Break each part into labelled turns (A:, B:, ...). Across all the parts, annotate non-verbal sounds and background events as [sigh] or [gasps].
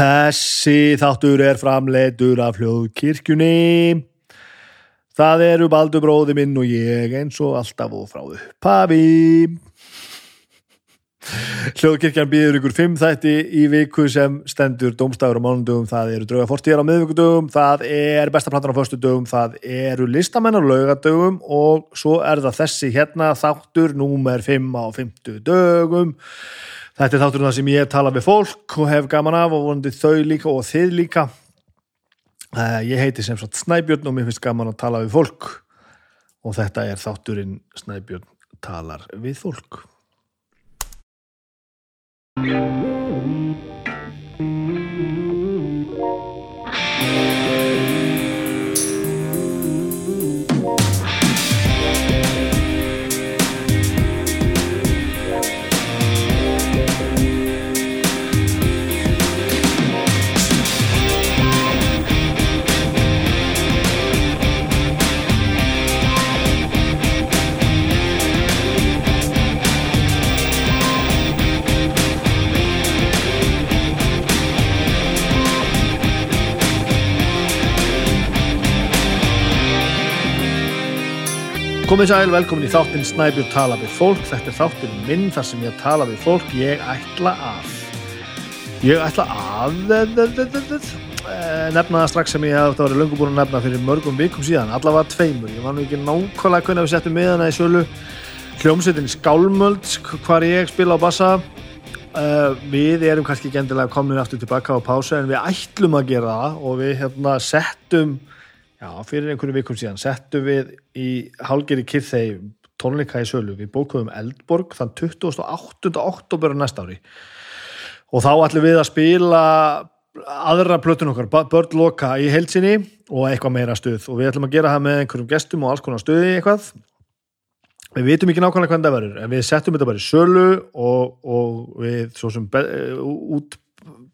A: Þessi þáttur er framleitur af hljóðkirkjunni. Það eru Baldur bróði minn og ég eins og alltaf og frá uppafi. Hljóðkirkjan býður ykkur fimm þætti í viku sem stendur domstafur á mánundum, það eru drauga fortíðar á miðvíkudögum, það er bestaplantar á föstudögum, það eru listamennar á laugadögum og svo er það þessi hérna þáttur númer fimm á fymtu dögum. Þetta er þátturinn það sem ég tala við fólk og hef gaman af og vonandi þau líka og þið líka. Uh, ég heiti sem sagt Snæbjörn og mér finnst gaman að tala við fólk og þetta er þátturinn Snæbjörn talar við fólk. Komið sæl, velkomin í þáttinn Snæbjörn tala við fólk. Þetta er þáttinn minn þar sem ég tala við fólk. Ég ætla að ég ætla að eh, nefna strax sem ég hef verið löngu búin að nefna fyrir mörgum vikum síðan allavega tveimur. Ég nú ekki nákvæmlega hvernig við settum miðana í sölu hljómsveitin Skálmöld hvar ég spila á bassa Uh, við erum kannski ekki endilega komin aftur tilbaka á pása en við ætlum að gera það og við hérna settum já, fyrir einhvern vikum síðan settum við í Hálgeri Kirþei tónleika í sölu, við bókuðum Eldborg þann 28. oktober næsta ári. Og þá ætlum við að spila aðra plötun okkar Börn Loka í heilsinni og eitthvað meira stuð. Og við ætlum að gera það með einhverjum gestum og alls konar stuði eitthvað. Við vitum ekki nákvæmlega hvernig það verður en við settum þetta bara í sölu og, og við svo sem út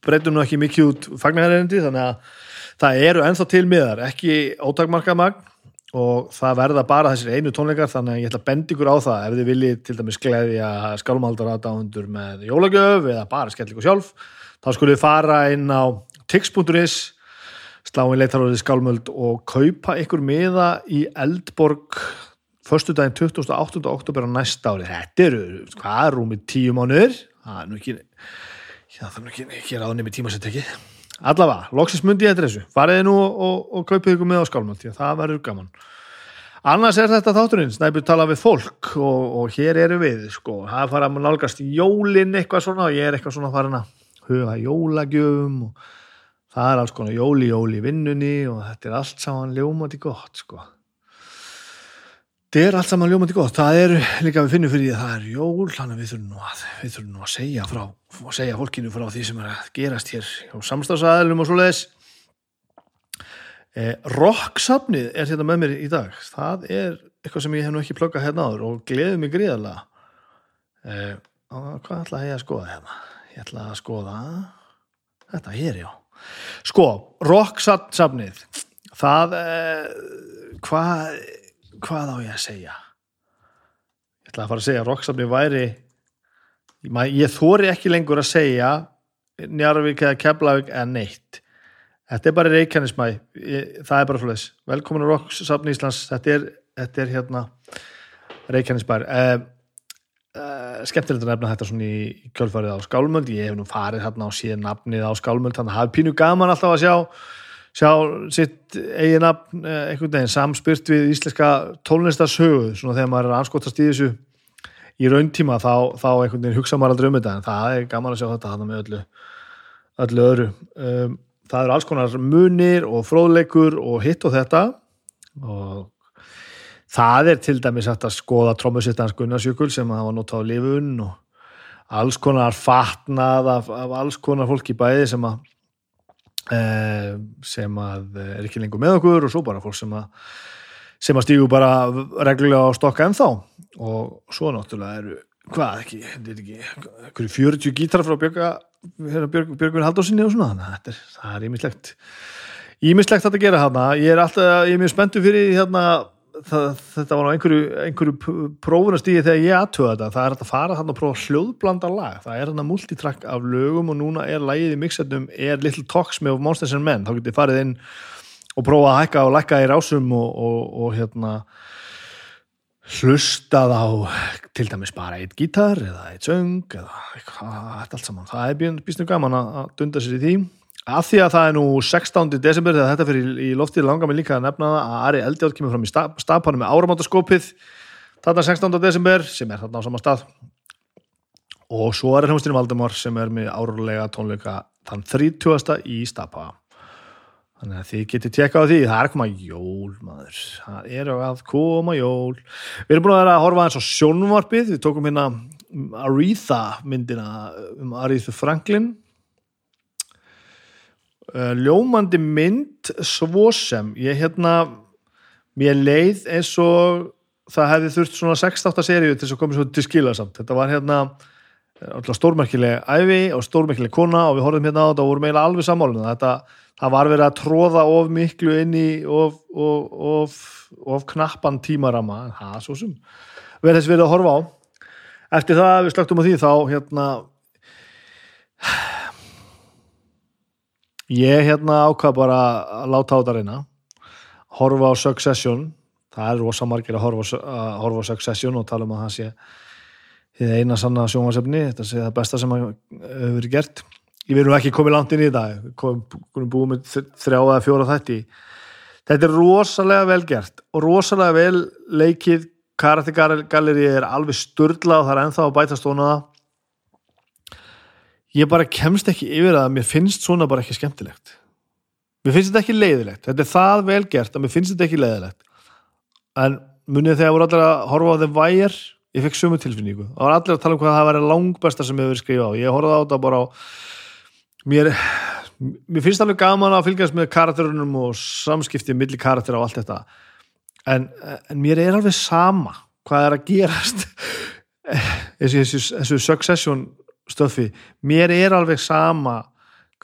A: breytum nú ekki mikið út fagnarherendi þannig að það eru ennþá til miðar ekki ótakmarkað magn og það verða bara þessir einu tónleikar þannig að ég ætla að benda ykkur á það. Ef þið viljið til dæmis gleðja skálmaldara dáundur með jólagjöf eða bara skell ykkur sjálf þá skulum við fara inn á tix.is sláin leitarorðið skálmöld og kaupa ykkur miða í Eldborg förstu daginn 28. oktober á næsta ári. Þetta eru, hvað rúmið tíu mánuður það er nú ekki það er nú ekki, ekki ráðinni með tímasettekki allavega, loksins myndi ég þetta þessu. Fariði nú og, og, og kaupið ykkur með á skálmöld því að það verður gaman. Annars er þetta þátturinn, snæpið tala við fólk og, og hér eru við sko, það fara að nálgast jólin eitthvað svona og ég er eitthvað svona farin að huga jólagjöfum og það er alls konar jóli jóli vinnunni og þetta er allt saman ljómandi gott sko. Þetta er allt saman ljómandi gott. Það er líka við finnum fyrir því að það er jól þannig við þurfum nú að, við þurfum nú að segja frá og segja fólkinu frá því sem er að gerast hér á samstafsæðilum og svo leiðis eh, Rocksafnið er hérna með mér í dag. Það er eitthvað sem ég hef nú ekki plöggað hérna áður og gleðið mig gríðarlega. Eh, hvað ætla ég að skoða hérna? Ég ætla að skoða þetta hér já. Sko, Rocksafnið það eh, hvað hvað á ég að segja? Ég ætla að fara að segja að Rocksafni væri ég þóri ekki lengur að segja Njarvík eða Keflavík eða neitt. Þetta er bara Reykjanesmæ það er bara flöðs, velkomin á Rocksafni Íslands. Þetta er, þetta er hérna Reykjanesbær. Uh, uh, skemmtilegt að nefna þetta svona í, kjölfarið á Skálmöld. Ég hef nú farið hérna á síðan nafnið á Skálmöld. Þannig að er pínu gaman alltaf að sjá sjá sitt eigin nafn einhvern veginn samspyrt við íslenska tónlistarsögu svona þegar maður er anskotast í þessu í rauntíma þá, þá einhvern veginn hugsa maður aldrei um þetta en það er gaman að sjá þetta hann með öllu, öllu öðru. Um, það eru alls konar munir og fróðleikur og hitt og þetta. Og það er til dæmis að skoða trómusittans Gunnarsjökul sem hafa notað á lifun og alls konar fatnað af, af alls konar fólki bæði sem að Eh, sem að er ekki lengur með okkur og svo bara fólk sem að sem að stígu bara reglulega á stokka ennþá. Og svo náttúrulega eru hvað ekki, þetta er ekki 40 gítar frá Björga Björg, Björgvin Haldósinni og svona þannig að það er ímislegt ímislegt að þetta gera hérna ég er alltaf, ég er mjög spenntu fyrir hérna það, þetta var á einhverju, einhverju prófunastíði þegar ég aðtöða þetta. Það er að fara þannig að prófa hljóðblanda lag. Það er að multitrack af lögum og núna er lagið í mixetum, er Little Talks með Monsters and Men, þá getur þið farið inn og prófa að hækka og lækka í rásum og, og, og hérna hlustað á til dæmis bara eitt gítar eða eitt söng eða eitthvað allt saman, það er býstnum gaman að dunda sér í því Af því að það er nú 16. desember þegar þetta fyrir í loftið langar mig líka að nefna að Ari Eldjátt kemur fram í stafpannu með áramátaskópið þarna 16. desember sem er þarna á sama stað og svo er hljómsdýrin Valdemar sem er með árlega tónleika þann 30. í stafpa þannig að þið getur tjekka á því það er að koma jól maður. Það er að koma jól. Við erum búin að vera að horfa eins á sjónvarpið. Við tókum hérna Aretha myndina um Aretha Franklin. Uh, ljómandi mynd svo sem. Ég hérna mér leið eins og það hefði þurft svona 6-8 seríu til að koma svo til skila samt. Þetta var hérna stórmerkileg æfi og stórmerkileg kona og við horfum hérna á þetta og vorum eiginlega alveg sammálinu þetta, það var verið að tróða of miklu inn í of, of, of, of knappan tímarama en það svo sem verður þess verið að horfa á. Eftir það við slögtum á því þá hérna ég hérna ákvað bara að láta á þetta reyna. Horfa á Succession. Það er rosa margir að horfa, að horfa á Succession og tala um að það sé þið eina sanna sjónvarsefni þetta sé það besta sem hefur verið gert ég verðum ekki komið langt inn í þetta. Komum búið með þrjá eða fjóra þætti. Þetta er rosalega vel gert og rosalega vel leikið. Karaktergalleri er alveg störla og það er enþá að bæta stónaða ég bara kemst ekki yfir að mér finnst svona bara ekki skemmtilegt. Mér finnst þetta ekki leiðilegt. Þetta er það vel gert að mér finnst þetta ekki leiðilegt. En munið þegar voru allir að horfa á þeim vægir ég fekk sumu tilfinningu. Það var allir að tala um hvað það væri langbæsta sem hefur skrifað á. Ég horfaði á þetta bara á mér, mér finnst alveg gaman að fylgjast með karakterunum og samskiptið millir karakter og allt þetta. En, en mér er alveg sama hvað er að gerast. [laughs] Þessu, þessu succession stöfi mér er alveg sama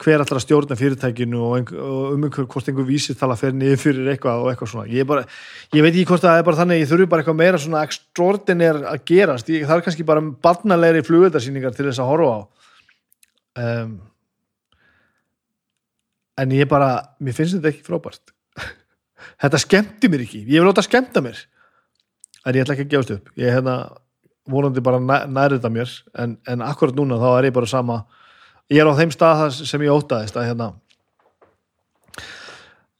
A: hver allar að stjórna fyrirtækinu og, einhver, og um einhver hvort einhver vísir tala fyrir niður fyrir eitthvað og eitthvað svona. Ég, bara, ég veit ekki hvort það er bara þannig ég þurfi bara eitthvað meira svona extraordinær að gerast. Ég, það er kannski bara barnalegri flugöldarsýningar til þess að horfa á. Um, en ég bara mér finnst þetta ekki frábært. [laughs] Þetta skemmti mér ekki. Ég vil láta skemmta mér. En ég ætla ekki að gefast upp. Ég hérna vonandi bara nærið þetta mér. En, en akkurat núna þá er ég bara sama. Ég er á þeim stað sem ég ótaðist að hérna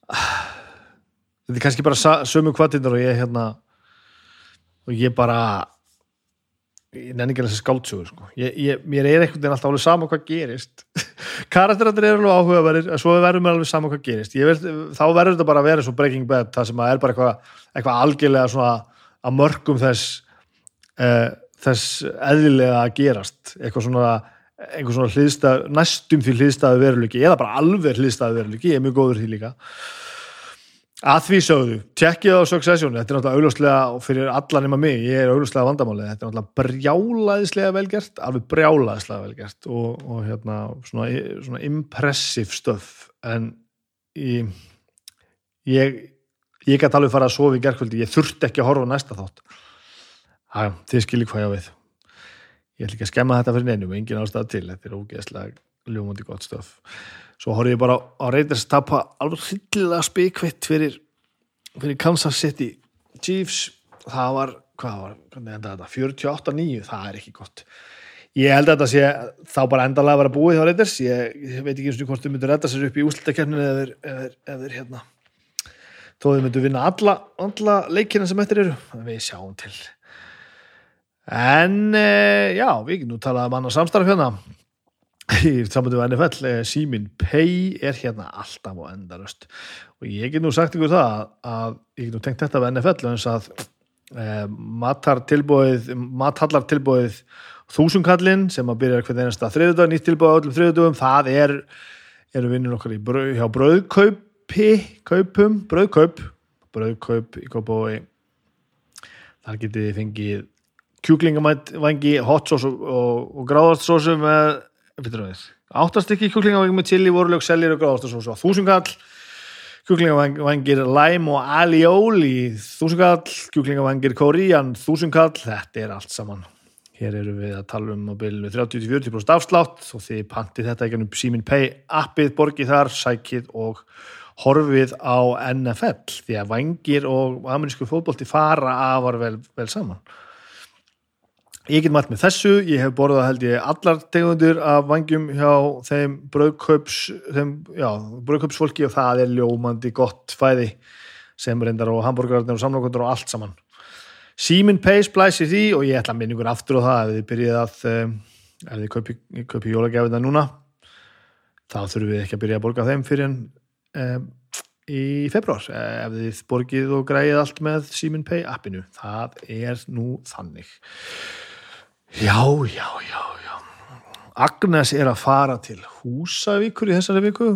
A: [sighs] þetta er kannski bara sömu kvartindur og ég hérna og ég bara ég nenni ekki að þessi skáltsögur sko. mér er einhvern veginn alltaf alveg sama hvað gerist. [laughs] Karakterandir eru alveg áhugaverðir en svo verður mér alveg sama hvað gerist. Vil, þá verður þetta bara að vera svo breaking bad það sem er bara eitthvað, eitthvað algjörlega svona að mörgum þess uh, þess eðlilega að gerast. Eitthvað svona, svona hliðstað, næstum því hliðstæðu veruleiki eða bara alveg hliðstæðu veruleiki, ég er mjög góður því líka að því sögðu tjekkið á Succession, þetta er náttúrulega augljóslega fyrir allan nema mig, ég er augljóslega vandamálið þetta er náttúrulega brjálaðislega velgert alveg brjálaðislega velgert og, og hérna svona, svona impressive stöf en ég ég, ég gæti alveg fara að sofa í gerðkvöldi, ég þurfti ekki að horfa næsta þátt Já, þið skilir hvað ég á við. Ég ætl ekki að skemma þetta fyrir neinum, engin ástæða til, þetta er ógeðslega ljómundi gott stöf. Svo horfið ég bara á Raiders tappa alveg hlillega spikvitt fyrir, fyrir Kansas City Chiefs. Það var, var, hvernig enda þetta? 48-9, það er ekki gott. Ég held að þetta sé þá bara endalega að vera búið hjá Raiders. Ég, ég veit ekki eins og hvort þau myndu redda sér upp í úslutakerninu eða eða hérna þó þau myndu vinna alla, alla leikina sem eftir eru. Við sjáum til en e, já, við nú talaðum annars samstarf hérna í sambandu við NFL e, símin Pay er hérna alltaf á endaröst og ég get nú sagt ykkur það að ég get nú tengt þetta við NFL eins að e, matartilbóið matallartilbóið þúsunkallin sem að byrja hvernig einasta þriðudag, nýtt tilbóið öllum þriðudagum, það er eru vinnir okkar bröð, hjá bröðkaupi kaupum, bröðkaup bröðkaup í Kópavói þar getið þið fengið kjúklingamængi, hot sauce og, og, og gráðarsósu með áttastikki kjúklingamængi með chili, vorulög, sellir og gráðarsósu á þúsungall kjúklingavangir lime og alioli þúsundkall, kjúklingavangir korean þúsundkall, þetta er allt saman hér eru við að tala um á bylnu 30-40% afslátt og þið pantið þetta ekki um Simin Pay appið, borgið þar, sækið og horfið á NFL því að vangir og amerísku fótbólti fara afar vel, vel saman Ég get mælt með þessu, ég hef borðað held ég allar tegundir af vangjum hjá þeim bröðköpsfólki og það er ljómandi gott fæði sem reyndar og hambúrgararnir og samlokundur og allt saman. Simin Pace blæsir því og ég ætla að minna ykkur aftur á það ef þið byrjið að um, ef þið kaupi, kaupi jólagefina núna þá þurfum við ekki að byrja að borga þeim fyrir en um, í februar ef þið borgið og græðið allt með Simin Pay appinu. Það er nú þannig. Já, já, já, já. Agnes er að fara til Húsavíkur í þessari viku.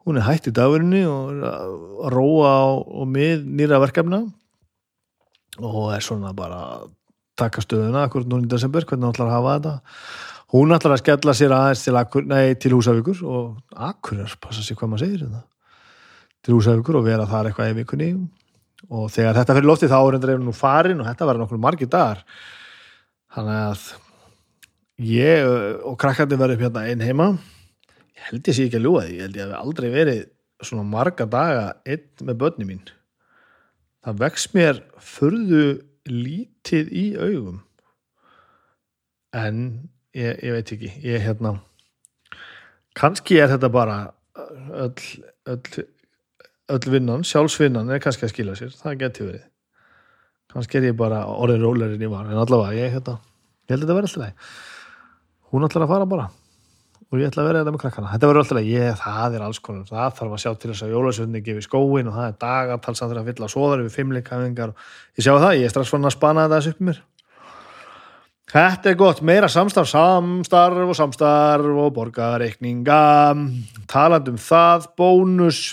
A: Hún er hætt í dagurinni og er að róa og með nýra verkefna og er svona bara að taka stöðuna akkur núna í desember, hvernig hún ætlar að hafa þetta. Hún ætlar að skella sér aðeins til, Akur, nei, til Húsavíkur og Akureyrar, passa sér hvað maður segir þetta. Til Húsavíkur og vera þar eitthvað í vikunni og þegar þetta fyrir lofti þá er hendur nú farin og þetta var nokkur margir dagar þannig að ég og krakkandi verður upp hérna einn heima. Ég held ég sé ekki að ljúa því. Ég held ég að við aldrei verið svona marga daga einn með börni mín. Það vex mér förðu lítið í augum. En ég, ég veit ekki. Ég hérna kannski er þetta bara öll, öll, öll vinnan sjálfsvinnan er kannski að skila sér. Það getur verið kannski er ég bara orðin rólerinn í var en allavega ég, hérna, ég held að þetta verði alltaf leið hún ætlar að fara bara og ég ætla að vera þetta með krakkana. Þetta verður alltaf leið, ég, það er alls konar það þarf að sjá til þess að jólasvöldinni gefi skóin og það er dagatalsandur að fylla svoðar við fimmleikafingar og ég sjá það, ég er strax fann að spana þetta þessu upp mér. Þetta er gott, meira samstarf, samstarf og samstarf og borgareikninga talandum það, bónus.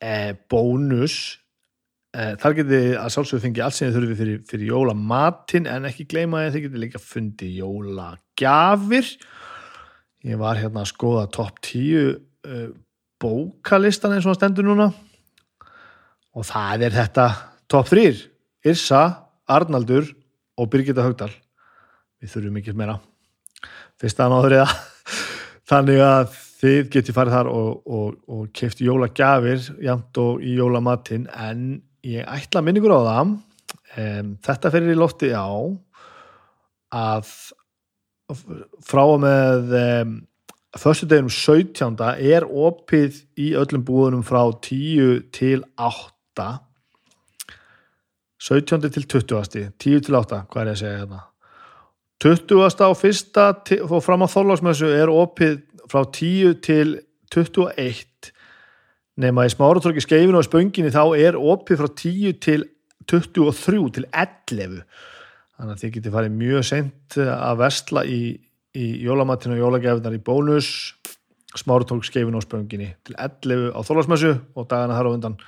A: Eh, bónus þar getið þið að sjálfsögðu fengið allt sem þið þurfið fyrir, fyrir jólamatinn en ekki gleyma að þið getið líka fundið jólagjafir. Ég var hérna að skoða top 10 uh, bókalistan eins og það stendur núna. Og það er þetta top 3 Irsa, Arnaldur og Birgitta Haugdal við þurfum ekki meira. Fyrst að náður eða [laughs] þannig að þið getið farið þar og, og, og keift jólagjafir jæmt og í jólamatinn en ég ætla minningur á það um, þetta ferir í lofti á að frá og með um, fyrstu deginum 17. er opið í öllum búðunum frá 10 til 8 17. til 20. 10 til 8, hvað er ég að segja hérna 20. á fyrsta og fram á þorlásmessu er opið frá 10 til 21 nema í smáratröki skeifinu og spönginni þá er opið frá 10 til 23 til 11 þannig að þið getur farið mjög sent að vestla í, í jólamatinu og jólagefinar í bónus. Smáratröki skeifinu og spönginni til 11 á þólasmessu og dagana þar á undan.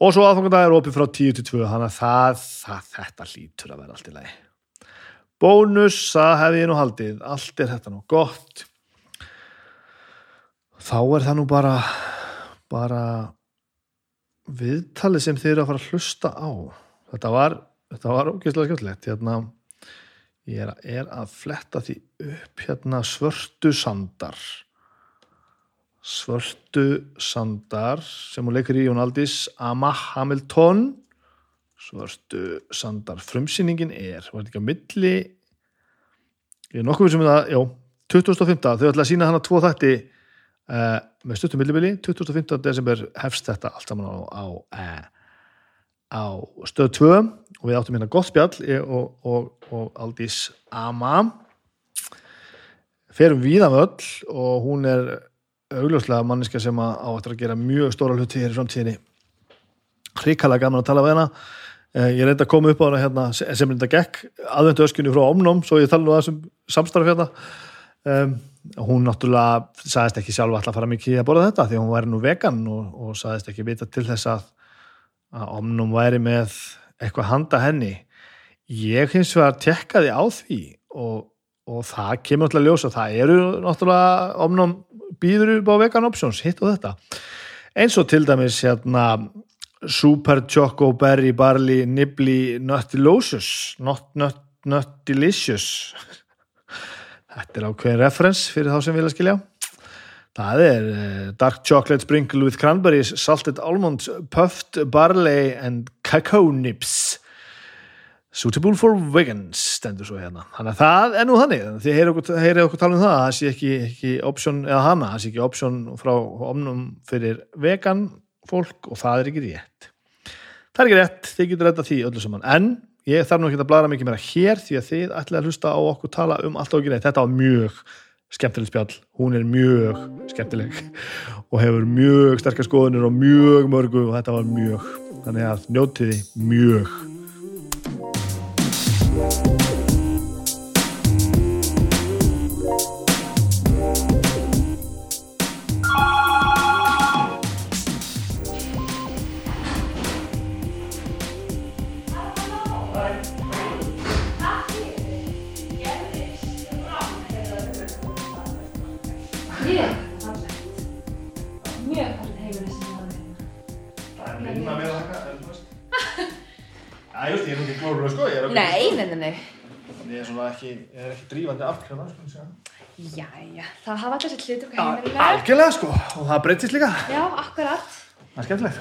A: Og svo aðfangandag er opið frá 10 til 2 þannig að það, það, þetta hlýtur að vera allt í lagi. Bónus, það hefði ég nú haldið. Allt er þetta nú gott. Þá er það nú bara bara viðtali sem þið eru að fara að hlusta á. Þetta var, þetta var ógeðslega skemmtilegt. Hérna, ég er, er að fletta því upp hérna svörtu sandar. Svörtu sandar sem hún leikur í Jón Aldís Ama Hamilton. Svörtu sandar. Frumsýningin er, var þetta ekki á milli? Ég er nokkuð sem um það, já 2015, þau ætla að sína hana tvo þætti uh, með stuttum millibili 25. desember hefst þetta allt saman á, á, uh, á stöð 2 og við áttum hérna gott spjall og, og, og Aldís Ama. Ferum við af öll og hún er augljóslega manniska sem á að gera mjög stóra hluti hér í framtíðinni. Hrikalega gaman að tala við hana. Eh, ég reyndi að koma upp á hana hérna, sem reynda gekk aðvendu öskunni frá omnum svo ég tala nú að þessum samstarf hérna. Um, hún náttúrulega sagðist ekki sjálf alltaf að fara mikið að borða þetta því hún væri nú vegan og, og sagðist ekki vita til þess að, að omnum væri með eitthvað handa henni. Ég hins vegar tekkaði á því og, og það kemur náttúrulega ljós og það eru náttúrulega omnum býður upp á vegan options hitt og þetta. Eins og til dæmis hérna Super Choco Berry Barley Nibbly Nuttilicious Not, not, Nuttilicious Þetta er ákveðin reference fyrir þá sem vilja skilja. Það er uh, Dark Chocolate Sprinkle with Cranberries Salted Almonds Puffed Barley and Cacao Nips. Suitable for Vegans stendur svo hérna. Þannig að það er nú þannig. Þið heyrið okkur, tala um það það sé ekki, ekki option, eða hana, það sé ekki option frá omnum fyrir vegan fólk og það er ekki rétt. Það er ekki rétt, þið getur redda því öllu saman, en ég þarf nú ekki að blara mikið meira hér því að þið ætlaði að hlusta á okkur tala um allt og ekki rétt, þetta var mjög skemmtileg spjall, hún er mjög skemmtileg og hefur mjög sterkar skoðunir og mjög mörgu og þetta var mjög, þannig að njótiði Mjög
B: er
A: afkjöna, sko.
B: Jæja, það hafa allir sitt hlutur
A: algjörlega sko, og það breytist líka.
B: Já, akkurat.
A: Það er skemmtilegt.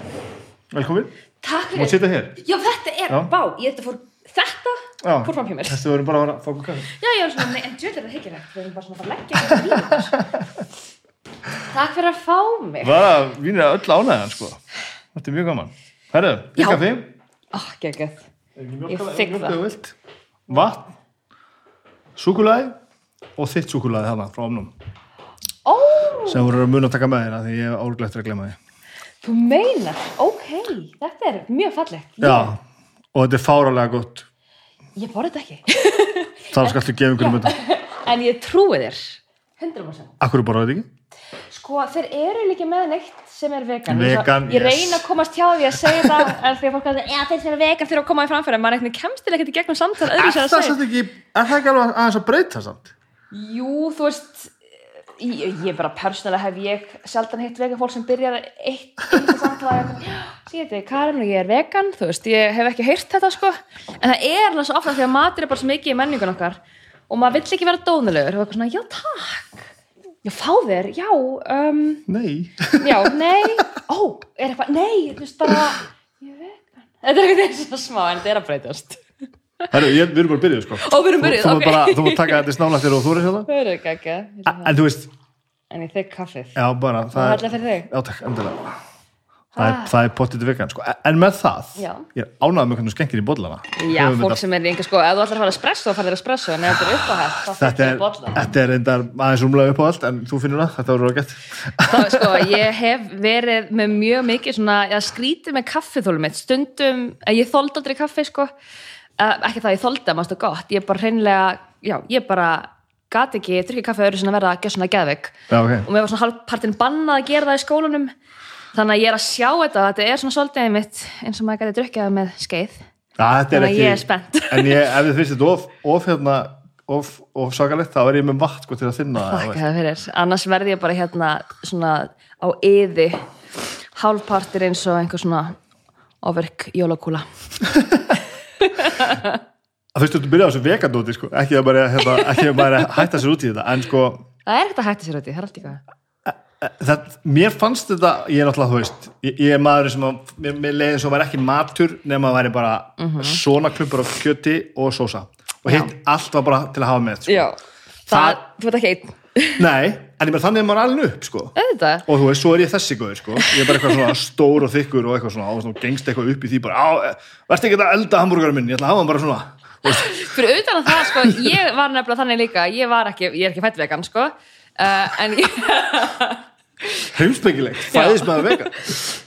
A: Velkomin,
B: Takk
A: þú mátt
B: fyrir.
A: sitja hér.
B: Já, þetta er,
A: Já.
B: bá, ég þetta fór, þetta
A: Já,
B: fór fram hjá mér.
A: þessu verðum bara að að fá okkur kaffi.
B: Já, ég var svona, nei, en djöðlega er það hyggilegt. Við erum bara svona að fara að leggja þess. Takk fyrir að fá mig.
A: Bara, vínir að öll ánægðan sko. Þetta er mjög gaman. Herðu,
B: Já.
A: í kaffi.
B: Ó, geggjað. Ég þigg það.
A: Vatn, súkulæði og þitt súkulæði þarna frá omnum.
B: Ó,
A: Sem voru að muna að taka með þér því ég er árglegt að glemma því.
B: þú meinar, ok, þetta er mjög fallegt.
A: Já, og þetta er fáralega gott.
B: Ég borði þetta ekki. [laughs]
A: Það skaltu gefa einhverjum þetta. [laughs]
B: En ég trúi þér. 100%.
A: Akkur bara þetta ekki?
B: Sko, þeir eru líka með neitt sem er vegan.
A: Vegan,
B: ég,
A: yes.
B: reyna að komast hjá því að segja það [laughs] en því að fólk að já, þeir sem eru vegan þurfa að koma í framfæri en maður eitthvað kemst til ekkert í gegnum samtal
A: Er það
B: að segja.
A: samt ekki, er það ekki alveg aðeins að breyta samt?
B: Jú, þú veist, ég, ég bara persónulega hef ég sjaldan hitt vegan fólk sem byrjar eitt einhver samtal að [gasps] síðan þetta Karin og ég er vegan, þú veist, ég hef ekki heyrt þetta sko, en það er alveg svo ofta því að matur er bara svo mikið í menningun okkar og maður vill ekki vera dónulegur og eitthvað svona, já takk, já fá þér, já, um,
A: Nei.
B: Já, nei, ó, er eitthvað, nei, þú veist bara, ég er vegan. Þetta er eitthvað svona smá, en þetta er að breytast.
A: Herru, ég, við erum bara byrjuð sko.
B: Ó, við erum byrjuð,
A: Þú, þú,
B: ok.
A: okay. bara, þú mátt taka þetta snálættir og þú er hérna.
B: Það er ekki ekki,
A: En þú veist,
B: en ég þig kaffið.
A: já bara,
B: Það er
A: já takk, endilega. Það er,
B: Ah.
A: það er pottit vegan sko. En með það,
B: Já.
A: ég er ánægð með hvernig þú skengir í bollana.
B: Já,
A: Höfum
B: fólk sem er einhver sko, ef þú ætlar að fara espresso, þá farðir espresso, en ef þetta er uppáhætt, þá
A: Þetta
B: fyrir
A: er,
B: bolla.
A: þetta er reyndar aðeins umlega upp á allt, en þú finnur það, þetta voru gett.
B: Það eh, ekki það ég þóldi að maður stóð gott, ég bara hreinlega, já, ég bara gat ekki, ég drukki kaffi öðru sinna verða að gera svona geðveik.
A: Já, ok.
B: og mér var svona halvpartin bannað að gera það í skólanum. Þannig að ég er að sjá þetta þetta er svona svolítið mitt eins og maður gæti drukkið það með skeið.
A: Er
B: þannig að ég er spennt. [laughs]
A: En ég, ef þið finnst þetta of, of hérna, of, of sakalegt, þá er ég með vatn sko til að þinna það.
B: Annars verði ég bara hérna svona á yði hálfpartir eins og einhver svona ofirk jólakúla [laughs]
A: Það finnst þú að byrja á þessu vegandóti sko, ekki að bara, hérna, ekki að bara hætta sér út í þetta, en sko,
B: það er ekkert að hætta sér út í, það er allt í hvað
A: það, mér fannst þetta, ég er náttúrulega, þú veist, ég, ég er maður sem að, mér, mér leiði svo væri ekki matur nema að væri bara svona klumpur af kjöti og sósa. Og hitt allt var bara til að hafa með, sko.
B: Já, það,
A: Það-
B: þú veit ekki einn
A: Nei, en ég bara þannig er maður alveg upp, sko.
B: auðvitað,
A: Og þú veist, svo er ég þessi góður, sko. Ég er bara eitthvað svona stór og þykkur og eitthvað svona, og svona gengst eitthvað upp í því bara, á, verðst ekki að elda hambúrgarum minn, ég ætla að hafa hann bara svona. Þú veist, [laughs]
B: fyrir utan að það sko, ég var nefnilega þannig líka, ég var ekki, ég er ekki fætt vegan sko uh, en ég [laughs]
A: heimspekilegt, fæðist maður vegan.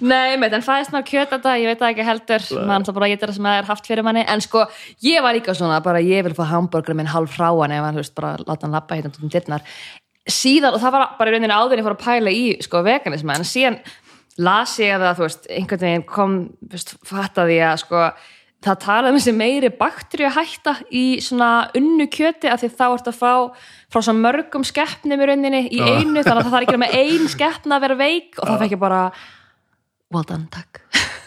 B: Nei, meit, en fæðist maður kjöt þetta, ég veit það ekki heldur. Mann það bara getur það sem það er haft fyrir manni. En sko, ég var líka svona, bara ég vil fá hambúrgur minn hálf hráan ef hann, þú veist, bara láta hann lappa hérna um dyrnar. Síðan, og það var bara í rauninni áður ég fór að pæla í, sko, veganisma en síðan las ég að það, þú veist einhvern veginn kom, þú veist, fattaði að sko, það talaði um þessi meiri bakteríu hætta í svona unnu kjöti af því þá ertu að fá frá svo mörgum skeppnum í rauninni í einu, þannig að það þarf ekki að með ein skeppna að vera veik og það fekk ég bara well done, takk.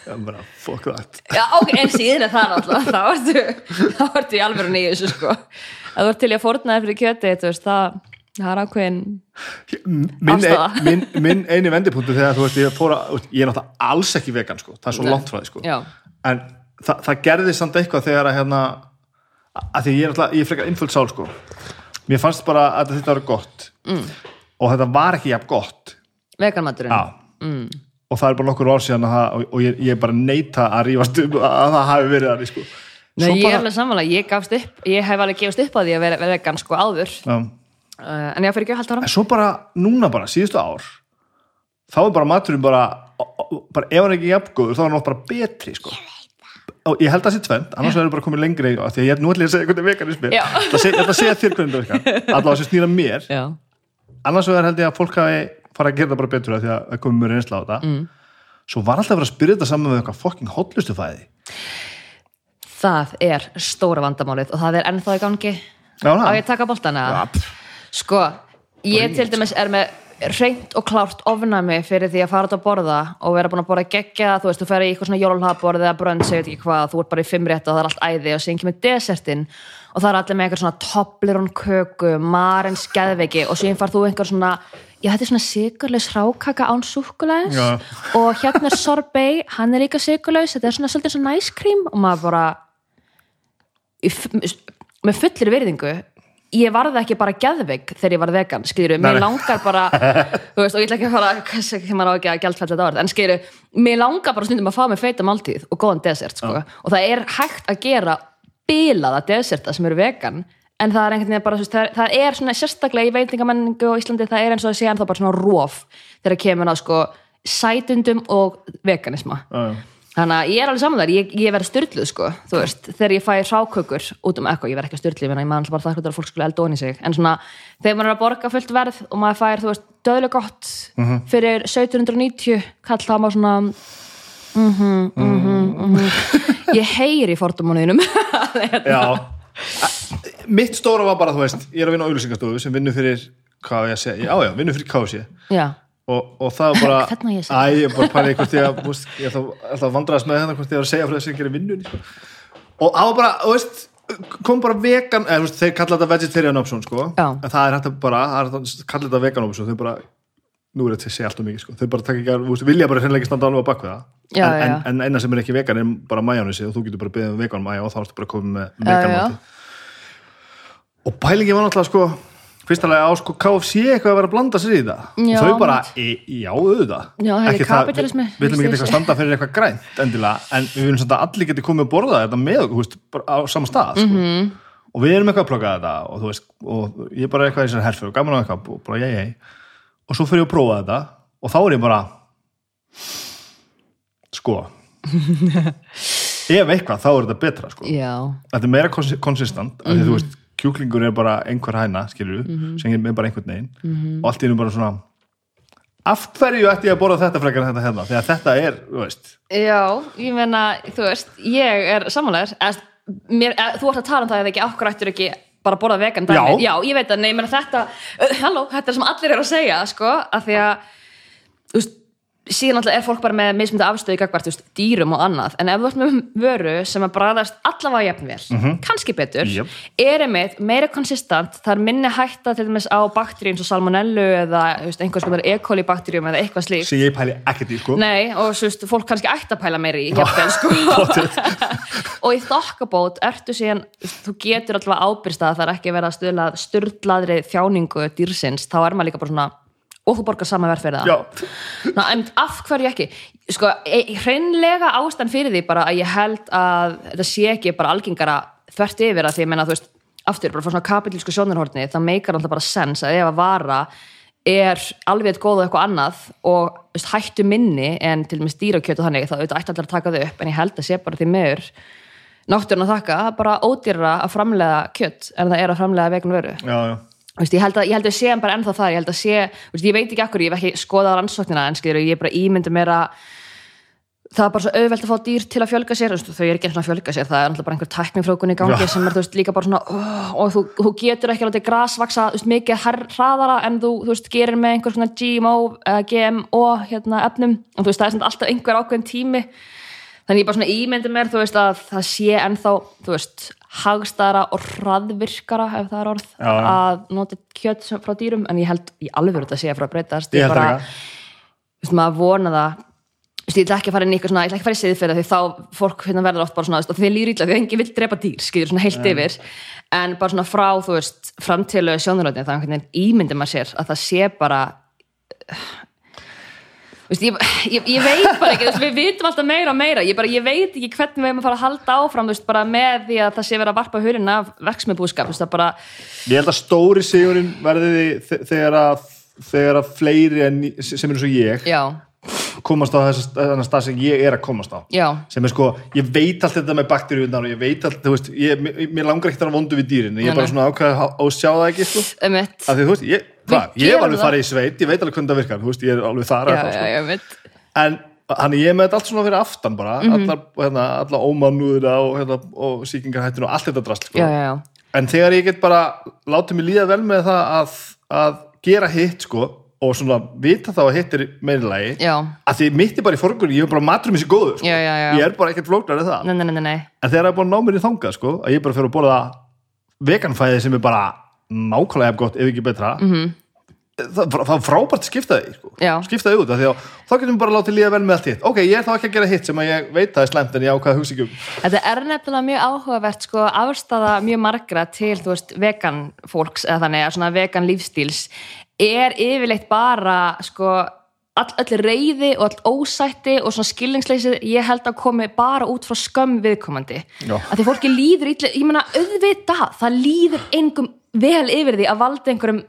A: Já, bara, fuck that.
B: Já, ok, en síðan er það náttúrulega þá ertu, þá ertu í alvöru nýju þessu sko. Að þú ert til í að fórna þér fyrir kjöti veist, það, það er ákveðin
A: minn, ein, minn, minn eini vendipunktu þegar þú veist ég fór að, ég er náttúrulega alls ekki vegan sko, það er svo langt frá því sko. En það, það gerði samt eitthvað þegar að hérna að því ég er náttúrulega, ég er frekar innfullt sál sko. Mér fannst bara að þetta var gott. Mm. og þetta var ekki jafn gott.
B: Veganmaturinn
A: mm. og það er bara nokkur ár síðan að það, og, og ég, ég bara neita að rífast um að það hafi verið þannig sko.
B: Nei, ég er alveg samanlega, ég gafst upp ég hef alveg gefist upp á því að vera, vera vegan sko áður.
A: Já.
B: uh, en ég fyrir ekki að halda ára
A: en svo bara, núna bara, síðustu ár þá er bara maturinn bara bara ef hann er ekki jafngóður þá er hann bara betri sko ég held að það sé tvend, annars verður bara komið lengri í- af því að ég er nú ég að segja hvernig veganismi það sé- ég ætla að segja þér hvernig það virkar allavega sem snýra mér,
B: Já,
A: annars vegar held ég að fólk hafi fara að gera það bara betur af því að það komið mjög reynsla á þetta. Mm. svo var alltaf verið að spyrja þetta saman með eitthvað fucking hotlustufæði
B: það er stóra vandamálið og það er ennþá í gangi.
A: Já,
B: á
A: það.
B: ég að taka
A: pff.
B: sko, ég til dæmis er með reynt og klárt ofnæmi fyrir því að fara út að borða og vera búin að borða geggja þú veist, þú fer í eitthvað svona jólunhaðborð eða brönds, ég veit ekki hvað, þú ert bara í fimm rétt og það er allt æði og síðan kemur desertinn og það er allir með eitthvað svona Toblerone köku, marins geðveiki og síðan far þú einhver svona já þetta er svona sigurlaus hrákaka án súkulæðis
A: Já.
B: og hérna er sorbet, hann er líka sigurlaus þetta er svona svolítið svona cream og maður bara með fullir virðingu ég varði ekki bara geðveik þegar ég var vegan, skýru, mér langar bara [laughs] þú veist, og ég ætla ekki að fara hvað maður á ekki að gjaldfælla þetta orð, en skýru mér langar bara stundum að fá mig feita máltíð og góðan desert, sko, og það er hægt að gera bilaða deserta sem eru vegan, en það er einhvern veginn bara það, er, það er svona sérstaklega í veitingamenningu á Íslandi, það er eins og að segja en þá bara svona róf þegar kemur að sko sætundum og veganisma.
A: Já.
B: Þannig að ég er alveg saman þar, ég, ég verð styrluð sko, þú veist, þegar ég fæ rákökur út um eitthvað, ég verð ekki styrluð, ég man bara þakklútt að fólk skulle elda onni sig, en svona þegar maður er að borga fullt verð og maður fær, þú veist, döðlega gott fyrir 1790 kall það maður svona mhm, mhm, mhm. Ég heyri fordómanuðinum [laughs]
A: Já. Mitt stóra var bara, þú veist, ég er að vinna á auðlýsingastofu sem vinnur fyrir, hvað ég að segja, já, já, vinnur fyrir KFC
B: Já,
A: og, og það var bara? [laughs] Æ, ég er bara pælið hvort ég ég ætla að vandrast með þetta hvort ég var að segja fyrir þess að gera vinnunni sko. og það var bara, þú veist kom bara vegan, eða þú veist, þeir kalla þetta vegetarian option, sko,
B: Já.
A: en það er hægt að bara, kalla þetta vegan option þau bara, nú er þetta að segja allt um mikið, sko þau bara taka ekki að, þú veist, vilja bara hreinlega ekki standa alveg á bak við það
B: Já,
A: en,
B: já.
A: En, en eina sem er ekki vegan er bara majónisi og þú getur bara beðið um vegan majó og þá ertu bara komið með
B: Já,
A: vegan
B: já.
A: mátti og pælingi var náttúrulega sko fyrstulega á sko KFC eitthvað að vera að blanda sér í það
B: Já,
A: þau bara, e, já, auðvitað Ekki það- við, viljum ekki eitthvað standa fyrir eitthvað grænt endilega, en við viljum samt að allir geti komið að borða þetta með veist, á sama stað sko.
B: Mhm.
A: -hmm. og við erum eitthvað að plugga þetta og veist, og ég er bara eitthvað í þessari herfur og gaman á eitthvað, og bara ég, ég og svo fyrir ég að prófa þetta og þá er ég bara sko [laughs] ef eitthvað, þá er þetta betra sko þetta er meira konsi- konsistant mm -hmm. Kjúklingur er bara einhver hæna skilur, mm -hmm. sem er bara einhvern veginn og allt í einu bara svona af hverju ætti ég að borða þetta frekar en þetta hérna, þegar þetta er, þú veist
B: já, ég meina þú veist, ég er samanlegar þú ert að tala um það eða ekki okkur ættir ekki bara að borða vegan dæmi.
A: Já.
B: já, ég veit að, nei, menn þetta halló, þetta er sem allir eru að segja, sko að því að, þú veist síðan alltaf er fólk bara með mismundi afstöðu gagvart, þú veist, dýrum og annað, en ef þú ert með vöru sem að bræðast allavega jafn vel kannski betur,
A: Jöp.
B: er einmitt meira konsistant, það er minni hætta til dæmis á bakteríum og salmonellu eða þú veist, einhvers konar E. coli bakteríum eða eitthvað slíkt.
A: Sem ég pæli ekkert í, sko.
B: Nei, og svo veist, fólk kannski ætti að pæla meiri í jafnvel, sko. [laughs] [laughs] Og í þokkabót ertu síðan þú getur alltaf ábyrst að það er ekki verið að styrlaðri þjáningu dýrsins, þá er maður líka bara svona og þú borgar sama verð fyrir það. Ná, en af hverju ekki? Sko, e- hreinlega ástand fyrir því bara að ég held að þetta sé ekki bara algengara þvert yfir að því ég meina þú veist aftur, bara frá svona kapitílsku sjónarhorni það meikar alltaf bara sens að ef að vara er alveg eitt góð og eitthvað annað og veist, hættu minni en til og með stýrakjötu þannig þá auðvitað ætti allir að taka þau upp en ég held að sé bara því meður náttúrun að þakka bara ódýrra að framlega kjött en það er að framlega vegan vöru.
A: Já, já
B: Veist, ég, held að, ég sé hann bara ennþá það ég held að sé, veist, ég veit ekki akkur, ég hef ekki skoðað rannsóknina en skilur, ég er bara ímyndi mér að það er bara svo auðvelt að fá dýr til að fjölga sér. Veist, þau er ekki eins og að fjölga sér, það er náttúrulega bara einhver tæknifrókun í gangi
A: Já.
B: sem er líka bara svona oh, og þú, þú getur ekki að láta gras vaksa þú veist, mikið hraðara en þú, þú gerir með einhver svona GMO, uh, GMO hérna, efnum, og þú veist, það er alltaf einhver ákveðin tími. Þannig ég bara svona ímyndi mér, þú veist, að það sé ennþá, þú veist, hagstæðara og hraðvirkara, ef það er orð
A: Já, já.
B: að nota kjöt sem- frá dýrum en ég held í alveg þetta sé að frá að breytast.
A: Ég held
B: bara, þú veist, maður vona það. Þú veist, ég ætla ekki að fara inn í eitthvað svona, ég ætla ekki að fara í siðferði því þá fólk hérna verður oft bara svona, og því líður illa því enginn vill drepa dýr, skilur svona heilt yfir. En bara svona frá, þú veist, framtílu sjónurlöðin, er einhvern veginn ímyndir maður sér að það sé bara þú veist, ég, ég, ég veit bara ekki, við vitum alltaf meira og meira, ég, bara, ég veit ekki hvernig við erum að fara að halda áfram, bara með því að það sé verið að varpa hulinn af verksmiðbúskap, bara
A: Ég held að stóri sigurinn verði þe- þegar að þegar að fleiri en, sem eru svo ég
B: já,
A: komast á þess að stað sem ég er að komast á.
B: Já,
A: sem er sko, ég veit allt þetta með bakteríunar og ég veit allt, þú veist, ég, mér, mér langar ekkert að vondu við dýrin, ég er bara svona ákveð að sjá það ekki, sko. Að því, þú veist, ég, hvað, ég
B: gerum
A: alveg
B: það.
A: farið í sveit ég veit alveg hvernig það virkar, þú veist, ég er alveg þar
B: já, já,
A: sko.
B: já, um mitt
A: en hann ég með þetta allt svona fyrir aftan bara,
B: Mhm.
A: allar, hérna, allar ómannúðina og, hérna, og sýkingarhættinu og allt þetta drast, sko.
B: Já, já, já,
A: en þegar ég get bara látið mig líða vel með það að, að gera hitt sko og svona vita þá að hitt er meðlagi að því mitt er bara í forgrunni, ég er bara maturum þessi góður sko.
B: Já, já, já.
A: ég er bara ekkert flóknar en það
B: nei, nei, nei, nei
A: en þegar það er búin að ná mér í þangað sko að ég bara fyrir að borða veganfæði sem er bara nákvæmlega jafn gott ef ekki betra mm -hmm. Það, er frábært að skipta því sko.
B: Já.
A: skipta því út að þá getum við bara látið líða vel með allt hitt ok, ég er þá ekki að gera hitt sem að ég veit að það er slemt en ég ákvað að hugsa ekki um
B: Þetta er nefnilega mjög áhugavert sko, afstæða mjög margra til veist, vegan fólks eða þannig að vegan lífstíls er yfirleitt bara sko, all, öll reyði og all ósætti og svona skilningsleysi ég held að komi bara út frá skömm viðkomandi
A: Já.
B: að því fólki líður illa, ég meina auðvitað það líður engum vel yfir því að valda einhverjum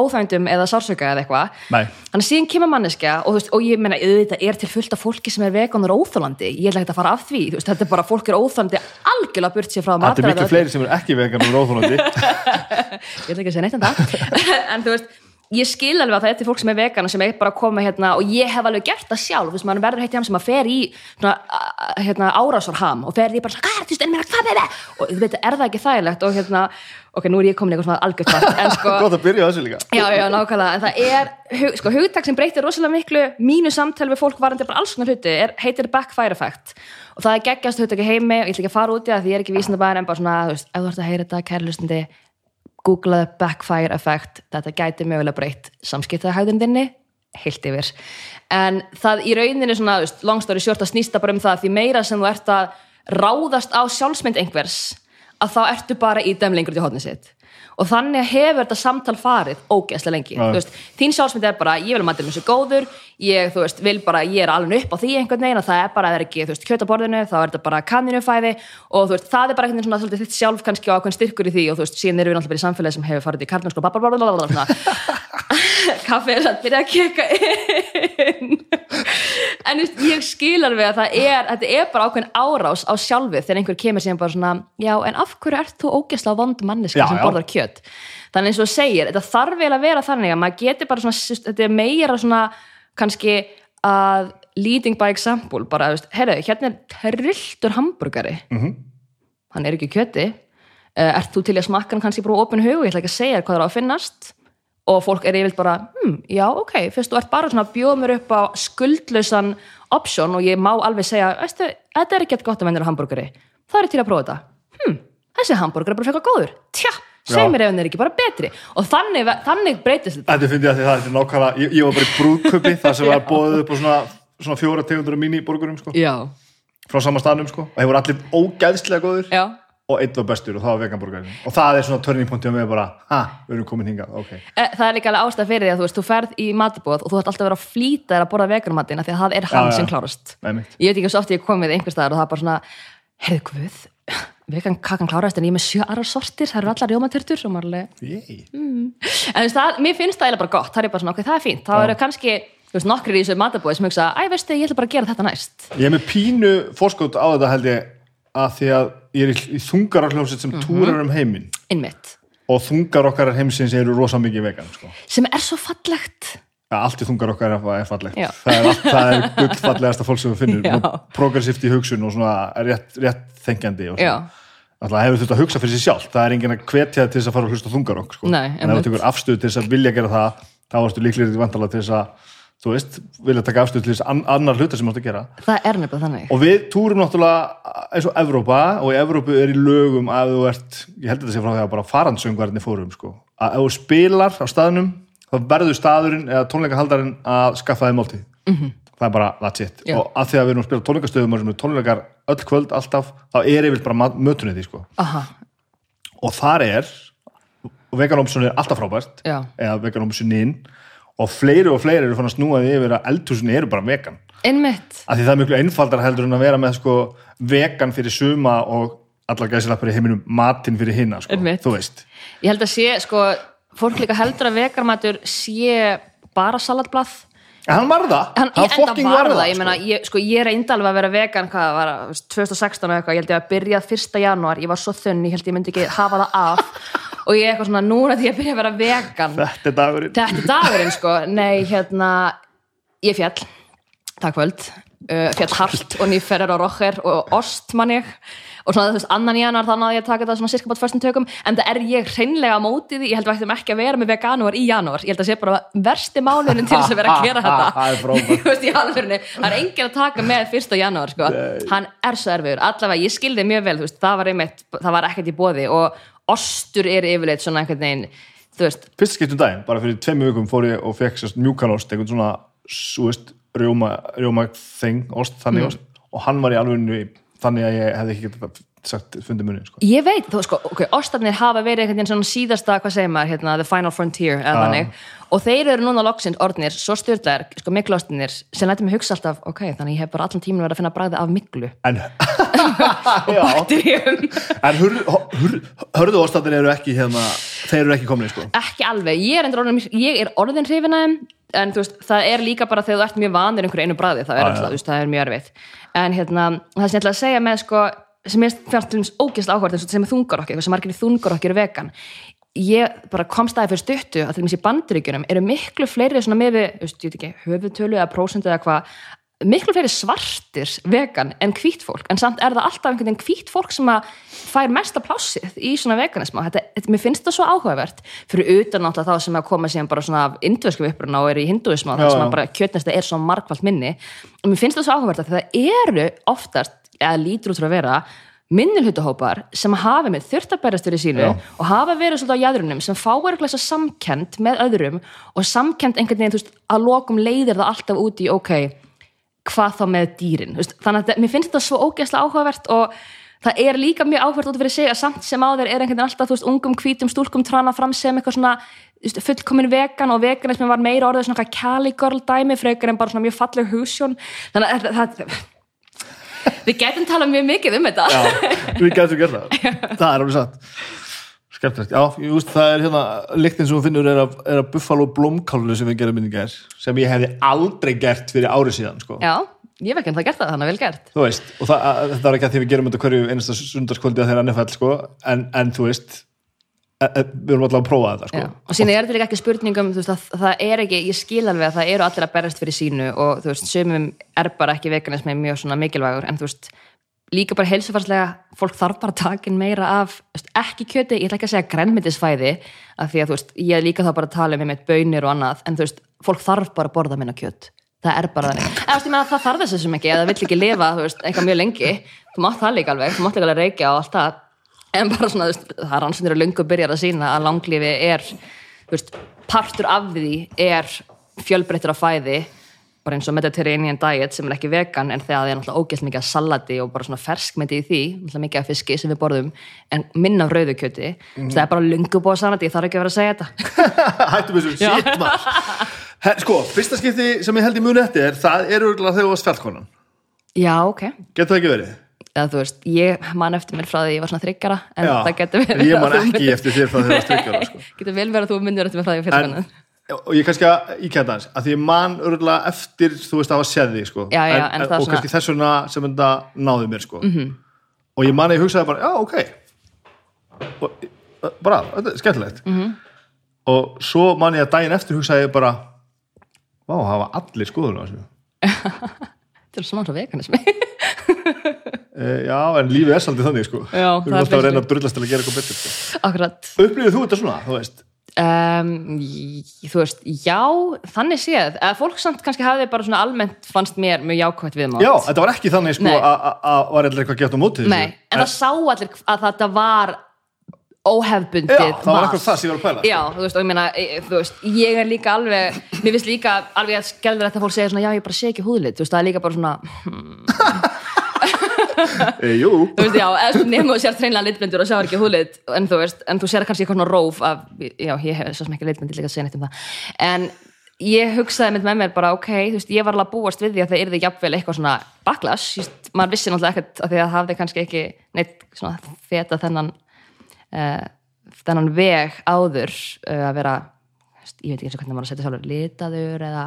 B: óþægndum eða sársöka eða eitthvað. Þannig að síðan kemur manneskja og, veist, og ég meina, auðvitað er til fullt af fólki sem er veganur óþólandi, ég ætla ekki að fara af því veist, þetta er bara, fólk er óþólandi algjörlega burt sér frá
A: þetta er miklu fleiri sem er ekki vegan og róðhólandi
B: öllu. [laughs] ég ætla ekki að segja neitt um það [laughs] en þú veist, ég skil alveg að það er til fólk sem er vegan sem er bara að koma hérna og ég hef alveg gert það sjálf, þú veist, maður verður heitt hjá sem að fer í svona, hérna, árásarham og fer í bara, hvað er þetta, en mér hvað er það? Og þú veit, er það ekki þægilegt? Og hérna, ok, nú er ég komin í eitthvað svona algjört en [laughs] sko,
A: gott að byrja þessu líka.
B: Já, já, nákvæmlega, en það er sko, hugtak sem breytir rosalega miklu mínu samtal við fólk varandi bara alls konar hluti er, heitir backfire effect. Og það er geggjast hugtak í heimi og ég ætla ekki að fara út í það því ég er ekki vísindabæðin en bara svona, þú veist, ef þú ert að heyra þetta kærlustandi, googlaðu backfire effect, þetta gæti mögulega breytt þinni heilt yfir, en það í rauninni svona, long story short að snýsta bara um það því meira sem þú ert að ráðast á sjálfsmynd einhvers að þá ertu bara í dæmlingur til hodni sitt. Og þannig hefur þetta samtal farið ógeðslega lengi,
A: Já.
B: þú veist, þín sjálfsmynd er bara, ég vil að maður er svo góður ég, þú veist, vil bara, ég er alveg upp á því einhvern veginn og það er bara, það er ekki, þú veist, kjötaborðinu þá er þetta bara kaninufæði og þú veist, það er bara einhvern veginn svona þitt sjálf kannski og ákveðin styrkur í því og þú veist, síðan erum við náttúrulega bara í samfélagi sem hefur farið í karnarskóla, babbarborðinu kaffið er alltaf byrjað að keka inn en veist, ég skilar við að það er þetta er bara ákveðin árás á sjálfið þegar einhver kemur síðan bara svona, já, en af hverju ert þú ógesla vond manneska sem borðar kjött þannig eins og segir, þetta þarf vel að vera þannig að maður getur bara svona, þetta er meira svona kannski að leading by example, bara, veist, heyrðu, hérna er trilltur hambúrgari.
A: Mhm.
B: hann er ekki kjöti. Uh, ert þú til að smakka hann kannski bara opin hug ég ætla ekki að segja hvað það er á að finnast. Og fólk er yfirleitt bara, hm, já, ok fyrst þú ert bara svona að bjóða mér upp á skuldlausan option og ég má alveg segja, veistu, þetta er ekki eitthvað gott að vennilega hambúrgari, það er til að prófa þetta. Hm, þessi hambúrgar er bara frekar góður. Tja,
A: Já.
B: seg mér ef hann er ekki bara betri. Og þannig, þannig breytist þetta.
A: Þetta finnst ég að það er nákvæmlega, ég, ég var bara í brúðköpi [laughs] þar sem var bóðið upp á svona, svona fjóra tegundur af míniborgurum sko,
B: já,
A: frá sama staðnum sko, og hefur allir ógæðslega góður
B: já,
A: og einn var bestur og það var veganborgarinn. Og það er svona turning point hjá mig bara, ha, við erum komin hingað, ok.
B: E, það er líka alveg ástæð fyrir því að þú veist, þú ferð í matabóð og þú ætti alltaf að vera að flýta þér að borða veganumatina því að það er hann sem klárast. Ég veit ekki svo oft ég kom við einhver staðar og það er bara svona heyrðu guð, vegan kakan klárast en ég er með sjö aðra sortir, það eru allar rjómatertur og maður alveg,
A: Yey.
B: en veist, það, mér finnst það eiginlega bara gott, það er bara svona, ok, það er fínt. Þá eru kannski, veist, nokkrir í þessu matabóð sem hugsa, æ, veistu, ég ætla bara að gera þetta næst.
A: Ég er með pínu fórskot á þetta held ég að því að ég er í, í þungararhljómsett sem túrar um heiminn. Og þungar okkar heimsins eru rosa mikið vegan sko.
B: sem er svo fallegt
A: ja, allt í þungar okkar er, fallegt.
B: Já.
A: það er, allt, það er gullfallegasta fólk sem við finnum. Og progressíft í hugsun og svona rétt, rétt þengjandi og. Alltaf hefur þurft að hugsa fyrir sér sjálf það er enginn að hvetja til þess að fara að hlusta á þungarokk sko.
B: Nei,
A: en ef þú tekur afstöðu til þess að vilja gera það þá varstu líklegir vandalega til þess að þú veist, vilja taka afstöðu til þess an annar hluta sem þú átt að gera.
B: Það er nefnilega þannig.
A: Og við túrum náttúrulega eins og Evrópa og í Evrópu er í lögum að þú ert, ég held að þetta sé frá því að bara farandsöngvarnir fórum sko, að ef þú spilar á staðnum þá verður staðurinn eða tónleikahaldarinn að skaffa þið máltíð. -hmm. það er bara that's it.
B: Já.
A: og að því að við erum að spila tónleikastöðum og tónleikar öll kvöld alltaf þá er yfir bara mötunni því sko. Og þar er og veganómsun er alltaf frábært.
B: Já.
A: eða veganómsunin og fleiri og fleiri eru fann að snúa því yfir að eldhúsin eru bara vegan.
B: Einmitt.
A: Að því það er miklu einfaldar heldur en að vera með sko vegan fyrir suma og allar gæsilappar í heiminum matinn fyrir hinna sko, þú veist.
B: Ég held að sé, sko, fólk líka heldur að vegarmatur sé bara salatblað.
A: En hann var það,
B: hann,
A: hann fucking
B: var það, ég meina,
A: sko.
B: ég, sko, ég reyndi alveg að vera vegan, hvað var það, þú veist, 2016 og eitthvað, ég held ég að byrjað 1. janúar, ég var svo þunn, ég held ég myndi ekki hafa það af. [laughs] Og ég eitthvað svona, núna því ég byrja að vera vegan.
A: Þetta er dagurinn.
B: Þetta er dagurinn, sko, nei, hérna ég fjall, takk kvöld. Uh, fjall hart og nýferðar og rocher og ost mann ég og svona þú veist, annan januar þannig að ég taka þetta svona sirka bát fyrstum tökum, en það er ég hreinlega á móti því, ég held að við ættum ekki að vera með veganúar í janúar, ég held að sé bara versti mánuðin til þess að vera að gera [laughs] þetta.
A: Það er [laughs]
B: það enginn að taka með fyrsta janúar, sko, hann er svo erfiður. Allavega, ég skildi mjög vel, þú veist, það var einmitt það var ekkert í bóði og ostur er yfirleitt svona einhvern veginn þú veist,
A: fyrst skipt um daginn, bara fyrir tveimur vikum fór ég og fekk mjúkanost, einhvern svona þú veist, rjóma, rjóma þing, ost,
B: Mm.
A: þannig ost. Og hann var í alveg þannig að ég hefði ekki getað sagt fundið munni sko.
B: Ég veit, þú sko, ok, ostarnir hafa verið einhvern veginn svona síðasta, hvað segir maður, hérna, the final frontier, eða þannig, og þeir eru núna loksins orðnir, svo styrlaðir, sko, miklostinir, sem lætur mig hugsa alltaf, ok, þannig ég hef bara allan tíminn verið að finna bragði af miklu.
A: en [laughs] já,
B: Bakteríum.
A: en hur, hur, hörðu ástættir eru ekki hérna, þeir eru ekki komni sko.
B: Ekki alveg, ég er, orðin, ég er orðin hrifin að þeim, en þú veist, það er líka bara þegar þú ert mjög vanir einhverju einu bragði, það er
A: Já,
B: alltaf, veist, það er mjög erfitt. En hérna, það sem ég ætla að segja með, sko, sem ég til þess ógeðslega áhverð, sem er þungar okkur, sem margir þungar okkur eru vegan. Ég bara komst aðeins fyrir stuttu að til dæmis í bandaríkjunum eru miklu fleiri svona með við, ég veit ekki, höfutölu eða prósentu eða hvað, miklu fleiri svartir vegan en hvít fólk en samt er það alltaf einhvern veginn hvít fólk sem að fær mesta plássið í svona veganisma þetta, þetta, mér finnst það svo áhugavert. Fyrir utan náttúrulega þá sem að koma síðan bara svona af indvesku uppruna og eru í hinduisma þar sem að bara kjötnesta er svo margvalt minni. Og mér finnst það svo áhugavert að það eru oftast, eða lítur út frá að vera minnulhutahópar sem hafi með þurft að berast fyrir sínu
A: Já.
B: og hafa verið svolítið á jæðrunum sem fá er að samkend með öðrum og samkend einhvern veginn, þú veist, að lokum leiðir það alltaf út í, ok, hvað þá með dýrin, veist, þannig að mér finnst þetta svo ógeðslega áhugavert og það er líka mjög áhugavert út fyrir sig að samt sem á þeir er einhvern veginn alltaf, veist, ungum hvítum stúlkum trana fram sem eitthvað svona veist, fullkomin vegan og veganismi var meira orðið svona girl dæmi frekar en bara svona mjög falleg húsjón þannig að það, við getum talað mjög mikið um þetta.
A: Já, við gætum gert það. [laughs] Það er alveg satt skemmtilegt, já, ég veist það er hérna lyktin sem þú finnur er af, er af buffalo blómkálu sem við gerum minni gær sem ég hefði aldrei gert fyrir árið síðan sko.
B: Já, ég veit ekki en það gert það, þannig að vel gert
A: þú veist, og það, að- þetta er ekki að því við gerum þetta hverju einasta sundarskvöldi að þeirra NFL sko, en, en þú veist e, e, við erum alltaf að prófa þetta sko.
B: Og síðan er þetta ekki spurningum þú veist, að það er ekki, ég skil alveg að það eru allir að berast fyrir sínu og þú veist, líka bara heilsufarslega fólk þarf bara að taka inn meira af ekki kjöti, ég ætla ekki að segja grænmyndisfæði af því að þú veist, ég líka þá bara að tala um með bönir og annað, en þú veist, fólk þarf bara að borða minna kjöt. Það er bara þannig, eða þú veist, ég meina það þarf þess sem ekki, eða vill ekki lifa, þú veist, eitthvað mjög lengi. Þú mátt það líka alveg, þú mátt líka alveg reykja og allt það. En bara svona, þú veist, það er rannsóknir að löngu byrjar að sína að langlífi er þú veist, partur af því er fjölbreyttur af fæði bara eins og Mediterranean diet sem er ekki vegan en þegar það er náttúrulega ógæst mikið af salati og bara svona ferskmyndi í því, náttúrulega mikið af fiski sem við borðum, en minna af rauðukjöti mm. það er bara lungu búið salati, ég þarf ekki að vera að segja þetta. [laughs]
A: Hættum þessu, shit maður. Sko, fyrsta skipti sem ég held í muni eftir það er örgulega þegar þú varst fjallkonan.
B: Já, ok,
A: getur það ekki verið?
B: eða þú veist, ég man eftir mér frá því ég var svona þryggjara, en
A: Já,
B: það getur verið
A: ég
B: að
A: man ekki eftir þér frá þegar þú varst þryggjara sko. [laughs]
B: getur vel verið að þú myndir eftir mér frá því fyrir
A: en, og ég kannski að íkjönda hans að því ég man örgulega eftir þú veist að hafa séð því sko.
B: Já, já, en
A: en,
B: það
A: og
B: svona-
A: kannski þess vegna sem þetta náði mér sko. -hmm. og ég man að ég hugsaði bara, já, ok og, bara, þetta er skemmtilegt -hmm. og svo man ég að daginn eftir hugsaði ég bara Vá, hafa allir skoðun á þessu [laughs]
B: þetta er svona svo veganismi [laughs]
A: e, Já, en lífið er svolítið þannig sko
B: Já,
A: Við
B: það
A: erum
B: er
A: alltaf að reyna að drullast til að gera eitthvað betur sko.
B: akkurat
A: Upplifið þú þetta svona, þú veist
B: um, þú veist, já þannig séð, eða fólk samt kannski hafði bara svona almennt fannst mér mjög jákvæmt við
A: Já, þetta var ekki þannig sko að að- að var eitthvað gett á mótið þessu.
B: Nei, en það sá allir að þetta var óhefbundið
A: Já, það var eitthvað það sem ég var að pæla sko.
B: Já, þú veist, og ég meina, e- þú veist, ég er líka alveg, mér finnst líka alveg að skelður þetta fólk segja svona, já, ég bara sé ekki húðlit, þú veist, það er líka bara svona, [laughs]
A: e, Jú,
B: þú veist, já, nefnum þú sér treinlega litblindur og sjá ekki húðlit, en þú veist, en þú sér kannski eitthvað svona róf af, já, ég hef svo sem ekki litblindur líka að segja neitt um það, en ég hugsaði með mér bara, ok, þú veist, ég var alveg að búast við því að það yrði jafnvel eitthvað svona backlash, just, maður vissi náttúrulega ekkert að því að það hafði kannski ekki neitt svona feta þennan uh, þennan veg áður uh, að vera þú veist, ég veit ekki eins og hvernig maður að setja sjálfur litaður eða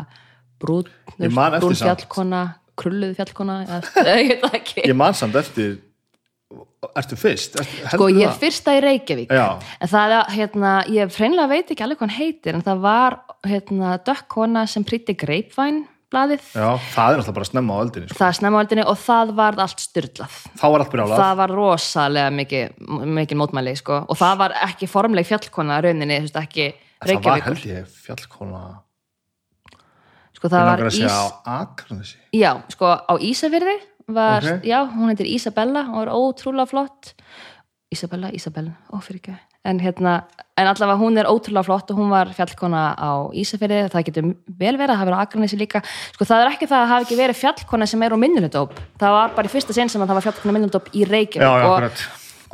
B: brún, brún fjallkona krulluð fjallkona [laughs] ég það
A: ég man samt eftir Ertu fyrst? Ertu,
B: sko ég
A: það?
B: er fyrsta í Reykjavík
A: Já.
B: en það er hérna, ég hreinlega veit ekki alveg hvað hann heitir en það var hérna dökkona sem prýtti greipvæn blaðið,
A: Já, það er náttúrulega bara snemma á öldinni sko.
B: það er snemma á öldinni og það var allt styrlað
A: Þá var allt brjálað
B: það var rosalega mikið, mikið mótmæli sko. og það var ekki formleg fjallkona rauninni, þú veist, ekki
A: Það var held ég fjallkona
B: sko, það var ís
A: Akranesi.
B: Já, sko, á Ísafirði var,
A: Ok.
B: já, hún heitir Ísabella og er ótrúlega flott. Ísabella, Ísabella, ó fyrir ekki. En hérna, en allavega hún er ótrúlega flott og hún var fjallkona á Ísafirði. Það getur vel verið að hafa verið á Akranesi líka. Sko það er ekki það að hafa ekki verið fjallkona sem er á minnulindóp, það var bara í fyrsta sinn sem að það var fjallkona minnulindóp í Reykjavík og,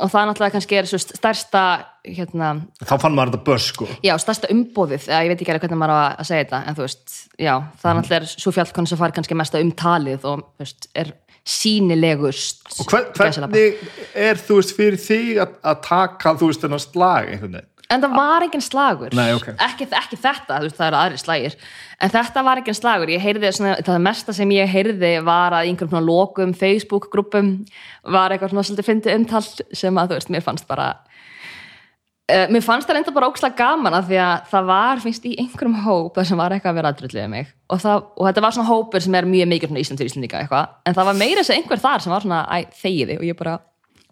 B: og það náttúrulega kannski er stærsta hérna,
A: Þá fann maður þetta börs sko.
B: Já, stærsta umbóðið, ég veit ekki alveg hvernig maður á að- að segja þetta, en þú veist, já, það náttúrulega er svo fjallkona sem fær kannski mesta umtalið og, veist, er sínilegust
A: Og hver, hvernig er þú veist fyrir þig að, að taka þú veist þennan slag einhvern veginn?
B: En það var engin slagur,
A: Nei, ok.
B: ekki, ekki þetta, veist, það eru aðri slagir, en þetta var engin slagur, ég heyrði svona, það mesta sem ég heyrði var að í einhverjum svona lokum Facebook-grúpum var eitthvað svona svolítið fyndi umtal sem að, þú veist, mér fannst bara, uh, mér fannst það enda bara ókslega gaman að því að það var, finnst, í einhverjum hóp þar sem var eitthvað að vera aðdrullið um mig. Og, það, og þetta var svona hópur sem er mjög mikið svona Ísland fyrir Íslandíka eitthvað, en það var meira að einhver þar sem var svona, æ, þegiði og ég bara,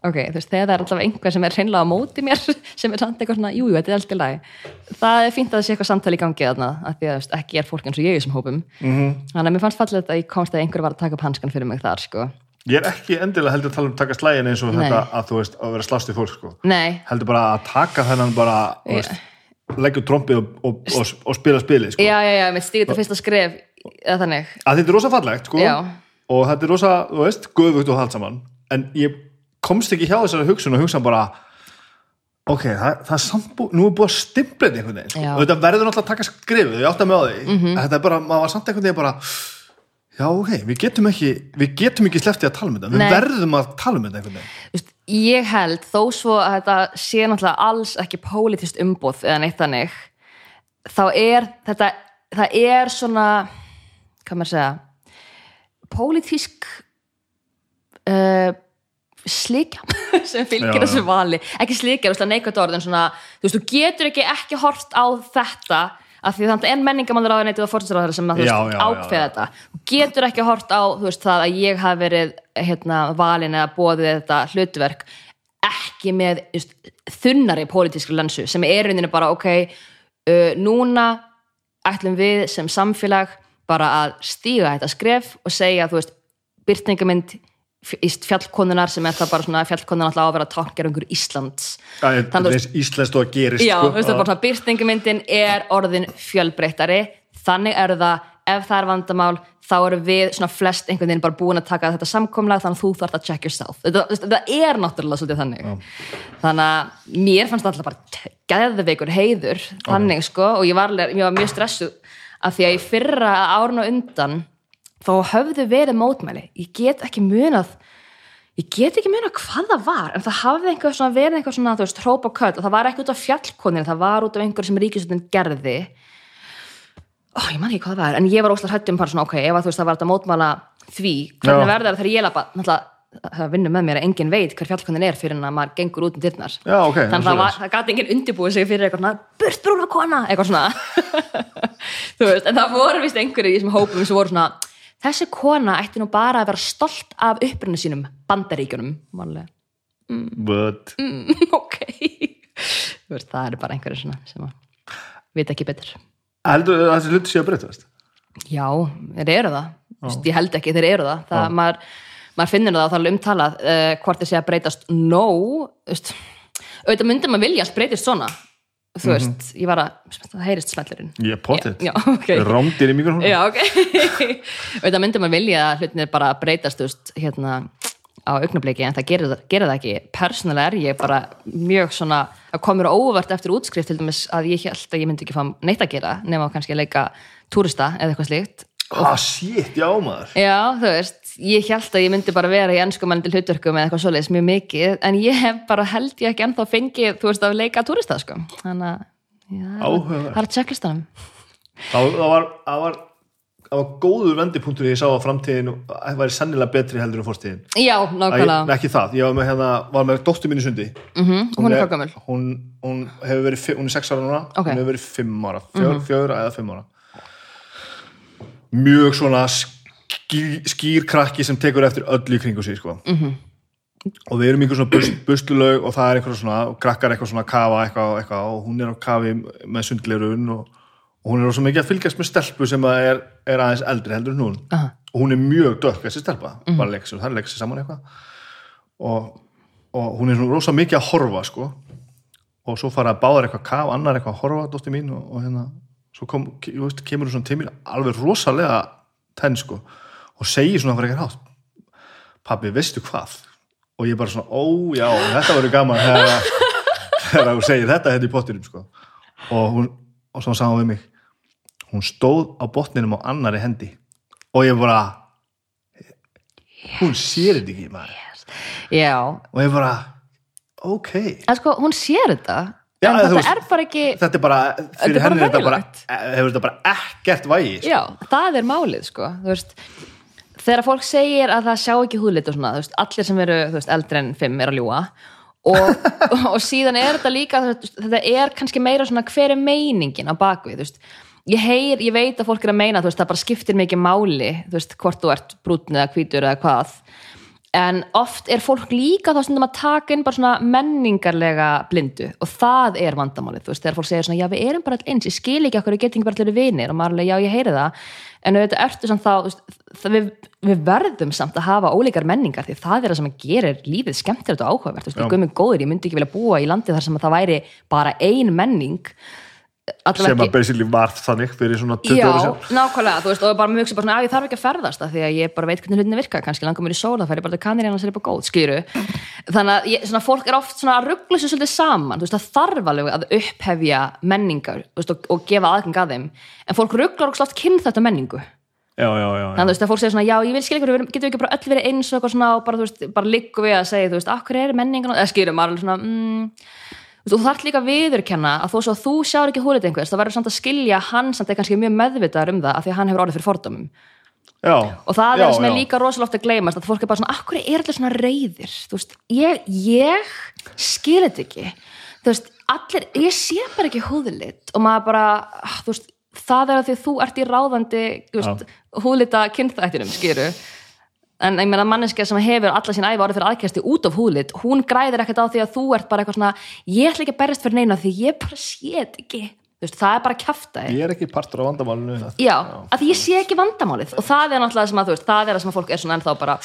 B: ok, þú veist, þegar það er alltaf einhver sem er hreinlega á móti mér, [laughs] sem er samt eitthvað svona, jú, jú, þetta er alltaf lagi. Það er fínt að það sé eitthvað samtali í gangi þarna, af því að veist, ekki er fólk eins og ég í þessum hópum. -hmm. þannig að mér fannst fallið að ég komst að einhver var að taka upp hanskan fyrir mig þar, sko.
A: Ég er ekki endilega heldur að tala um taka slægin eins og
B: Nei.
A: þetta að þú veist að vera slást í fólk sko.
B: Nei,
A: heldur bara að taka þennan bara þú veist, leggja trompið og, og, og, og spila spilið sko.
B: Já, já, já, mitt stíði þetta fyrsta skref eða þannig,
A: að þetta er rosa fallegt sko.
B: Já.
A: og þetta er rosa, þú veist, göfugt og haldt saman en ég komst ekki hjá þessari hugsun og hugsa bara ok, það, það er samt nú er búið að stimpla þetta einhvern veginn sko.
B: Já.
A: og þetta verður náttúrulega að taka skrifið, ég átta með á því
B: Mhm.
A: að þetta er bara, maður var samt einhvern veginn bara já, ok, við getum ekki við getum ekki sleftið að tala um þetta við
B: Nei.
A: verðum að tala um þetta einhvern veginn
B: ég held þó svo að þetta sé náttúrulega alls ekki pólitískt umbóð eða neitt þannig þá er þetta það er svona hvað maður að segja pólitísk uh, slikja [laughs] sem fylgir
A: Já,
B: þessu vali. Ekki slikja, þú veist, neikvægt orð en svona, þú veist, þú getur ekki ekki hort á þetta af því þannig er menningamálur á og fórstinsráður sem að, þú
A: Já,
B: veist,
A: já,
B: ákveða þetta. Þú getur ekki hort á veist, það að ég hafi verið hérna, valin eða bóðið þetta hlutverk ekki með veist, þunnari pólitískri lensu sem er rauninni bara ok uh, núna ætlum við sem samfélag bara að stíga þetta skref og segja þú veist, byrtingamind fjallkonunar sem er það bara svona fjallkonunar alltaf á að vera Íslands.
A: Það
B: Þannig
A: er íslenskt og að gerist
B: Já,
A: sko.
B: þú veist það bara svona byrtingamyndin er orðin fjölbreyttari. Þannig er það, ef það er vandamál þá eru við svona flest einhvern veginn bara búin að taka þetta samkomlega þannig að þú þarf að check yourself. Þetta, þú er náttúrulega svolítið þannig. Þannig að mér fannst alltaf bara geðveikur heiður. Þannig sko og ég var, ég var mjög stressuð af því að í fyrra árun og undan þá höfðu verið mótmæli ég get ekki munað ég get ekki meina hvað það var en það hafði einhver svona verið einhver svona þú veist, hróp og köll og það var ekki út af fjallkonir það var út af einhver sem ríkisvöldin gerði. Ó, ég man ekki hvað það var en ég var óslega hættum bara svona, ok, ef að þú veist það var þetta mótmála því, hvernig verður það þegar ég lappa náttúrulega það vinnur með mér að enginn veit hver fjallkonin er fyrir en að maður gengur út um dyrnar.
A: Já, ok,
B: þannig að það, gati enginn undirbúið sig fyrir eitthvað svona burt brúna kona, eitthvað svona. [laughs] Veist, en það voru vist einhverju í þessum hópum sem voru svona þessi kona ætti nú bara að vera stolt af upprunni sínum bandaríkjunum. Vanlega,
A: But,
B: mm, [laughs] ok. Veist, það eru bara einhverju svona sem vita ekki betur.
A: Heldur að þessi hluti sé að breytast?
B: Já, þeir eru það. Vist, ég held ekki, þeir eru það, það maður, maður finnir það það er umtalað uh, hvort þeir sé að breytast. No veist, auðvitað myndi maður vilja að breytist svona þú veist, ég var að það heyrist smellurinn
A: Ég er potið.
B: Já, [laughs] ok.
A: Rámdir í mikrofónu.
B: Já, ok [laughs] auðvitað myndi maður vilja að hlutinir bara breytast þú veist, hérna á augnabliki en það gerir, það- gerir það ekki persónulega er ég bara mjög svona að komur óvart eftir útskrift til dæmis að ég held að ég myndi ekki fá neitt að gera nema kannski að leika túrista eða eitthvað slíkt
A: Ah, shit, já maður.
B: Já, þú veist, ég held að ég myndi bara vera í ennskumælandi hlutverkum eða eitthvað svoleiðis mjög mikið, en ég hef bara held ég ekki ennþá fengið, þú veist, að leika túrista, sko. Þannig að, það er að.
A: Það, það, var, það, var, það var góður vendipunktur ég sá að framtíðin væri sennilega betri heldur en fórstíðin.
B: Já, nákvæmlega.
A: ekki það, ég var með, hérna, var með dóttur mín í sundi
B: Mm hún er hvað gömul.
A: hún, hún hefur verið, fi- hún er sex ára núna
B: Ok. Mhm.
A: hún hefur verið fimm ára, fjör, fjögur eða fimm ára mjög svona skýr, skýr krakki sem tekur eftir öllu í kringu sig sko.
B: Mhm.
A: og við erum einhver svona bust, bustulaug og það er einhver svona, og krakkar eitthvað svona að kafa eitthvað, eitthvað og hún er á kafi með sundleirun og, og hún er rosa mikið að fylgjast með stelpu sem að er, er aðeins eldri heldur en hún
B: Aha.
A: og hún er mjög dökk þessi stelpa, bara leik sér, það er leik sér saman eitthvað og, og hún er svona rosa mikið að horfa sko og svo fara að báðar eitthvað kaf, annar eitthvað að horfa dóttir mín og, og hérna svo kom, veist, kemur hún svona til mín alveg rosalega tenn sko og segir svona fyrir eitthvað hátt pabbi, veistu hvað? Og ég bara svona, ó já, þetta verður gaman þegar, hún segir þetta hérna í pottinum sko. Og hún, og svo sagði hún við mig hún stóð á botninum á annari hendi og ég bara hún sér þetta ekki maður.
B: Já,
A: og ég bara, ok.
B: Sko, hún sér þetta,
A: Já,
B: þetta
A: veist-
B: er bara ekki,
A: þetta er bara, fyrir henni þetta bara,
B: venjulegt.
A: hefur þetta bara ekkert vægi sko.
B: já, það er málið, sko, veist, þegar fólk segir að það sjá ekki húðlit og svona, þú veist, allir sem eru, veist, eldri en fimm er að ljúga. [laughs] Og, og síðan er þetta líka, veist, þetta er kannski meira svona hver er meiningin á bakvið, þú veist, ég heyr, ég veit að fólk er að meina, þú veist, það bara skiptir mikið máli, þú veist, hvort þú ert brútn eða hvítur eða hvað, en oft er fólk líka þá stundum að taka inn bara svona menningarlega blindu og það er vandamálið, þú veist, þegar fólk segir svona já við erum bara allir eins, ég skil ekki okkur, við getum bara allir vinir. Og maður er alveg, já ég heyri það. En auðvitað ertu samt þá, þú veist, það, við, við verðum samt að hafa ólíkar menningar því það er það sem gerir lífið skemmtilegt og áhugavert, þú veist,
A: Já.
B: ég guðminn góður, ég myndi ekki vilja búa í landi þar sem að það væri bara ein menning
A: sem að basically var þannig fyrir svona 20
B: Já,
A: ára sér
B: nákvæmlega, þú veist, og bara mjög sem bara svona, að ég þarf ekki að ferðast það því að ég bara veit hvernig hlutinni virka, kannski langar mér í sól, það færi bara til kanir en það er bara góð, skýru þannig að ég, svona, fólk er oft svona að ruggla sér svolítið saman, þú veist, það þarf alveg að upphefja menningar, veist, og, og gefa aðgang að þeim, en fólk rugglar okkur slátt kynnt þetta menningu,
A: já, já, já, já.
B: þannig að þú veist, að fólk segir svona, já, ég vil skilja ykkur, getum við ekki bara öll verið eins og eitthvað svona og bara, bara liggu við að segja, þú veist, akkur er menningan, eða skýru, maður alveg svona, mm, Þú þarf líka að viðurkenna að þó svo að þú sjáur ekki húlit einhvers, þá verður samt að skilja að hann samt er kannski mjög meðvitaður um það af því að hann hefur orðið fyrir fordómum.
A: Já,
B: og það
A: já,
B: er sem er líka rosalóft að gleymast að fólk er bara svona, akkur er allir svona reyðir veist, ég, ég skil þetta ekki. Veist, allir, ég sé bara ekki húðlit og maður bara, ah, veist það er að því að þú ert í ráðandi húðlita kynþættinum, skýru en ég meina manneskja sem hefur alla sín æfi orðið fyrir aðkjæsti út af húðlit hún græðir ekkert á því að þú ert bara eitthvað svona ég ætla ekki að berjast fyrir neina því ég bara sé þetta ekki veist, það er bara kjafta
A: ég er ekki partur á vandamálinu það.
B: Já, að því ég sé ekki vandamálið. Og það er náttúrulega sem að þú veist, það er það sem að fólk er svona ennþá bara,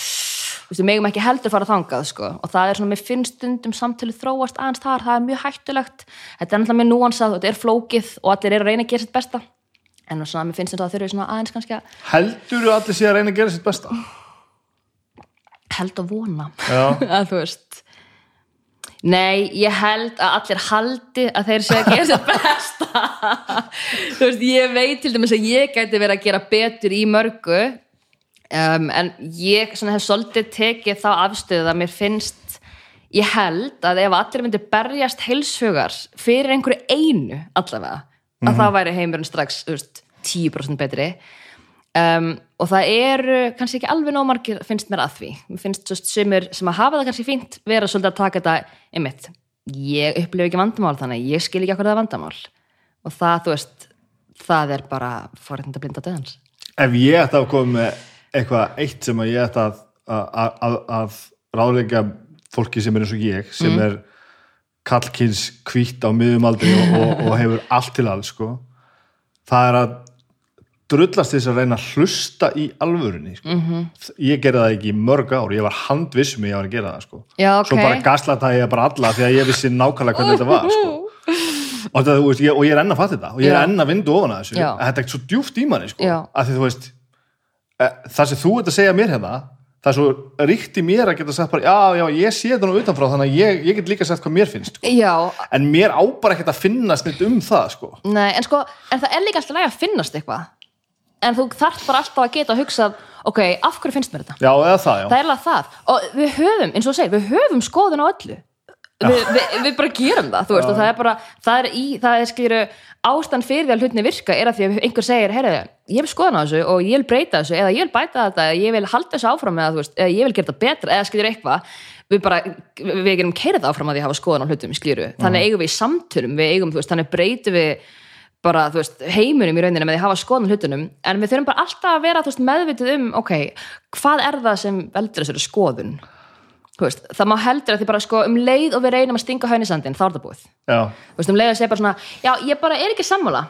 B: megum ekki heldur fara þangað, sko, og það er svona, mér finnst stundum samtölu þróast aðeins þar, það er mjög hættulegt, þetta er náttúrulega mjög núansað þetta er flókið og allir eru að reyna að gera sitt besta. En svona, mér finnst þetta að þurfi svona aðeins kannski að
A: heldur þú allir sé að reyna að gera sitt besta
B: held að vona. [laughs] Að þú veist Nei, ég held að allir haldi að þeir séu að gera sér besta. Þú veist, ég veit til dæmis að ég gæti verið að gera betur í mörgu um, en ég svona hef svolítið tekið þá afstöðu að mér finnst ég held að ef allir myndi berjast heilshugar fyrir einhverju einu allavega, að það væri heimurinn strax veist, 10% betri. Um, og það eru kannski ekki alveg nómargir finnst mér að því. Mér finnst svo sumir sem að hafa það kannski fínt vera svolítið að taka þetta einmitt, ég upplifu ekki vandamál þannig ég skil ekki okkur það vandamál. Og það, þú veist, það er bara forréttinda blinda döðans
A: ef ég ætti að koma með eitthvað eitt sem að ég ætti að, að, að, að ráðleika fólki sem er eins og ég sem er kallkins kvítt á miðum aldrei og, og, og hefur allt til alls sko. það er að drullast þess að reyna að hlusta í alvörunni sko. ég gerði það ekki í mörg ár ég var handviss um að ég var að gera það sko.
B: Já, ok.
A: svo bara gaslata ég bara alla því að ég vissi nákvæmlega hvernig þetta var sko. og, það, veist, ég, og ég er enn að fatta þetta og ég er
B: Já.
A: enn að vindu ofan að þessu
B: Já.
A: að þetta er svo djúft í manni sko. Að því veist eh, það sem þú ert að segja mér hérna það er svo ríkt í mér að geta sagt bara já, já, ég sé þetta nú utanfrá þannig að ég, ég get líka sagt hvað mér finnst sko. En mér á bara ekkert að finnast neitt um það sko.
B: nei, en sko en það er líka alltaf læg að finnast eitthvað en þú þarf bara alltaf að geta að hugsa ok, af hverju finnst mér þetta?
A: já, eða það, já.
B: Það er alveg það. Og við höfum, eins og þú segir, við höfum skoðun á öllu. Vi, við, við bara gerum það, þú veist, og það er bara það er, í, það er skilju ástand fyrir því að hlutinni virka er að því að einhver segir heyrðu, ég vil skoðan á þessu og ég vil breyta þessu eða ég vil bæta þetta, eða ég vil halda þessu áfram eða, þú veist, eða ég vil gera þetta betra eða skilju eitthvað. Við bara, við gerum keirað áfram að því að hafa skoðan á hlutum skilju, þannig eigum við í samtölum við eigum, þú veist, þannig breytum við bara, þú veist, heiminum í rauninni með því að hafa skoðan hlutunum, en við þurfum bara alltaf að vera veist, meðvitið um, ok, hvað er það sem veldur þessari skoðun? Veist, það má heldur að því bara sko um leið og við reynum að stinga haun í sandin, þá er það búið.
A: Já,
B: Þú veist, um leið að segja bara svona já, ég bara er ekki sammála.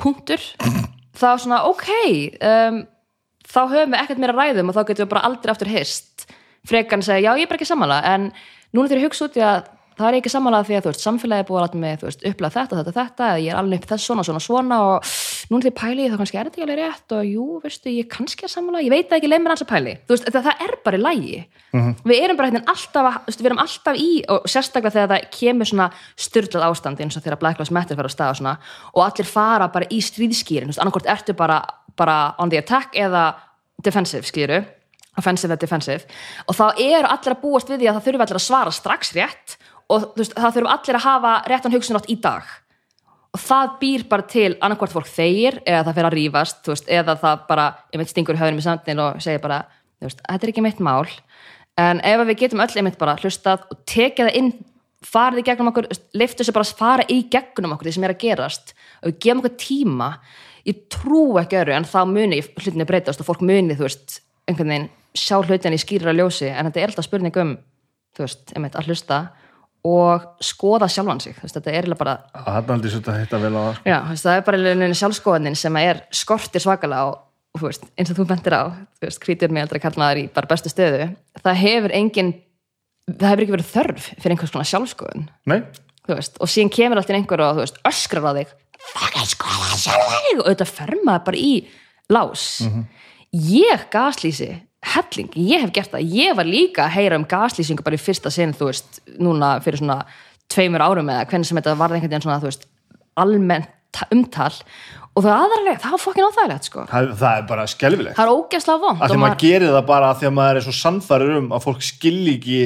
B: Punktur. [clears throat] Þá svona, ok um, þá höfum við ekkert meira ræðum og þá getum við bara aldrei aftur hist frekan segja, já, ég er bara ekki sammála en núna þegar ég hugsa út í að það er ekki sammála því að þú veist, samfélagi er búið að láta mig upplega þetta, þetta, þetta, eða ég er alveg upp þess svona, svona, svona og núna þegar pæli þá kannski er þetta ekki alveg rétt og jú, veistu, ég kannski er sammála, ég veit ekki, leið mér hans að pæli. Þú veist, það, það er bara í lægi við erum bara hérna alltaf, við erum alltaf í og sérstaklega þegar það kemur svona styrlað ástand eins og þegar Black Lives Matter fara á stað og svona og allir fara bara í stríðskýrin annarkort ertu bara, bara on the attack eða defensive skýru offensive eða defensive. Og þá eru allir að búast við því að það þurfi allir að svara strax rétt og veist, það þurfi allir að hafa réttan hugsunátt í dag. Og það býr bara til annarkvort fólk þegir eða það fer að rífast þú veist, eða það bara, ég veit, stingur höfðum í sandin og segir bara, þetta er ekki mitt mál. En ef við getum öll einmitt bara hlustað og tekið það inn farið í gegnum okkur, leiftu þessu bara að fara í gegnum okkur því sem er að gerast og við gefum okkur tíma ég trú ekki öru en þá muni hlutinni breytast og fólk muni, þú veist, einhvern veginn sjá hlutinni í skýra ljósi. En þetta er alltaf spurning um, þú veist, einmitt að hlusta og skoða sjálfan sig, veist, þetta er bara
A: það að það sko.
B: Já, þú veist, það er bara sjálfskoðanin sem er skortir svakalega og, og veist, eins og þú bentir á, krítur mig aldrei karlmaður í bara bestu stöðu, það hefur engin, það hefur ekki verið þörf fyrir einhvers konar sjálfskoðun, og síðan kemur allt í einhver og öskrar á þig, og fer maður bara í lás. Ég gaslýsi helling, ég hef gert það, ég var líka að heyra um gaslýsingu bara í fyrsta sinn, þú veist, núna fyrir svona tveimur árum eða hvernig sem þetta varði einhvern veginn svona, þú veist, almennt umtal og það aðralega, það var fokkin óþægilegt sko.
A: það, það er bara skelfilegt
B: Það er ógeðslega vond
A: að því
B: og
A: maður gerir það bara að maður er svo sannfærir um að fólk skilji ekki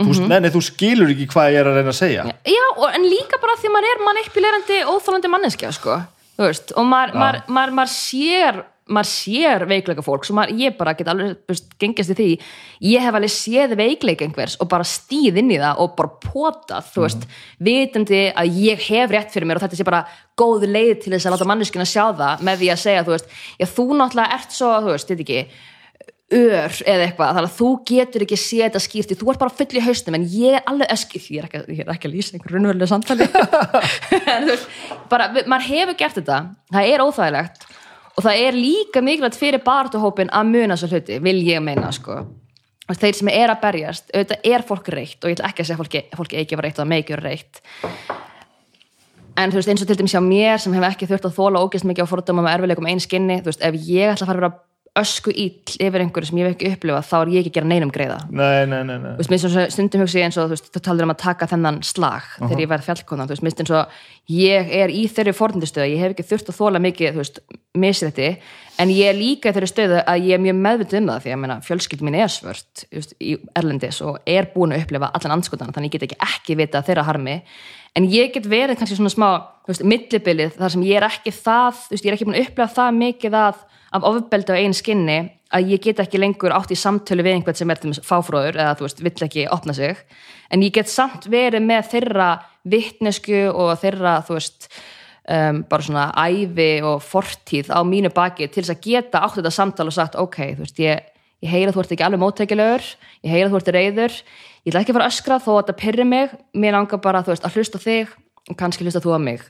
A: þú, veist, nei, nei, þú skilur ekki hvað ég er að reyna að segja
B: Já, og, en líka bara því að maður er manipulerandi, óþálandi manneskja, sko. Og maður,
A: Já.
B: maður, maður, maður sér maður sér veikleika fólks og maður, ég bara get alveg veist, gengist í því. Ég hef alveg séð veikleika einhvers og bara stíð inn í það og bara potað þú veist, vitandi að ég hef rétt fyrir mér og þetta sé bara góð leið til þess að láta manneskina sjá það með því að segja, þú veist, já þú náttúrulega ert svo, þú veist, þetta ekki ör eða eitthvað, þannig að þú getur ekki séð þetta skýrt, því þú ert bara full í haustum en ég er alveg ég er ekki, ég er ekki að lýsa einhver raunverulegu samtali. [laughs] Bara, maður hefur gert þetta það er óþægilegt og það er líka mikilvægt fyrir baratuhópin að muna svo hluti, vil ég meina sko. Þeir sem er að berjast auðvitað er fólk reitt og ég ætla ekki að segja fólki, fólki ekki var reitt og að meikjur reitt en þú veist eins og til dæmis hjá mér sem hef ekki þurft að þóla ógeðst mikið á fordóma með erfileikum einn skinni, þú veist, ef ég ætla að fara að vera ösku ill yfir einhverju sem ég hef ekki upplifað þá er ég ekki að gera neinum greiða.
A: Nei, nei, nei,
B: veist, stundum hugsi ég eins og þú veist, þú talar um að taka þennan slag þegar ég verð fjallkona, þú veist, mér finnst eins og ég er í þeirri fornindistöðu, ég hef ekki þurft að þóla mikið, þú veist, misið þetta en ég er líka í þeirri stöðu að ég er mjög meðvitið um það því að meina, fjölskyld mín er svört veist, í Erlendis og er búin að upplifa allan anskotan, þannig ég get ekki ekki vita þeirra harmi, en ég get verið kannski svona smá, millibilið þar sem ég er ekki það, veist, ég er ekki búin að upplifa það mikið að af ofbeldi á einn skinni að ég get ekki lengur átt í samtölu við einhvern sem er til fáfróður eða þú veist, vill ekki opna sig. En ég get samt verið með þeirra vittnesku og þeirra þú veist um, bara svona ævi og fortíð á mínu baki til þess að geta átt þetta samtal og sagt ok, þú veist, ég, ég heyra að þú ert ekki alveg móttækilegur, ég heyra að þú ert reyður ég ætla ekki að fara að öskra þó að þetta pyrri mig mér langar bara, þú veist, að hlusta þig og kannski hlusta þú á mig.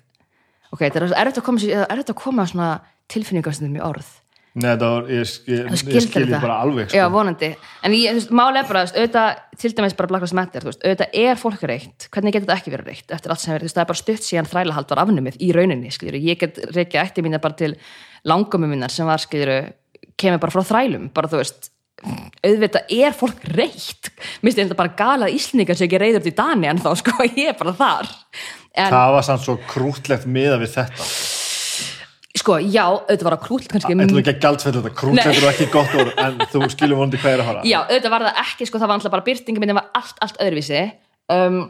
B: Ok, þetta er erfitt að koma, erfitt að koma tilfinningastundum í orð
A: Nei, var, ég, skil, ég skil ég bara alveg
B: Já,
A: sko.
B: vonandi, en ég, þú veist, máli er bara auðvitað, til dæmis bara Matter þú veist, auðvitað er fólk reitt, hvernig getur þetta ekki verið reitt eftir allt sem verið, þú veist, það er bara stutt síðan þrælahald var afnumið í rauninni, skiljur, ég get reykja eftir mína bara til langömmu minnar sem var, skiljur, kemur bara frá þrælum. Bara þú veist, auðvitað er fólk reitt, minnst þetta bara galað íslendingar sem ekki reyður til Dani en þá, sko, [laughs] ég er bara þar. En,
A: Það var samt svo krútlegt miða við þetta
B: sko, já, auðvitað var að krúlt kannski
A: Þetta er ekki að gjaldfell þetta, krútlegt er ekki gott orð en þú skilur vonandi hvað er að fara.
B: Já, auðvitað var það ekki, sko, það var alltaf bara byrtingin minni var allt, allt öðruvísi. Um,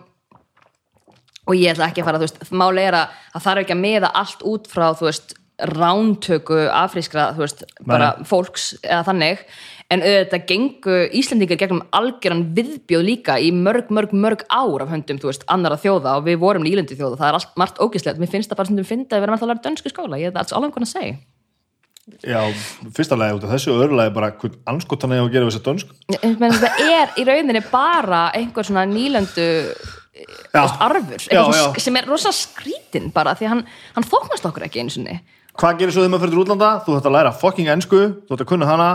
B: og ég ætla ekki að fara, þú veist, máli er að það þarf ekki að meða allt út frá, þú veist rántöku afrískra, þú veist, bara fólks eða þannig, en auðvitað gengu Íslendingar gegnum algjöran viðbjóð líka í mörg, mörg, mörg ár af höndum, þú veist, annara þjóða og við vorum nýlendi þjóða, það er allt margt ógislegt mér finnst það bara stundum finna að við erum alltaf að læra dönsku skóla. Ég er that's all I'm gonna say.
A: Já, fyrsta lagi út af þessu og öðru lagi bara hvern anskotan er að gera við þessa dönsku?
B: Ég meina, það er í rauninni bara einhver svona nýlendu
A: Já,
B: veist, arfur.
A: Já, já.
B: sem er rosa skrítin bara því að hann, hann þóknast okkur ekki einu sinni
A: Hvað gerir svo þegar maður fyrir útlanda? Þú ætti að læra fucking ensku, þú ætti að kunna hana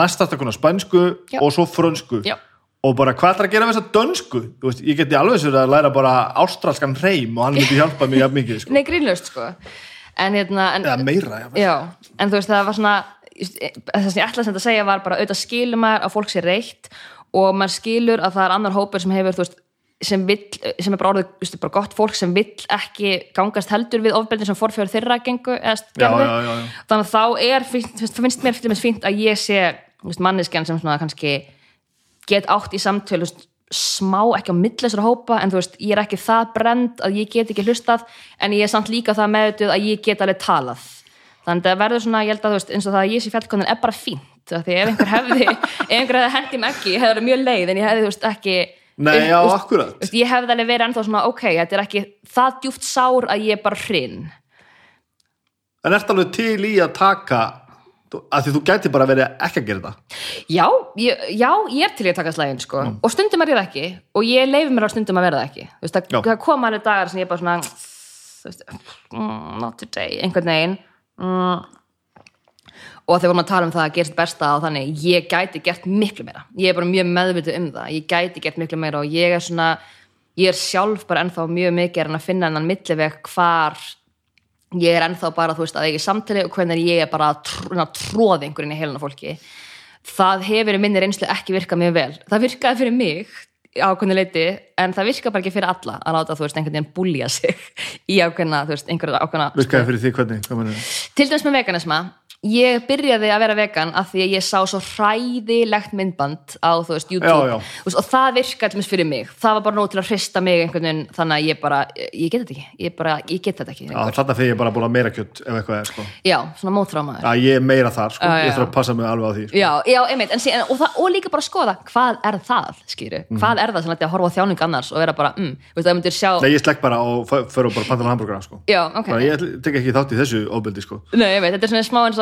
A: næst ætti að kunna spænsku.
B: Já.
A: og svo frönsku
B: Já.
A: og bara hvað ætlar að gera við þessa dönsku? Þú Veist, ég geti alveg sér að læra bara ástralskan hreim og hann myndi [laughs] hjálpa mig jafn mikið sko.
B: Nei, grínlaust sko en, hérna, en,
A: eða meira já.
B: já, en þú veist það var svona það sem ég ætla sem að segja var bara auðvitað skilur maður að fólk sé reitt og maður skilur að það er annar hópur sem hefur þú veist sem, vill, sem er bara orðið þú veist, bara gott fólk sem vill ekki gangast heldur við ofbeldin sem forfjör þeirra gengu
A: já, já, já.
B: þannig að þá er það finnst mér fyrir mig fínt að ég sé manneskjan sem svona kannski get átt í samtölu smá ekki á milli þessara hópa en þú veist, ég er ekki það brend að ég get ekki hlustað en ég er samt líka það meðutuð að ég get alveg talað þannig að það verður svona, ég held að þú veist eins og það að ég sé fjallkonin er bara fínt því ef einhver hefði, [laughs] ef einhver hefði hendi mig ekki ég hefði
A: Nei, já, akkurat.
B: þú veist, ég hefði alveg verið ennþá svona ok, þetta er ekki það djúft sár að ég er bara hrinn.
A: En ert alveg til í að taka að því þú gæti bara verið ekki að gera þetta
B: Já, ég, já, ég er til í að taka slægin sko. og stundum er ég það ekki. Og ég leifi mér á stundum að vera það ekki. Þú veist, það, það koma alveg dagar sem ég bara svona þú veist, mm, not today, einhvern veginn. Mm. Og þegar vorum að tala um það að gera sitt besta og þannig, ég gæti gert miklu meira. Ég er bara mjög meðvitið um það. Ég gæti gert miklu meira og ég er svona ég er sjálf bara ennþá mjög mikið en að finna hennan milliveg hvar ég er ennþá bara, þú veist, að ég er samtali og hvernig ég er bara að tr tróði einhverjum í heiluna fólki. Það hefur í minni reynslu ekki virkað mjög vel. Það virkaði fyrir mig ákveðinu leiti en það virkar bara ekki fyrir alla að láta þú veist einhvern veginn búlja sig [laughs] í ákveðna, þú veist, einhverja ákveðna
A: Virkaði fyrir því hvernig,
B: til dæmis með veganisma ég byrjaði að vera vegan af því að ég sá svo hræðilegt myndband á þú veist YouTube
A: Já, já.
B: Veist, og það virkaði til dæmis fyrir mig það var bara nóg til að hrista mig einhvern veginn þannig að ég bara, ég get þetta ekki ég, bara, ég get þetta ekki lengur.
A: þarna þegar ég bara búin að meira kjött ef eitthvað er sko.
B: já, svona mótrámaður
A: Já, ég er meira þar, sko.
B: Já,
A: ég þarf að passa mig alveg á því sko.
B: Já, já, einmitt, en, síðan, og, það, og líka bara skoða hvað er það, skýru,
A: Mhm.
B: hvað er það sem að horfa þjáning annars og vera bara, mm, veist, sjá
A: Nei, ég slekk bara og f- fer og bara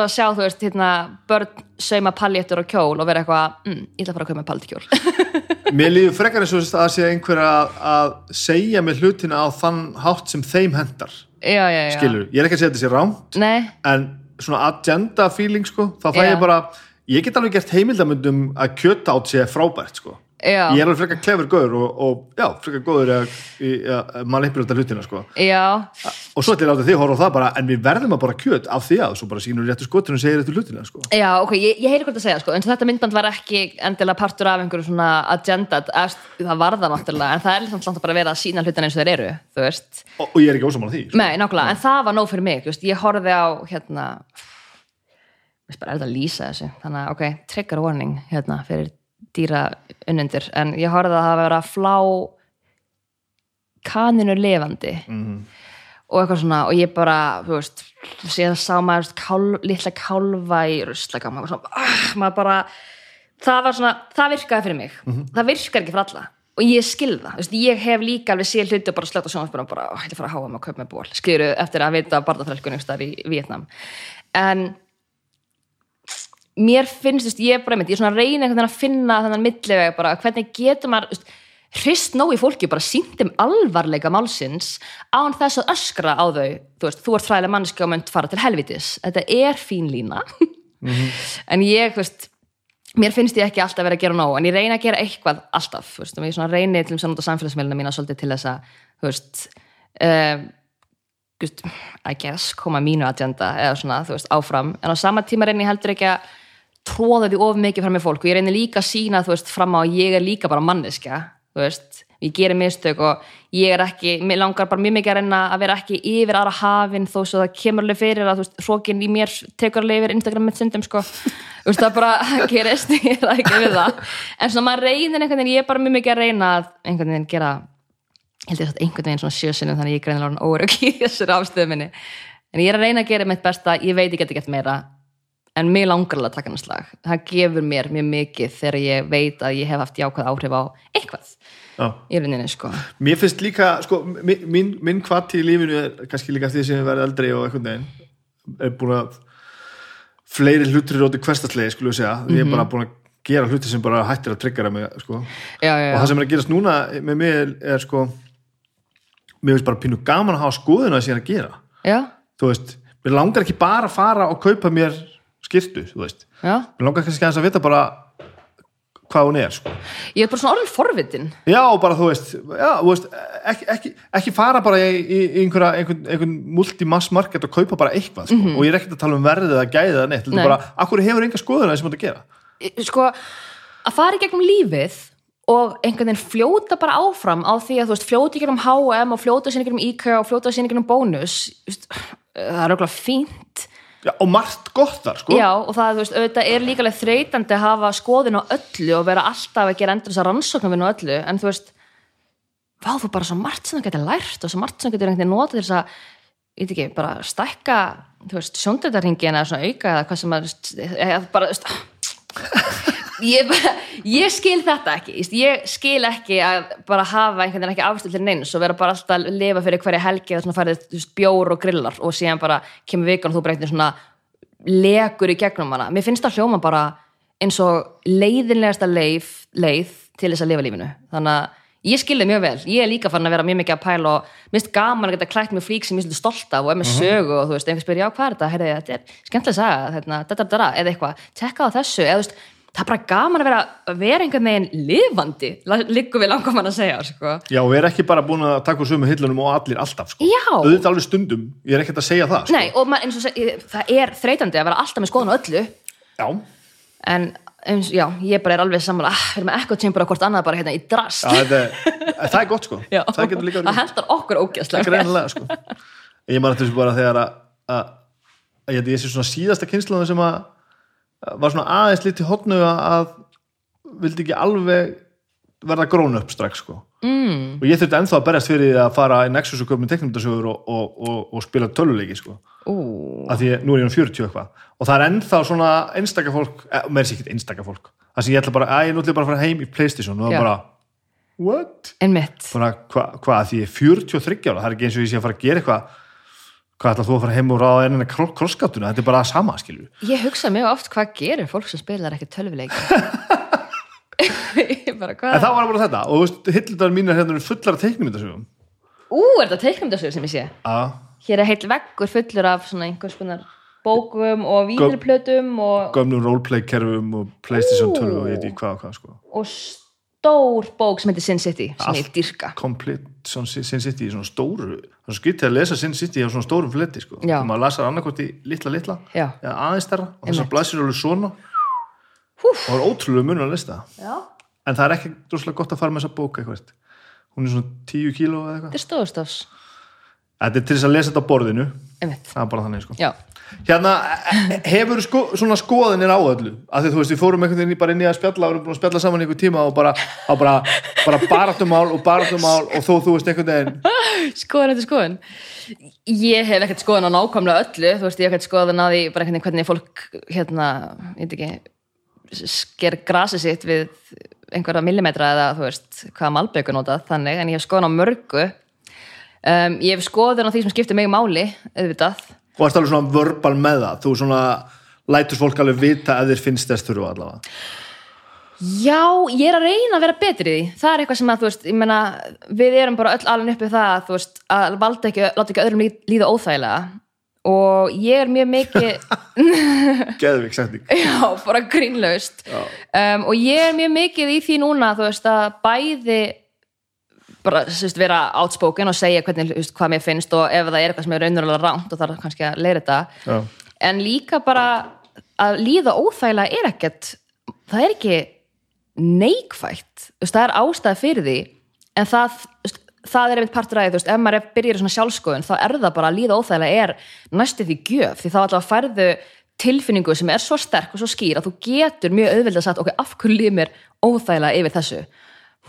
B: er að sjá, þú veist, hérna, börn sauma paljettur og kjól og vera eitthvað, mm, ég ætla að fara að kaupa með paljettkjól [laughs]
A: Mér líður frekar eins og þess að sé einhver að, að segja með hlutina á þann hátt sem þeim hendar
B: Já, já, já.
A: Skilur, ég er ekki að segja þetta sé rámt
B: Nei,
A: en svona agenda feeling sko, þá
B: Já.
A: ég bara ég get alveg gert heimildamöndum að kjöta átt sé frábært sko
B: já,
A: ég er alveg frekar klefur góður og, og já, frekar góður að, manipulata hlutina sko.
B: Já.
A: Og svo ætla ég að þig horfa á það bara en við verðum að bara kjöt af því að svo bara sínur réttu skotinu og segir réttu hlutina sko.
B: Já, ok, ég, ég heyri hvort að segja, sko, og þetta myndband var ekki endilega partur af einhverju svona agenda, það var það náttúrulega, en það er líka langt að bara vera að sína hlutina eins og þeir eru, þú veist.
A: og, og ég er ekki ósamála því sko.
B: Nei, nákvæmlega, en það var nóg fyrir mig, ég horfði á, hérna, bara, er þetta að lýsa þessu, þannig að, ok, trigger warning, hérna, fyrir dýra unnundir, en ég horfði að það vera að flá kaninu lifandi. Og eitthvað svona og ég bara, þú veist síðan sá maður kálf, litla kálfa í ruslaka maður, svona, ah, maður bara það var svona, það virkaði fyrir mig. Það virkar ekki fyrir alla. Og ég skil það, þú veist, ég hef líka alveg séð hluti og bara slögt á sjónvarpinu og bara, ætla að fara að háa mig að kaupa með ból, skrifu eftir að vita barðafrælkunni þar í Vietnam en mér finnst, veist, ég er bara einmitt, ég er svona að reyna einhvern veginn að finna þannig milliveg bara, hvernig getur maður, veist, hrist nóg í fólki bara sýndum alvarleika málsins án þess að öskra á þau þú veist, þú ert fræðilega mannski og mönd fara til helvitis þetta er fín lína. En ég, þú veist mér finnst ég ekki alltaf vera að gera nóg en ég reyna að gera eitthvað alltaf, þú veist, og ég svona reyni til þess að nota samfélagsmiðluna mína svolítið til þess að þú veist uh, I guess, koma mínu agenda eða svona, þú veist, áfram. En á sama tíma reyni ég heldur ekki að tróða því of mikið fram með fólk. Og ég reyni líka að sína, þú veist, fram á að ég er líka bara manneskja, þú veist. Ég gerir mistök og ég er ekki mér langar bara mjög mikið að reyna að vera ekki yfir aðra hafin þó svo það kemur alveg fyrir að þú veist, hrókin í mér tekur alveg yfir Instagram með sundum sko. [laughs] Þú veist, það bara [laughs] það gerist, ég er ekki við það. En svona maður reynir einhvern veginn, ég er bara mjög mikið að reyna að einhvern veginn gera held ég að einhvern veginn svona sjösunum þannig að ég er en ég ég ég mér langar alveg að taka hann slag. Það gefur mér mjög mikið þegar ég veit að ég hef haft jákvæð áhrif á eitthvað.
A: Já.
B: í rauninni sko.
A: Mér finnst líka, sko, mi- mín, minn kvati í lífinu er kannski líka því sem ég verði eldri og einhvern veginn er búin að fleiri hlutur róti hverstaslegi, skulle við segja. Ég er bara búin að gera hluti sem bara hættir að tryggjara mig, sko, og
B: já, já, já.
A: það sem er að gerast núna með mig er, er sko mér finnst bara pínu gaman að hafa skoðuna að sér að gera.
B: Já,
A: þú veist, mér langar ekki bara að fara og kaupa mér skirtu, þú veist. Mér langar kannski aðeins að vita bara hvað hún er, sko.
B: Ég er bara svona orðin forvitin.
A: Já, bara þú veist, já, þú veist ekki, ekki, ekki fara bara í, í einhverja, einhvern, einhvern multimass market og kaupa bara eitthvað, sko, og ég er ekkert að tala um verðið eða gæðið eða neitt,
B: Mhm. Nei.
A: heldur bara akkur hefur enga skoðuna þessum að gera?
B: Sko, að fara í gegnum lífið og einhvern veginn fljóta bara áfram á því að þú veist, fljóta í gegnum H&M og fljóta sér í gegnum IKEA og fljóta sér í gegnum veist, það er okkur fínt
A: Já, og margt gott þar, sko.
B: Já, og það, veist, er líka þreytandi að hafa skoðun á öllu og vera alltaf að gera endur þess að rannsóknum á öllu, en þú veist vá, þú bara svo margt sem þú getur lært og svo margt sem þú getur til þess að ég veit ekki, bara stækka þú veist, sjóndöldarringin eða svona auka eða hvað sem að, eða bara, þú veist ég, bara, ég skil þetta ekki ég, skil ekki að bara hafa einhvern veginn ekki afstil til neins og vera bara alltaf að lifa fyrir hverja helgi svona færið bjór og grillar og síðan bara kemur vikan og þú breytir svona legur í gegnum hana. Mér finnst það hljóma bara eins og leiðinlegasta leið, leið til þess að lifa lífinu. Þannig að ég skilði mjög vel, ég er líka fann að vera mjög mikið að pæla og minnst gaman að geta klætt með flík sem ég er stolt af og er með sögu og þú veist, einhver spyr, já hvað er þetta, heyrði, þetta er skemmtilega saga, þetta, þetta, þetta, eða eitthvað. Tekka á þessu, eða þú veist það er bara gaman að vera, að vera einhvern veginn lifandi, líku við langum hann að segja sko.
A: Já, og er ekki bara búin að taka úr sömu hillunum og allir alltaf, sko. Auðvitað alveg stundum, ég er ekkert að segja það, sko.
B: Nei, og eins og seg, það er þreytandi að vera alltaf með skoðun á öllu.
A: Já,
B: en eins, já, ég bara er alveg saman ah, við erum ekko tímpur á hvort annað bara hérna í drast.
A: Já þetta er, það er gott, sko. [laughs]
B: Já.
A: Það
B: það hendar okkur
A: greinilega sko. [laughs] ég man eftir þessu bara þegar að, að, að ég, sé svona síðasta kynsluðum sem að að var svona aðeins lítið hotnu að vildi ekki alveg verða grón upp strax sko. mm. og ég þurfti ennþá að berjast fyrir að fara í Nexus og köpum teknumdasögur og, og, og, og spila töluleiki sko.
B: Ú,
A: af því nú er ég um 40 eitthvað og það er ennþá svona einstaka fólk eh, með þessi ekkert einstaka fólk það sem ég ætla bara, að ég nú ætla ég bara að fara heim í Playstation og það
B: Já.
A: bara, what?
B: einmitt
A: bara hvað, hva, því ég er 43 ára það er ekki eins og ég sé að fara að gera eitthvað hvað ætla þú að fara heim og ráða ennina krosskatuna þetta er bara sama skilju
B: ég hugsa mjög oft hvað gerir fólk sem spilar ekki tölvuleiki? Ég [laughs] bara
A: en það var bara þetta og þú veist, hillundar mínar hérna eru fullar af teiknum þetta sögum
B: ú, er þetta teiknumdasögur sem ég sé?
A: Að
B: hér er heill veggur fullur af svona einhvers konar bókum og vínirplötum og,
A: gömnum roleplay kerfum og playstation
B: Ú.
A: 12 og ég veit ekki hvað og hvað sko.
B: Og stór bók sem heitir Sin City sem
A: Allt.
B: ég dyrka
A: complete svona Sin City í svona stóru það er skyttið að lesa Sin City á svona stórum fletti sko.
B: Já.
A: maður lasar annarkvort í litla litla
B: Já.
A: eða aðeins stærra og þess að blæsir alveg svona. Og það er ótrúlega munur að
B: já.
A: en það er ekki droslega gott að fara með þessa bók eitthvað. Hún er svona 10 kíló eða eitthvað.
B: Þetta er stóðstofs
A: Þetta er til þess að lesa þetta á borðinu.
B: Einmitt.
A: Það er bara þannig sko.
B: Já,
A: Hérna, hefur sko, svona skoðinir á öllu? Af því þú veist, við fórum einhvern veginn bara inn í að spjalla og erum búin að spjalla saman einhver tíma og bara, á bara, bara baráttumál og baráttumál og þó þú veist einhvern veginn
B: skoðun eftir skoðun. Ég hef ekkert skoðun á nákvæmlega öllu þú veist, ég hef ekkert skoðun á því bara einhvern veginn hvernig fólk hérna, ég veit ekki sker grasi sitt við einhverja millimetra eða þú veist hvaða malbyggur notað þannig, en ég hef skoðun á mörgu. Um, ég hef skoðun á því sem skiptir mig máli, auðvitað
A: og varst alveg svona verbal með það. Þú svona lætur fólk alveg vita ef þér finnst þess þurfa allavega.
B: Já, ég er að reyna að vera betri í því. Það er eitthvað sem að, þú veist, ég meina við erum bara öll alveg uppið það, þú veist að valda ekki, láta ekki öðrum lí- líða óþægilega. Og ég er mjög mikið [laughs]
A: Geðvik setning. [laughs]
B: Já, bara grínlaust. Um, og ég er mjög mikið í því núna þú veist, að bæði bara, veist, vera outspoken og segja hvernig, veist, hvað mér finnst og ef það er eitthvað sem er raunverulega ránt og þarf kannski að leira þetta
A: Já.
B: en líka bara að líða óþægilega er ekkert það er ekki neikvætt Þú veist, það er ástæða fyrir því en það, það er einmitt partur að ef maður er- byrjar í svona sjálfskoðun þá er það bara að líða óþægilega er næstu því gjöf því þá allavega færðu tilfinningu sem er svo sterk og svo skýr að þú getur mjög auðvitað sagt ok, af hverju líður mér óþægilega yfir þessu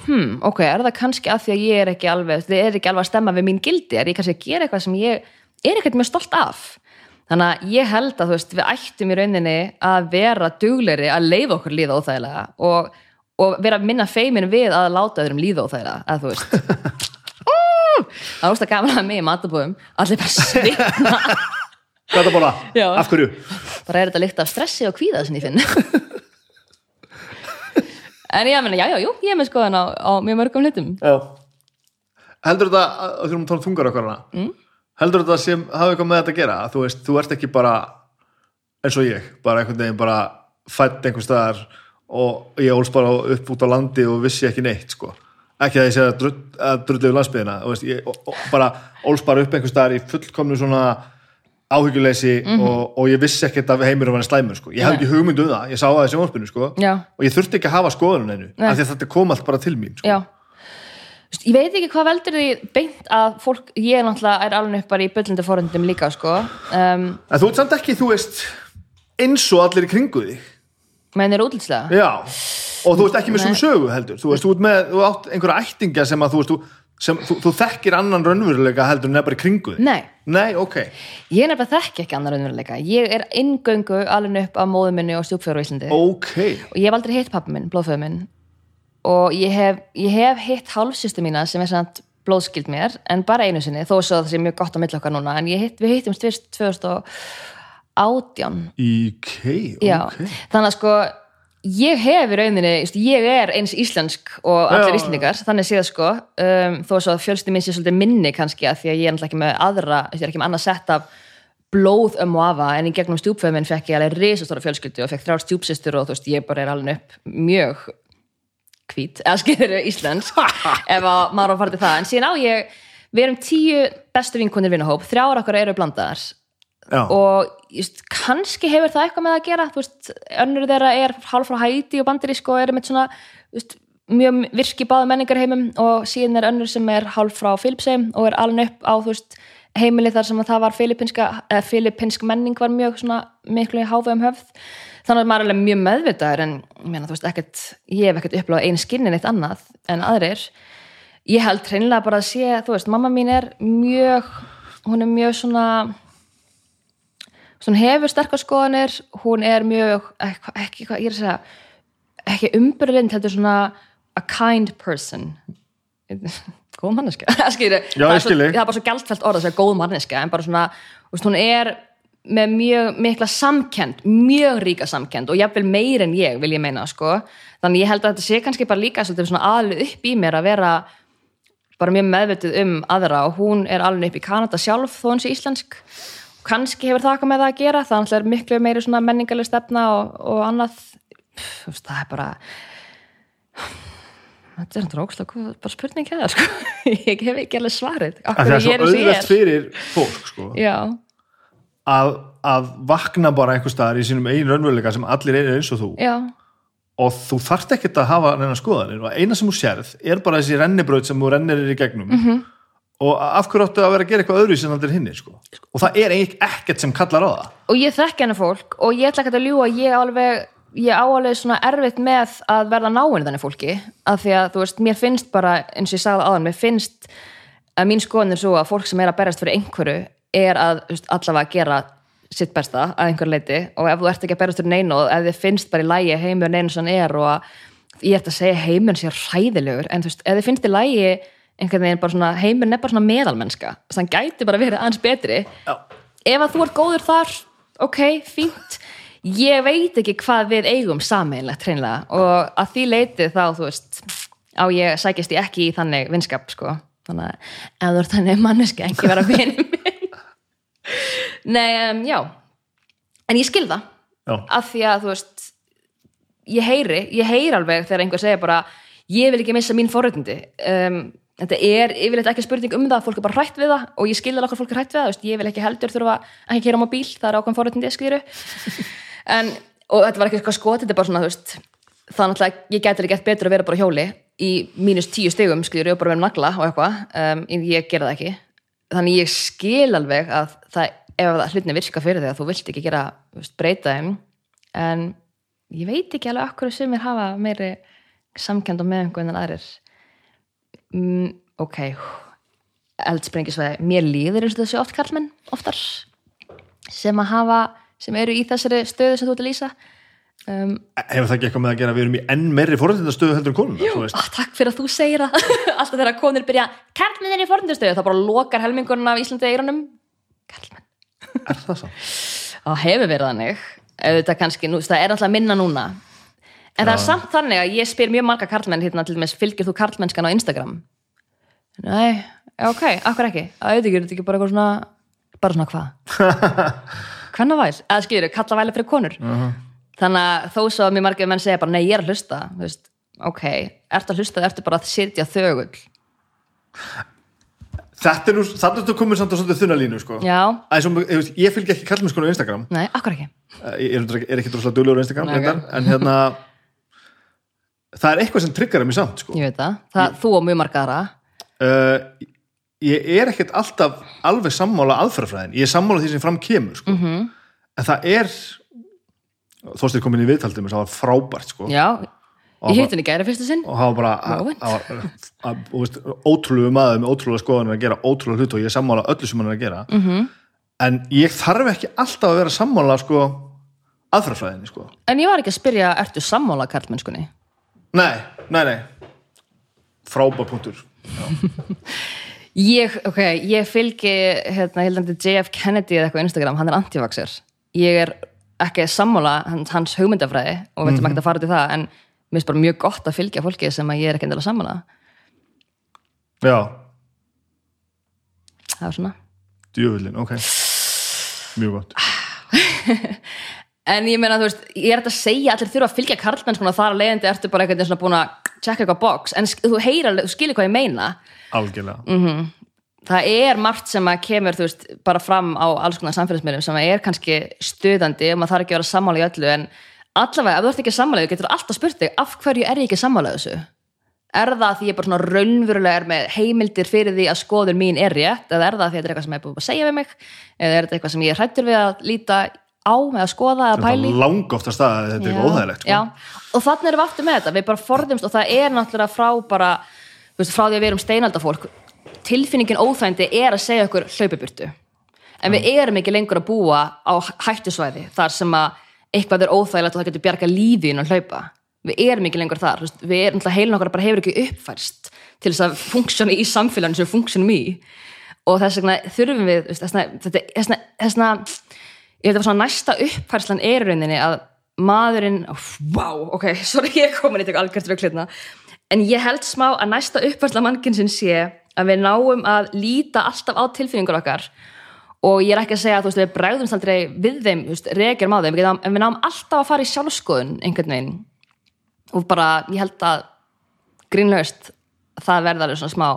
B: hmm, ok, er það kannski að því að ég er ekki alveg, þið er ekki alveg að stemma við mín gildi, er ég kannski að gera eitthvað sem ég er ekkert mjög stolt af þannig að ég held að þú veist, við ættum í rauninni að vera dugleiri að leiða okkur líða óþægilega og, og vera minna feimin við að láta öðrum líða óþægilega, að þú veist [laughs] það gaman að mig í matabóðum allir bara svitna? Já.
A: Af hverju?
B: bara er þetta lykt af stressi og kvíða sem ég finn en ég meina, já, já, jú, ég er með skoðan á, á mjög mörgum hlutum
A: Já. Heldur þetta, þú erum að tala um þungar okkar mm. Heldur þetta sem hafa eitthvað með þetta að gera þú veist, þú ert ekki bara eins og ég, bara einhvern veginn bara fætt einhvers staðar og ég óls bara upp út á landi og vissi ekki neitt sko ekki að ég segja að drull- að drullu við landsbyðina þú veist, ég, og, og bara óls bara upp einhvers staðar í fullkomnu svona áhyggjuleysi og, og ég vissi ekkert að heimur var slæmur sko. ég hafði ekki hugmyndu um það, ég sá það í sjónvarpinu sko.
B: Já.
A: og ég þurfti ekki að hafa skoðunum einu af því að þetta kom allt bara til mín sko.
B: veist, ég veit ekki hvað veldur því beint að fólk, ég náttúrulega er alveg upp bara í byllandi forundum líka sko um,
A: En þú ert samt ekki, þú veist, eins og allir í kringu þig.
B: menn er útlitslega
A: Já. Og þú ert ekki með svona sögu heldur. Þú veist, þú ert með, þú átt einhverja ættinga sem að þú veist, þú, sem, þú, þú í.
B: Nei,
A: ok.
B: ég er nefnilega þekki ekki annar raunveruleika ég er inngöngu alveg upp af móðu minni og stjúpfjör á Íslandi
A: Ok.
B: og ég hef aldrei hitt pappa minn, blóðföðu minn og ég hef, ég hef hitt hálfsýstu mína sem er samt blóðskild mér en bara einu sinni, þó að það sé mjög gott á milli okkar núna, en hitt, við hittumst fyrst 2018
A: Ok,
B: Já,
A: ok.
B: þannig að sko ég hef í rauninni, ég er eins íslensk og allir
A: Já.
B: íslendingar þannig séð sko, um, þó að fjölsti minn sé svolítið minni kannski að því að ég er náttúrulega ekki með aðra, ég er ekki með annað sett af blóð um og afa en í gegnum stjúpföðu minn fekk ég alveg risastóra fjölskyldu og fekk þrjár stjúpsistur og þú veist, ég bara er alveg upp mjög hvít, eða skilur íslensk [laughs] ef að maður á að fara til það. En síðan á ég, við erum tíu bestu vinkunir vinahóp, þrjár okkar eru blandaðar
A: Já.
B: og just, kannski hefur það eitthvað með að gera veist, önnur þeirra er hálf frá Hæti og bandirísk og er með svona veist, mjög virki báðu menningarheimum og síðan er önnur sem er hálf frá Filipsheim og er alveg upp á veist, heimili þar sem að það var filipinsk menning var mjög svona miklu háfum höfð þannig að maður er alveg mjög meðvitaður en þú veist, ekkert, ég hef ekkert uppláð einn skinnin eitt annað en aðrir ég held hreinlega bara að sé þú veist, mamma mín er mjög hún er mjög svona hún hefur sterkar skoðanir hún er mjög ekki, hvað ég er að segja ekki umbyrlind, heldur svona a kind person. [laughs] Góð manneska [laughs] Skilurðu?
A: Já,
B: það, er svo, það er bara svo gjaldfælt orð að segja góð manneska en bara svona, hún er með mjög mikla samkend mjög ríka samkend og jafnvel meir en ég vil ég meina, sko. Þannig ég held að þetta sé kannski bara líka svolítið svona aðlu upp í mér að vera bara mjög meðvitið um aðra og hún er alveg upp í Kanada sjálf þó hún sé íslensk kannski hefur það eitthvað með það að gera það er miklu meiri svona menningarleg stefna og, og annað Pff, það er bara þetta er náttúrulega ógslag bara spurning hér sko. [laughs] ég hef ekki alveg svarið
A: það er svo
B: er
A: fyrir fólk, sko, að, að vakna bara einhver staðar í sínum eigin raunveruleika sem allir eru eins og þú
B: já,
A: og þú þarft ekkert að hafa neina skoðanir og eina sem þú sérð er bara þessi rennibraut sem þú rennir í gegnum
B: Mhm.
A: -hmm. Og af hverju áttu að vera að gera eitthvað öðru sem allir hinni sko. og það er ekkert sem kallar á það.
B: Og ég þekki henni fólk og ég ætla ekki að ljúga ég alveg ég á alveg svona erfitt með að verða náinn þannig fólki. Af því að þú veist, mér finnst bara eins og ég sagði áðan, mér finnst að mín skoðan er svo að fólk sem er að berast fyrir einhverju er að veist, allavega gera sitt besta að einhver leiti og ef þú ert ekki að berast fyrir neinu og ef þið finnst bara í lægi heimur neinu sem er og ég ætti að segja heimur sé hræðilegur en þú veist, ef þið finnst í lægi einhvern veginn bara svona heimur er bara svona meðalmennska þess að hann gæti bara verið aðeins betri.
C: Já.
B: ef að þú ert góður þar ok, fínt. Ég veit ekki hvað við eigum sameinlegt hreinlega og að því leiti þá þú veist á ég sækist ég ekki í þannig vinskap sko. Þannig að ef þú ert þannig manneski ekki vera vinur minn. Nei, um, já. En ég skil það. Af því að þú veist ég heyri, ég heyri alveg þegar einhver segir bara ég vil ekki missa mín forréttindi. Um, þetta er yfirleitt ekki spurning um það fólk er bara hrætt við það og ég skilði okkur fólk er hrætt við það ég vil ekki heldur þurfa ekki kera á bíl það er ákveðum forréttindi skýru [laughs] en, og þetta var ekki eitthvað skot þetta er bara svona, þú veist er náttúrulega, ég gæti ekki gett betur að vera bara hjóli í mínus tíu stigum, skýru, og bara vera með nagla og eitthvað, um, ég gera það ekki. Þannig ég skil alveg að það, ef það hlutinni virka fyrir þig að þú vilt ekki gera, veist, breyta þeim. En ég veit ekki alveg okkur sem er hafa meiri samkend og meðengu en aðrir ok. Eldsprengisvæði, mér líður eins og þessi oft kallmenn oftar sem að hafa, sem eru í þessari stöðu sem þú ert að lýsa. Um,
A: Hefur það ekki eitthvað með að gera við erum í enn meiri forréttindastöðu heldur en konuna, þú veist?
B: Ó, takk fyrir að þú segir það. [laughs] Alltaf þegar konur byrja, kallmenn er í forndastöðu þá bara lokar helmingurinn af Íslandi eirunum kallmenn
A: Er það svo?
B: Það [laughs] hefur verið þannig. Auðvitað kannski, nú, það er alltaf minna núna en það er samt þannig að ég spyr mjög marga karlmenn hérna til dæmis, fylgir þú karlmennskan á Instagram? Nei, ok, akkur ekki. Auðvitað er þetta ekki bara eitthvað svona bara svona hvað? [laughs] Hvenna væl? Eða skilur, kalla væla fyrir konur. Þannig að þó svo að mjög margir menn segja bara nei, ég er að hlusta, þú veist ok, ertu að hlusta, ertu bara að sitja þögull?
A: Þetta er nú, þannig að þú komur samt á svolítið þunna línu, sko.
B: Já,
A: Æ, svo, ég, fylg ekki kallmennskonu á Instagram.
B: Nei, akkur ekki.
A: Ég er, er ekki droslega duglegur á Instagram
B: Nei, ok.
A: reyndar, en hérna [laughs] það er eitthvað sem triggar mig samt, sko
B: ég veit það, það þú og mjög marga aðra
A: uh, ég er ekkert alltaf alveg sammála aðferðafræðin ég er sammála því sem fram kemur sko.
B: Mhm.
A: en það er þóstir komin í viðtaldum það var frábært sko.
B: já, ég hitt henni gæri fyrsta sinn
A: og það var bara að, ótrúlegu maður með ótrúlega skoðanir að gera ótrúlega hlut og ég er sammála öllu sem hann er að gera
B: Mhm.
A: -hmm. en ég þarf ekki alltaf að vera sammála sko, aðferðafræðinni sko.
B: en ég var ekki að spyrja, ertu sammála karlmennskunni?
A: Nei, nei, nei. Frábær punktur. [laughs]
B: Ég, ok, ég fylgi hérna, heldandi JF Kennedy eða eitthvað á Instagram, hann er antivaxer ég er ekki sammála hans, hans hugmyndafræði og veitum ekki að fara til það en mér finnst bara mjög gott að fylgja fólki sem að ég er ekki endilega sammála.
A: Já,
B: það er svona.
A: Djöfullin, ok. Mjög gott [laughs]
B: en ég meina, þú veist, ég er þetta að segja allir þurfa að fylgja karlmennskuna þar að leiðandi ertu bara eitthvað svona búin að checka eitthvað box. En þú alveg, þú skilir hvað ég meina.
A: Algjörlega.
B: Mhm. það er margt sem að kemur þú veist, bara fram á alls konar samfélagsmiðlum sem er kannski stuðandi og maður þarf ekki að vera sammála í öllu. En allavega, ef þú ert ekki sammála þú getur alltaf spurt þig, af hverju er ég ekki sammála þessu? Er það því ég bara svona raunverulega er með heimildir fyrir því að skoður mín er rétt? Eða er það því að þetta er eitthvað sem ég er búin að segja við mig? Eða er þetta eitthvað sem ég er hrættur við að líta á eða skoða eða pæli
A: lang ofta stað að þetta er eitthvað óþægilegt sko.
B: og þannig erum við aftur með þetta við bara forðumst og það er náttúrulega frá bara, veist, frá því að við erum steinaldafólk tilfinningin óþægindi er að segja okkur hlaupiburtu en við erum ekki lengur að búa á hættusvæði þar sem að eitthvað er óþægilegt og það getur bjarga lífin að hlaupa. Við erum ekki lengur þar, veist, við erum heilin okkar bara hefur ekki uppfærst til þess að funksjona í samfélaginu sem við funksjonum í. Og þess vegna þurfum við þess vegna, ég held að svona næsta uppfærslan er rauninni að maðurinn wow, ok, [laughs] sorry ég er komin í þetta algjört rauklitna en ég held smá að næsta uppfærsla mannkinsinn sé að við náum að líta alltaf á tilfinningur okkar. Og ég er ekki að segja að veist, við bregðumst aldrei við þeim, regjum á þeim. En við náum alltaf að fara í sjálfskoðun einhvern veginn. Og bara, ég held að grínlaust, það verða alveg svona smá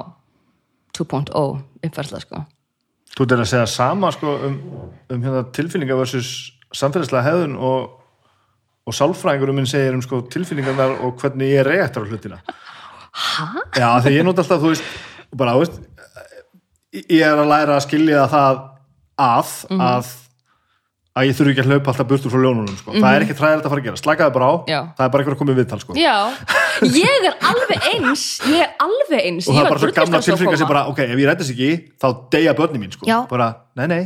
B: 2.0 uppfærsla, sko
A: Þú ert að segja sama sko, um, um hérna, tilfinningar versus samfélagslega hefðun og, og sálfræðingurum minn segir um sko, tilfinningarnar og hvernig ég reaktar á hlutina Hæ? Já, þegar ég nota alltaf, þú veist, bara, þú veist ég er að læra að skilja það að að að ég þurfi ekki að hlaupa alltaf burtur frá ljónunum sko. það er ekki træðilegt að fara að gera, slakaði bara á.
B: Mhm. Já.
A: það er bara eitthvað að koma í viðtal sko.
B: Já, [laughs] ég er alveg eins. Ég er alveg eins.
A: Og það
B: Ég
A: er bara svo gamla
B: að
A: tilfinninga sem bara, ok, ef ég rættist ekki þá deyja börni mín, sko, bara, nei, nei.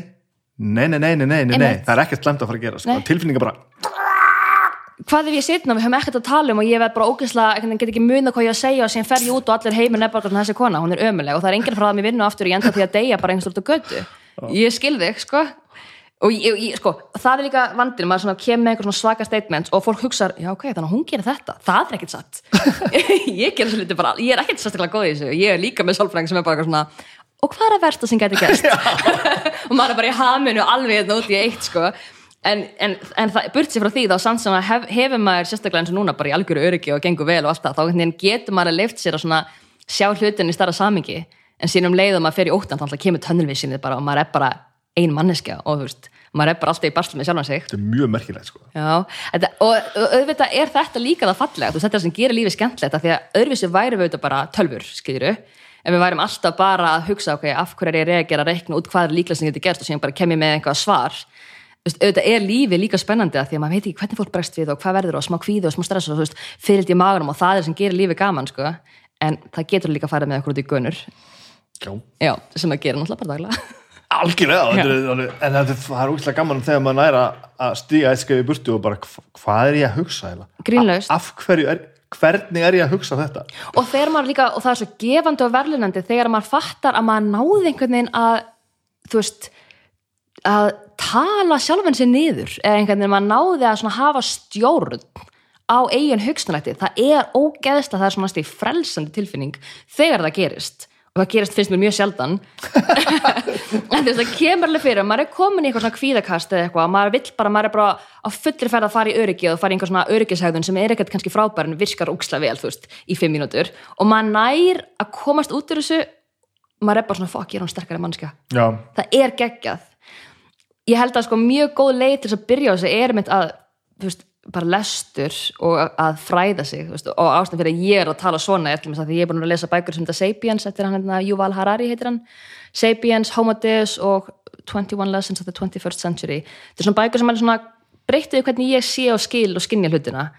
A: Nei, nei, nei, nei, nei, nei, það er ekkert slemt að fara að gera, sko, tilfinninga bara
B: Hvað ef ég sitna, við höfum ekkert að tala um og ég verð bara ógeðslega, einhvern veginn get ekki muna hvað ég á að segja og síðan fer ég út og allir heimur nefnir þessi kona, hún er ömuleg og það er enginn frá það mér vinnu aftur ég enda því að deyja bara einhvers út á götu. Ég skil þig, sko og ég, ég, sko, það er líka vandinn maður kemur með einhver svona svaka statements og fólk hugsa, já ok, þannig að hún gerir þetta. Það er ekkert satt. [laughs] Ég bara, ég er ekkert sérstaklega góð í þessu. Ég er líka með sálfræðing sem er bara eitthvað svona og hvað er að versta sem gæti gerst? [laughs] [laughs] Og maður er bara í haminu alveg hérna út í eitt sko. En, en, en það, burt sér frá því þá samt sem að hef, hefur maður sérstaklega eins og núna bara í algjöru öryggi og gengur vel og allt það þá getur maður að leift sér að sjá hlutin í starra samingi en síðan um leið og maður fer í óttan þá kemur tönnulvísinni bara og maður er bara ein manneskja og þú veist, maður er bara alltaf í barslu með sjálfan sig.
A: Þetta er mjög merkilegt, sko.
B: Já, þetta, og og auðvitað er þetta líka það fallega, þetta sem gerir lífið skemmtilegt af því að öðruvísi væri við auðvitað bara tölfur, skiljuru, ef við værum alltaf bara að hugsa, ok, af hverju er ég að reikna út hvað er líklega sem getur gerst og síðan bara kem ég með einhvað svar. Auðvitað er lífið líka spennandi af því að maður veit ekki hvernig fólk bregst við og hvað verður og smá kvíði og smá stress og fyrild í magunum og það er sem gerir lífið gaman, sko. En það getur líka farið með okkur út í gönur
A: Já.
B: já, sem það gerir náttúrulega bara daglega [laughs]
A: algjörlega, en er, það er úrslega gaman þegar maður næra að stíga eitt skeið í burtu og bara, hva- hvað er ég að hugsa?
B: Grínlaust.
A: Af hverju er, hvernig er ég að hugsa þetta
B: og þegar maður líka, og það er svo gefandi og verðlunandi þegar maður fattar að maður náði einhvern veginn að þú veist að tala sjálfan sér niður eða einhvern veginn maður náði að hafa stjórn á eigin hugsunætti það er ógeðsla, það er svona stíð frelsandi tilfinning þegar það gerist og það gerist finnst mér mjög sjaldan. [laughs] En þess að kemur alveg fyrir að maður er komin í eitthvað svona kvíðakast eða eitthvað, maður vill bara, maður er bara á fullri ferð að fara í öryggi og fara í einhver svona öryggishægðun sem er ekkert kannski frábær en virkar úksla vel, þú veist, í fimm mínútur. Og maður nær að komast út úr þessu maður er bara svona, fokk, ég er hann sterkari mannska
A: já,
B: það er geggjað. Ég held að sko mjög góð leið til þess að byrja á þessu er mitt að þú veist, bara lestur og að fræða sig veist, og ástæðan fyrir að ég er að tala svona er til þess að því ég er búin að lesa bækur sem þetta Sapiens eftir hann hérna Yuval Harari heitir hann. Sapiens, Homo Deus og 21 Lessons of the 21st Century. Þetta er svona bækur sem er svona breytið hvernig ég sé og skil og skinja hlutina.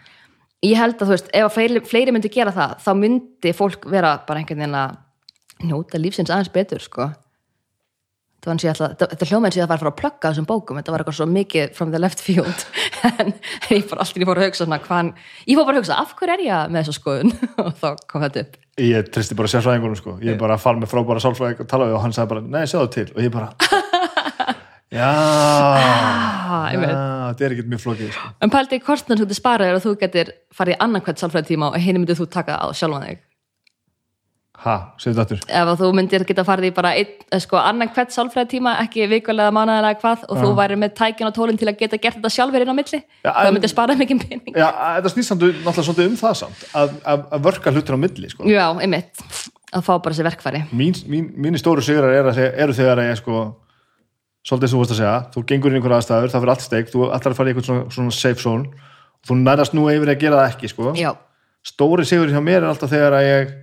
B: Ég held að þú veist, ef fleiri, fleiri myndi gera það þá myndi fólk vera bara einhvern veginn að njóta lífsins aðeins betur sko þetta var eins og ég ætla, þetta, þetta hljóma eins og ég það var að fara að plugga þessum bókum, þetta var eitthvað svo mikið from the left field. [laughs] En ég fór alltaf, ég fór að hugsa svona hvaðan, ég fór bara að hugsa, af hverju er ég með þessa skoðun? [laughs] Og þá kom þetta upp.
A: Ég tristi bara sérfræðingunum sko. ég bara að fara með frábæra sálfræðing og tala við og hann sagði bara, nei, sjáðu til. Og ég bara, [laughs] já.
B: Ah,
A: já, þetta er ekkert mjög flókið sko.
B: en kostnum sem þú sparaðir og þú getur farið annan hvert sálfræðtíma og henni myndir þú taka á sjálfan þig
A: ha, segðu þetta aftur.
B: Ef þú myndir geta farið í bara einn, eh, sko, annan hvert sálfræðtíma ekki vikulega mánaðilega hvað og þú væri með tækin og tólinn til að geta gert þetta sjálfur inn á milli,
A: Já,
B: það myndir spara mikið pening.
A: Já, þetta snýst samt náttúrulega svolítið um það samt að, að, að vörka hlutur á milli sko.
B: já, einmitt, að fá bara sér verkfæri.
A: Mín, mín, mínir stóru sigrar er eru þegar að ég sko svolítið sem þú veist að segja, þú gengur inn í einhverja aðstæður það fyrir allt steik, þú ætlar að fara í eitthvað svona, svona safe zone þú nærast nú yfir að gera það ekki sko.
B: já,
A: stóri sigur hjá mér er alltaf þegar að ég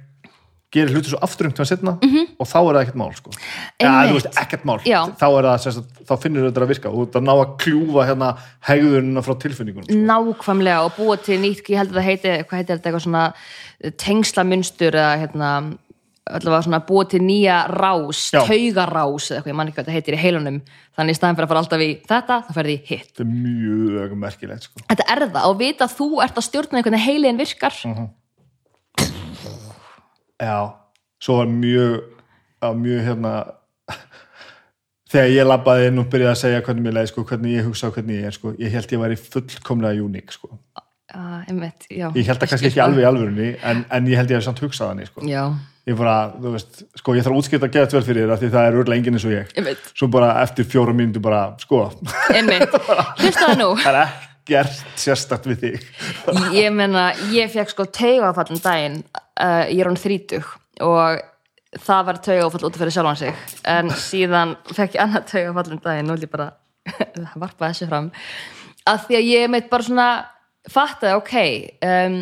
A: gerir hluti svo afturum til að setna og þá er það ekkert mál sko. ja, veist, ekkert mál
B: Já.
A: þá, er það, sérst, þá finnur þetta að virka og það ná að kljúfa hérna hegðunina frá tilfinningunum sko.
B: nákvæmlega og búa til nýtt, ég held að það heiti hvað heitir þetta, eitthvað svona tengslamunstur eða hérna allavega svona búa til nýja rás
A: Já.
B: taugarás eða eitthvað, ég man ekki hvað þetta heitir í heilunum þannig í staðin fyrir að fara alltaf í þetta þá ferði í hitt.
A: þetta er mjög merkilegt sko.
B: Þetta er það og vita að þú ert að stjórna einhvern veginn heilin virkar
A: Mhm. Já, svo var mjög að mjög hérna þegar ég labbaði inn og byrjaði að segja hvernig mér leið, sko, hvernig ég hugsa og hvernig ég er, sko, ég held ég væri fullkomlega uník, sko.
B: uh, einmitt, já.
A: Ég held það kannski ekki alveg í alvörunni, en, en ég held ég hef samt hugsað hann, sko.
B: Já,
A: Ég bara, þú veist, sko, ég þarf að útskipta að geða vel fyrir þér af því það er örlega enginn eins og ég.
B: einmitt,
A: Svo bara eftir fjóra mínútu bara, sko,
B: einmitt [laughs] hlusta það nú
A: það er ekkert sérstakt við þig.
B: ég meina, ég fekk sko taugafall um daginn, uh, ég er hann þrítug og það var taugafall út af fyrir sjálfan sig. En síðan fekk ég annað taugafall um daginn og ég bara [laughs] varpa þessu fram. Að því að ég meitt bara svona fattaði, ok um,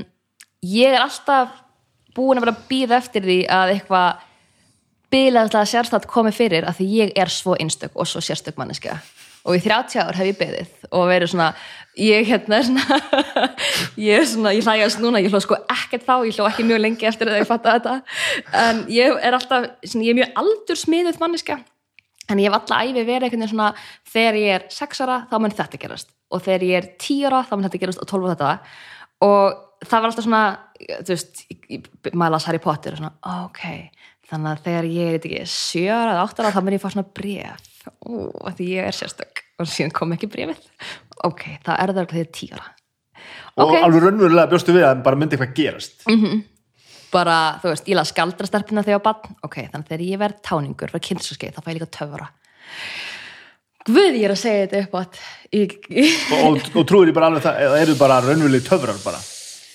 B: ég er alltaf búin að vera að býða eftir því að eitthvað bilaðslega sérstætt komi fyrir að því ég er svo einstök og svo sérstök manneskja og í 30 ár hef ég beðið og verið svona ég hérna svona [laughs] ég er svona, ég hlægjast núna, ég hló sko ekkert þá ég hló ekki mjög lengi eftir að ég fatta þetta. En ég er alltaf, svona, ég er mjög aldur smiðuð manniska en ég hef alltaf æfi verið einhvern veginn svona þegar ég er 6 ára þá mun þetta gerast. Og þegar ég er 10 ára þá mun þetta gerast og 12 ára þetta. Og það var alltaf svona þú veist, maður las Harry Potter og svona, ok, þannig að þegar ég er ekki 7 ára eða 8 ára þá mun ég fá svona bref af því ég er sérstök. Og síðan kom ekki brefið ok, það er það þegar ég er 10 ára.
A: Og
B: Ok.
A: alveg raunverulega bjóstu við að bara myndi eitthvað gerast.
B: Bara, þú veist, ég las galdrastelpina þegar ég var bann ok, þannig að þegar ég verð táningur verð kynnsaskeið, þá fæ ég líka töfra Guð, ég er að segja þetta upp átt ég,
A: og, og, og trúir ég bara alveg það eða eru bara raunverulegi töfrar bara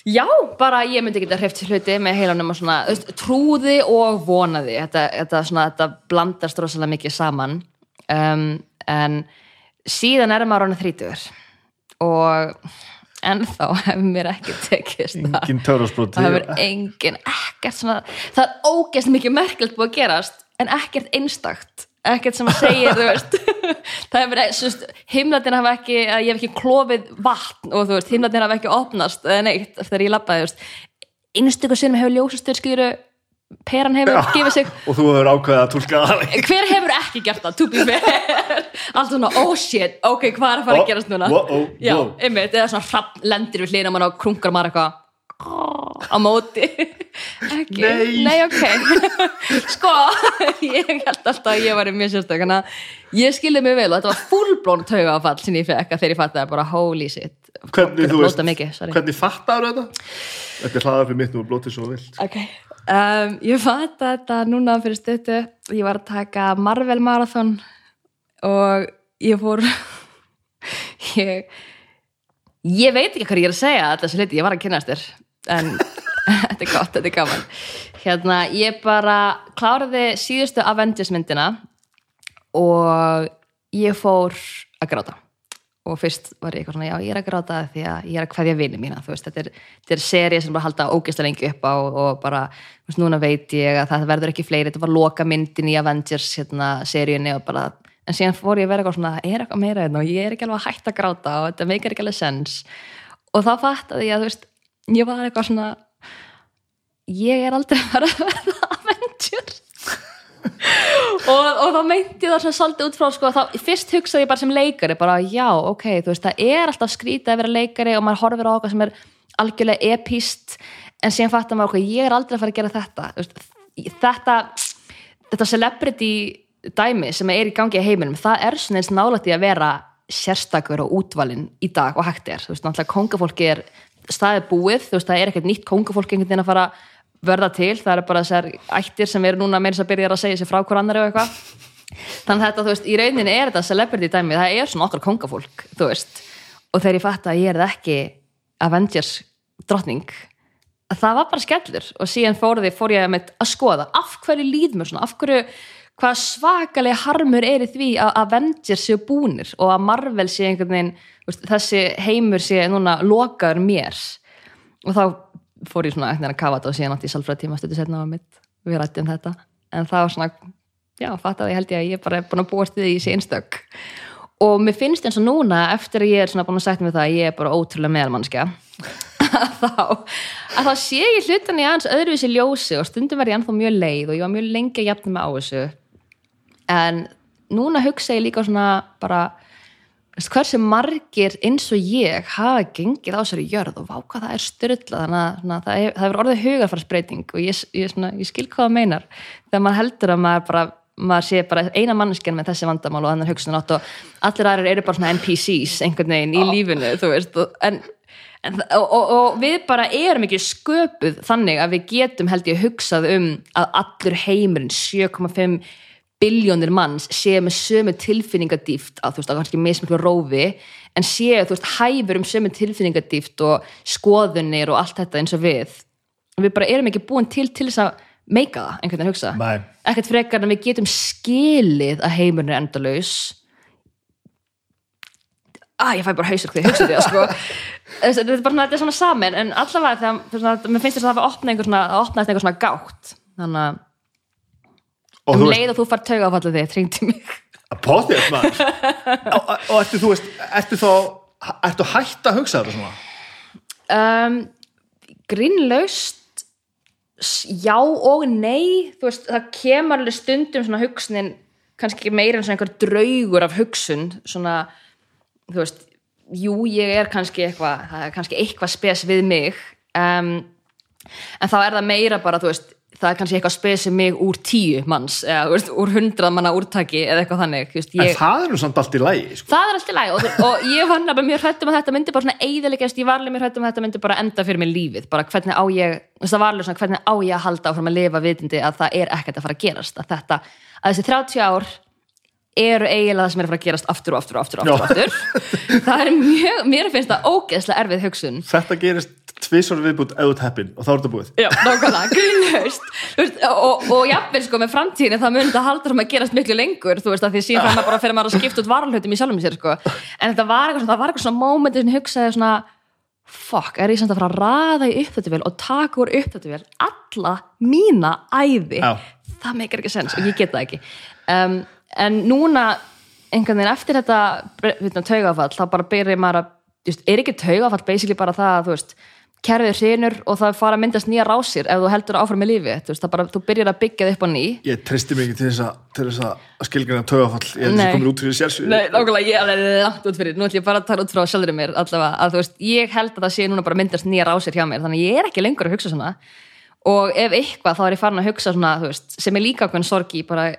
B: Já, bara ég myndi geta hreift hluti með heilanum og svona, trúði og vonaði, þetta, þetta, svona, þetta blandast rosalega mikið saman. Um, en síðan er maður rána þrítugur. Og ennþá [laughs] hefur mér ekki tekist
A: engin töfrarsbroti
B: það hefur engin, ekkert svona það er ógeðst mikið merkjöld búið að gerast en ekkert einstakt ekkert sem að segja, þú veist. [laughs] Himnatinn hafa ekki ég hef ekki klofið vatn og þú veist, himnatinn hafa ekki opnast eða neitt þegar ég veist. Einstöku sinnum hefur ljósastur skýru peran hefur gefið sig.
A: Og þú hefur ákveðið að tólka það
B: hver hefur ekki gert það, to be fair? Allt svona, oh shit, ok, hvað er að fara
A: Oh,
B: að gerast núna?
A: wow, oh,
B: já, einmitt, eða svona hrapp lendir við hlýna mann og krunkar maður eitthvað á móti. Ekki,
A: Nei.
B: ok. [laughs] Sko, ég held alltaf að ég var mjög sérstök, þannig að ég skildi mig vel og þetta var fullblón taugafall sem ég fekk að þegar ég fattaði bara holy shit.
A: Hvernig, þú veist,
B: mikið,
A: hvernig fattar þetta? þetta er hlaðað fyrir mitt og blótið svo vilt.
B: Ok, um, ég fatt þetta núna fyrir stuttu, ég var að taka Marvel Marathon og ég fór [laughs] ég ég veit ekki hvað ég er að segja þetta þessu hluti, ég var að kynast þér en [laughs] þetta er gott, þetta er gaman. Hérna, ég bara kláraði síðustu Avengers myndina og ég fór að gráta. Og fyrst var ég eitthvað svona, já ég er að gráta því að ég er að kveðja vini mína, þú veist, þetta er, er serið sem bara halda ógeðslega lengi upp á og bara, þú veist, núna veit ég að það verður ekki fleiri, þetta var loka myndin í Avengers hérna, seríunni og bara en síðan fór ég að vera eitthvað svona, er eitthvað meira hérna? Og ég er ekki alveg að hætta að gráta og þetta meikar ekki alveg sens. Og þá fattaði ég að, þú veist, ég var eitthvað svona ég er aldrei að fara að verða Avengers [laughs] og, og þá meinti það svona svolítið út frá sko, þá, fyrst hugsaði ég bara sem leikari bara já, ok, þú veist, það er alltaf skrítið að vera leikari og maður horfir á okkar sem er algjörlega epíst en síðan fattar maður, ok, ég er aldrei að fara að gera þetta veist, þetta þetta celebrity dæmi sem er í gangi í heiminum, það er svona eins nálægt í að vera sérstakur og útvalinn í dag og hægt er, þú veist, náttúrulega kongafólki er staðið búið, þú veist, það er ekkert nýtt kongafólki einhvern veginn að fara verða til það er bara þessar ættir sem eru núna meira að byrja að segja sér frá hver annari og eitthvað. Þannig að þetta, þú veist, í rauninni er þetta celebrity dæmi, það er svona okkar kongafólk þú veist, og þegar ég fatt að ég er ekki Avengers drottning það var bara skellur. Og síðan fór, því, fór ég að skoða af hverju líð mér svona, af hverju hvað svakalega harmur er í því að Avengers séu búnir og að Marvel sé einhvern veginn, veist, þessi heimur sé núna lokaður mér? Og þá fór ég svona ekkert að kafa þetta og síðan átti ég salfræð tíma stöðu setna á mitt, við rættum þetta. En það var svona, já, fattaði held ég að ég bara er búin að búast við því í sé einstök. Og mér finnst eins og núna eftir að ég er svona búin að sagt með það að ég er bara ótrúlega meðalmannskja [laughs] þá, að þá sé ég hlutan í aðeins öðruvísi ljósi og stundum verð ég ennþá mjög leið og ég var mjög lengi að jafna mig á þessu en núna hugsa ég líka svona bara hversu margir eins og ég hafa gengið á þessari jörð og váka það er styrla þannig að það, hef, það hefur orðið hugarfarsbreyting og ég, ég, svona, ég skil hvað það meinar. Þegar maður heldur að maður bara maður sé bara eina manneskjan með þessi vandamál og þannig hugsun átt og allir aðrir eru bara svona NPCs einhvern veginn í lífinu þú veist og, en, en, og, og, og við bara erum ekki sköpuð þannig að við getum held ég hugsað um að allur heimurinn 7,5 biljónir manns séu með sömu tilfinningadýft að þú veist, að kannski mismiklu rófi en séu, þú veist, hæfur um sömu tilfinningadýft og skoðunir og allt þetta eins og við. Við bara erum ekki búin til til þess að meika það, einhvern veginn að hugsa.
A: Nei.
B: ekkert frekar en við getum skilið að heimurinn er endalaus. Að ég fæ bara hausur því, hugsa því að sko. [laughs] Þetta er bara þetta er svona samin en allavega þegar, fyrir svona, mér finnst þess að það var opna einhver svona, að opnaðist einhver svona gátt. Þannig að um
A: veist,
B: leið og þú fær taugafallið þig, tringdi mig.
A: Að potið maður. [laughs] Og, og ertu þú veist, ertu þá ertu hætt að hugsa þetta svona?
B: Um, grínlaust s- já og nei. Þú veist, það kemur alveg stundum svona hugsunin, kannski meira en svona einhver draugur af hugsun svona, þú veist jú, ég er kannski eitthvað það er kannski eitthvað spes við mig. Um, en þá er það meira bara, þú veist það er kannski eitthvað spesið mig úr tíu manns eða veist, úr hundrað manna úrtaki eða eitthvað þannig, þú veist,
A: en
B: ég
A: það er nú samt allt í lægi sko.
B: það er alltaf læg og, og ég var nefnilega mjög hrættum að þetta myndi bara svona eiðilegast, ég var alveg mjög hrættum að þetta myndi bara enda fyrir mig lífið, bara hvernig á ég það var alveg svona hvernig á ég að halda áfram að lifa vitindi að það er ekkert að fara að gerast að þetta, að þessi 30 ár eru eiginlega það sem er að fara að gerast aftur og aftur og aftur og aftur, aftur. það er mjög, mér finnst það ógeðslega erfið hugsun.
A: Þetta gerist tvisvar viðbútt eða heppin og þá er þetta búið.
B: Já, nákvæmlega, grínhaust veist, og, og jafnvel sko með framtíðinu þá mun þetta haldur um að gerast miklu lengur þú veist að því síðan maður bara fyrir maður að skipta út varalhutum í sjálfum sér sko. En þetta var eitthvað það var eitthvað svona mómenti sem hugsaði svona fuck, er ég samt að fara að raða í uppþættuvel og taka úr uppþættuvel alla mína æði
A: Já.
B: það meikar ekki sens og ég get það ekki. Um, en núna einhvern veginn eftir þetta taugafall, þá bara byrja maður að just, er ekki taugafall basically bara það að þú veist kerfið hrinur og það fara að myndast nýja rásir ef þú heldur áfram með lífi þú, veist, bara, þú byrjar að byggja það upp á ný.
A: Ég tristi mikið til þess að, þess skilgjana tögafall, ég held
B: Nei.
A: að komin út fyrir sérsvið
B: Nei, nákvæmlega, ég er langt út fyrir. Nú ætlum ég bara að tala út frá sjálfur mér allavega, að veist, ég held að það sé núna bara myndast nýja rásir hjá mér, þannig ég er ekki lengur að hugsa svona. Og ef eitthvað þá er ég farin að hugsa svona, veist, sem er líka okkur sorg í bara,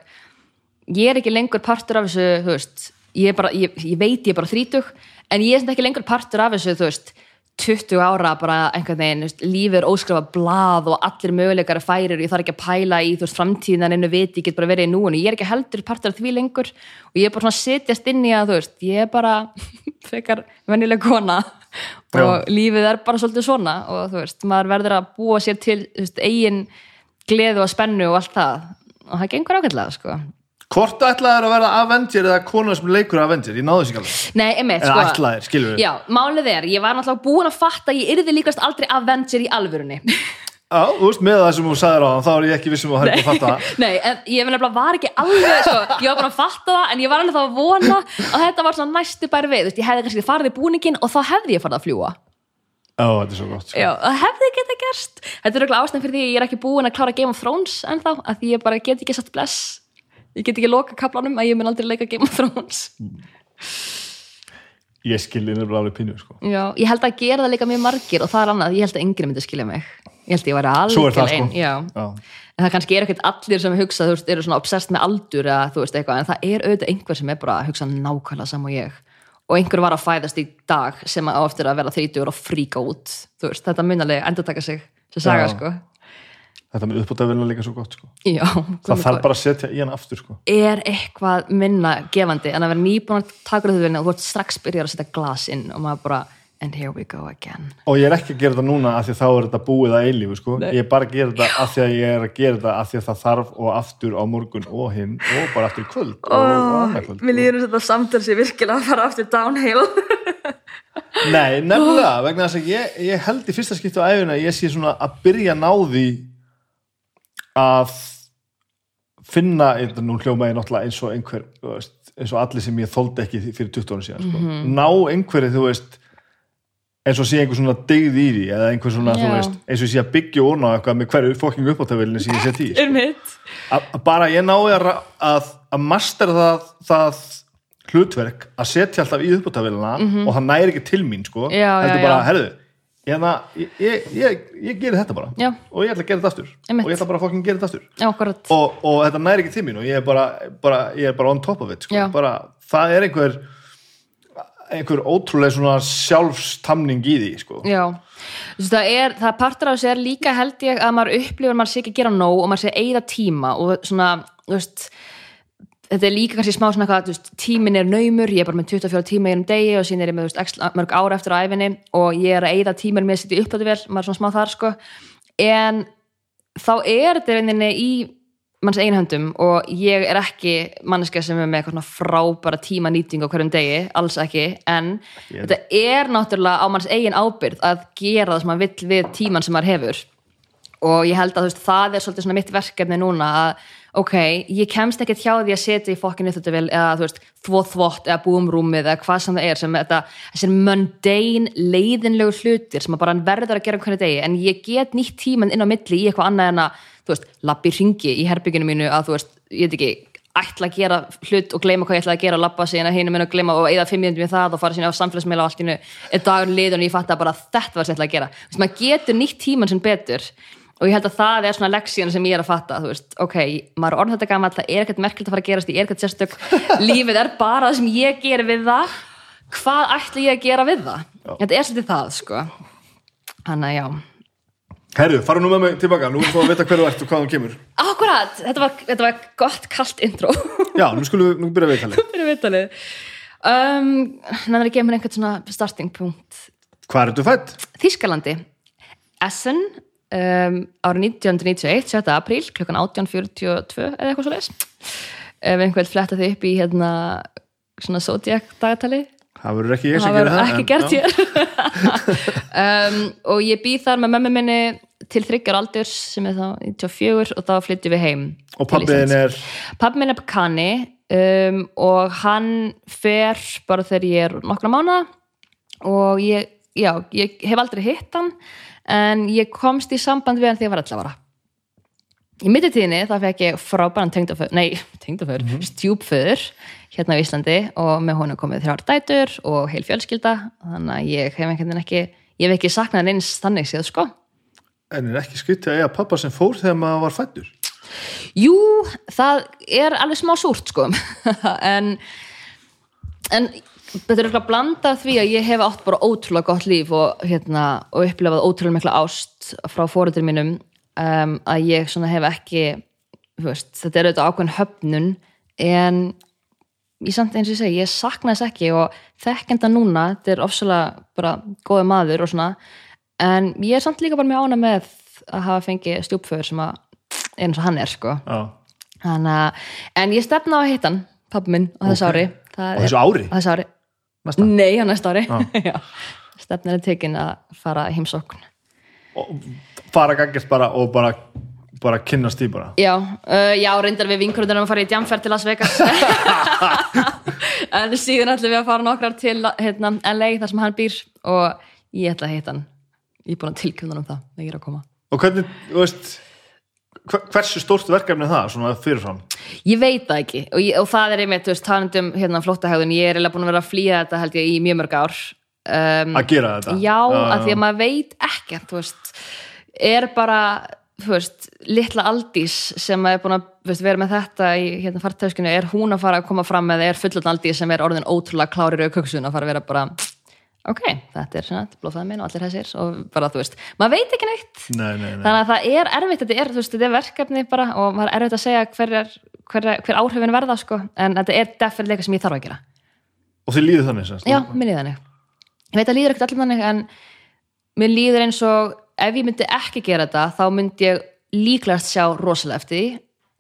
B: ég er ekki lengur partur af þessu, þú veist ég, bara, ég, ég veit ég er bara þrítug en ég er ekki lengur partur af þessu, þú veist 20 ára bara einhvern veginn veist, lífið er óskrifa blað og allir möguleikar er færir og ég þarf ekki að pæla í þú veist, framtíðin en ég get bara verið í núinu ég er ekki heldur partur af því lengur og ég er bara svona setjast inn í að þú veist, ég er bara [laughs] fekar venjuleg kona og lífið er bara svolítið svona og þú veist, maður verður að búa sér til veist, eigin gleðu og spennu og allt það og það gengur ágætlega sko.
A: Hvort ætlaðir að vera Avenger eða kona sem leikur Avenger, ég náðu þess ekki alveg.
B: Nei, einmitt,
A: eða
B: sko.
A: ætlaðir, skilur við
B: Já, málið er, ég var náttúrulega búin að fatta að ég yrði líkast aldrei Avenger í alvörunni.
A: Já, þú veist, með það sem þú sagðir á hann, þá er ég ekki vissum að búin að fatta það. [laughs]
B: Nei, en ég var ekki alveg sko, ég var bara að fatta það, en ég var alveg þá að vona að þetta var svona næstu bæri við, veist, ég hefði kannski farið í búningin og þá hefði ég farið að fljúa
A: Já, þetta er svo gott. Sko.
B: Já, það hefði geta gerst. Þetta er auðvitað ástæðan fyrir því að ég er ekki búin að klára Game of Thrones ennþá, að því ég bara get ekki satt bless, ég get ekki loka kaplanum að ég mun aldrei leika Game of Thrones.
A: Ég skilði nefnilega alveg pínu, sko.
B: Já, ég held að gera það líka mjög margir og það er annað, ég held að enginn myndi skilja mig. Ég held að ég væri alveg
A: það, sko.
B: en það kannski er ekkert allir sem hugsa þú veist, eru svona obsessed með aldur eða veist eitthvað, en það er auðvitað einhver sem er bara að hugsa nákvæmlega sam og ég. Og einhver var að fæðast í dag sem á eftir að vera þrítugur og fríka út veist, þetta munalega endur taka sig sem saga
A: Já.
B: sko
A: Þetta með uppbútavilna líka svo gott, sko.
B: Já,
A: Það þarf bara að setja í hann aftur, sko.
B: er eitthvað minna gefandi en að vera nýbúin að taka þetta vilja og þú ert strax byrjar að setja glas inn og maður bara, and here we go again
A: Og ég er ekki að gera þetta núna af því þá er þetta búið að eilífu, sko. Ég er bara að gera þetta af því að ég er að gera þetta af því að það þarf og aftur á morgun og hinn og bara aftur í kvöld og, og annað kvöld.
B: Mér líður þetta samtal sér virkilega að fara aftur downhill
A: Nei, nefnilega, vegna þess að ég, ég held í fyrsta skipti á æfina að ég sé svona að byrja að ná því að finna, nú hljóma ég náttúrulega eins og einhver, þú veist, eins og allir sem ég þóldi ekki fyrir 20 ára síðan, sko.
B: Mhm.
A: ná einhverju, þú veist eins og sé einhver svona degð í því eða einhver svona, þú
B: Já.
A: veist, eins og sé að byggja og ná eitthvað með hverju fokking uppáttavillinni sem ég set í, sko. Bara ég nái að, að, að mastera það, það hlutverk að setja alltaf í uppbúttavélina og það næri ekki til mín sko.
B: Já, já,
A: heldur bara,
B: já.
A: herðu ég, ég, ég, ég, ég geri þetta bara.
B: Já.
A: og ég ætla að gera þetta aftur. Og ég ætla bara að fokkin gera þetta aftur.
B: Já,
A: og, og þetta næri ekki til mín og ég er bara, bara, ég er bara on top of it sko. Bara, það er einhver einhver ótrúlega svona sjálfstamning í því sko.
B: Það er, það partur af þessu er líka held ég að maður upplifur að maður sé ekki að gera nóg og maður sé að eigða tíma og svona, þú veist þetta er líka kannski smá svona veist, tíminn er naumur, ég er bara með 24 tíma í einum degi og síðan er ég með, veist, mörg ára eftir á æfinni og ég er að eigða tíminn með að setja upplætu vel, maður er svona smá þar, sko. En þá er þetta reyninni í manns eigin höndum og ég er ekki manneska sem er með eitthvað svona frábæra tímanýting á hverjum degi, alls ekki en
A: Ég-
B: þetta er náttúrulega á manns eigin ábyrgð að gera það sem maður vill við tíman sem maður hefur og ég held að þú veist, það er svolítið svona mitt verkefni núna að ok, ég kemst ekkert hjá því að setja í fokkinu þetta vel eða þú veist, þvóð þvott eða búum rúmið eða hvað sem það er sem þetta, þessir mundane leiðinlegu hlutir sem að bara verður að gera hvernig degi. En ég get nýtt tíman inn á milli í eitthvað annað en að, þú veist, lappi ringi í herbygginu mínu að þú veist, ég veit ekki ætla að gera hlut og gleyma hvað ég ætla að gera lappa síðan að hinu minn og gleyma og eða fimm minúti með það og fara síðan á samfélagsmiðla og allt innu er dagur liður og ég fatt að bara þetta var sem ég ætla að gera. Þú veist, maður getur nýtt tíman sem betur og ég held að það er svona leksíðan sem ég er að fatta þú veist, ok, maður er orðin þetta gammal það er ekkert merkilegt að fara að gerast, ég er ekkert sérstök. [laughs] Lífið er bara það sem ég ger við það. Hvað ætla ég að gera við það? Þetta er svolítið það, sko. Hanna, já.
A: Herru, fara nú með mig tilbaka, nú erum við að vita hver þú ert og hvað þú kemur.
B: Akkurat, þetta var, þetta var gott kallt intro.
A: Já, nú skulum við, nú byrja við talið
B: fyrir [laughs] viðtalið. Um, Nennar ég kemur einhvern svona starting punkt.
A: Hvað ertu fætt?
B: Þískalandi Essen um, árið 1991, 7. apríl klukkan 18.42 eða eitthvað svo leis ef einhvern fletta þið upp í hérna svona Zodiac dagatali
A: Það verður ekki ég sem
B: var
A: það
B: ekki gert hér. [laughs] Um, og ég býð þar með mömmu minni til þryggjar aldurs sem er þá 94 og þá flyttum við heim
A: Og
B: Íslands.
A: er?
B: Minn er kanni um, og hann fer bara þegar ég er nokkra mánu og ég, já, ég hef aldrei hitt hann en ég komst í samband við hann þegar ég var 11 ára. Í mittitíðinni þá fekk ég frábæran tengdaföður, nei, [laughs] tengdaföður, mm stjúpföður hérna á Íslandi og með honum komið þrjár dætur og heil fjölskylda þannig að ég hef einhvern veginn ekki ég hef ekki saknað hann eins þannig séð sko
A: En er ekki skyttið að eiga pappa sem fór þegar maður var fættur?
B: Jú, það er alveg smá súrt sko [laughs] en, en þetta er eitthvað blandað því að ég hef átt bara ótrúlega gott líf og, hérna, og upplefað ótrúlega mikla ást frá fóröldur mínum um, að ég hef ekki veist, þetta er auðvitað ákveðin höfnun en ég samt eins og ég segi, ég sakna þess ekki og þekkenda núna, þetta er ofsalega bara góði maður og svona en ég er samt líka bara mjög ána með að hafa fengið stjúpföður sem að er eins og hann er sko. Þannig að, en ég stefna á að hitta hann, pappi minn, á þessu
A: Ok.
B: ári. Það
A: Á þessu ári?
B: Á þessu ári.
A: Næsta?
B: Nei, á næsta ári. [laughs] Stefna er tekin að fara heimsókn.
A: Og fara gangast bara og bara, bara kynnast því bara
B: Já, uh, já, reyndar við vinkurundunum að fara í djamferð til Las Vegas. [laughs] [laughs] en síðan ætlum við að fara nokkrar til hérna, LA þar sem hann býr og ég ætla að hitta hann. Ég er búin að tilkynna um það, þegar ég er að koma.
A: Og hvernig, þú veist hversu stórt verkefni er það, svona fyrirfram?
B: Ég veit það ekki. Og, ég, og það er einmitt, þú veist, talandi um hérna, flóttahægðun, ég er eiginlega búin að vera að flýja þetta held ég í mjög mörg ár. Um,
A: að gera þetta?
B: Já, að því að maður veit ekkert, þú veist, er bara, þú veist, litla Aldís sem er búin að veist, vera með þetta í hérna fartæskinu, er hún að fara að koma fram eða er fullotn Aldís sem er orðin ótrúlega klárir auðköksun að fara að vera bara, ok, þetta er svona, blóðfæða minn og allir þessir og bara, þú veist, maður veit ekki neitt
A: Nei, nei, nei
B: þannig að það er erfitt, þetta er, veist, þetta er verkefni bara og maður er erfitt að segja hver, er, hver, hver áhrifin verða, sko, en þetta er definilega eitthvað sem ég þarf að gera.
A: Og þið líður þannig semst?
B: Já, mér líður þannig. Ég veit að líður ekkert allir þannig en mér líður eins og ef ég myndi ekki gera þetta þá myndi ég líklegast sjá rosalega eftir því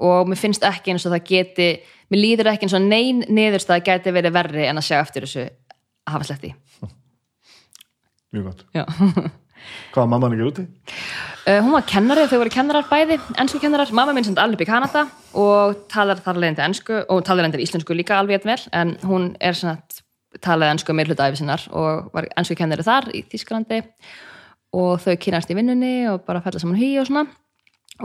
B: og mér finnst ekki eins og það geti mér líður ekki eins og nein niðurstað geti verið verri en að sjá eftir þessu að hafa sleppti.
A: Mjög gott
B: Já. [laughs]
A: Hvað var mamman ekki úti?
B: Uh, hún var kennari, þau voru kennarar bæði, ennsku kennarar, mamma minn sem alveg upp í Kanada og talar þar leiðandi ennsku og talar leiðandi íslensku líka alveg jafn vel en hún er svona talaði ennsku meir hluta æfi sinnar og var ennsku kennari þar í Þísklandi og þau kynast í vinnunni og bara falla saman hí og svona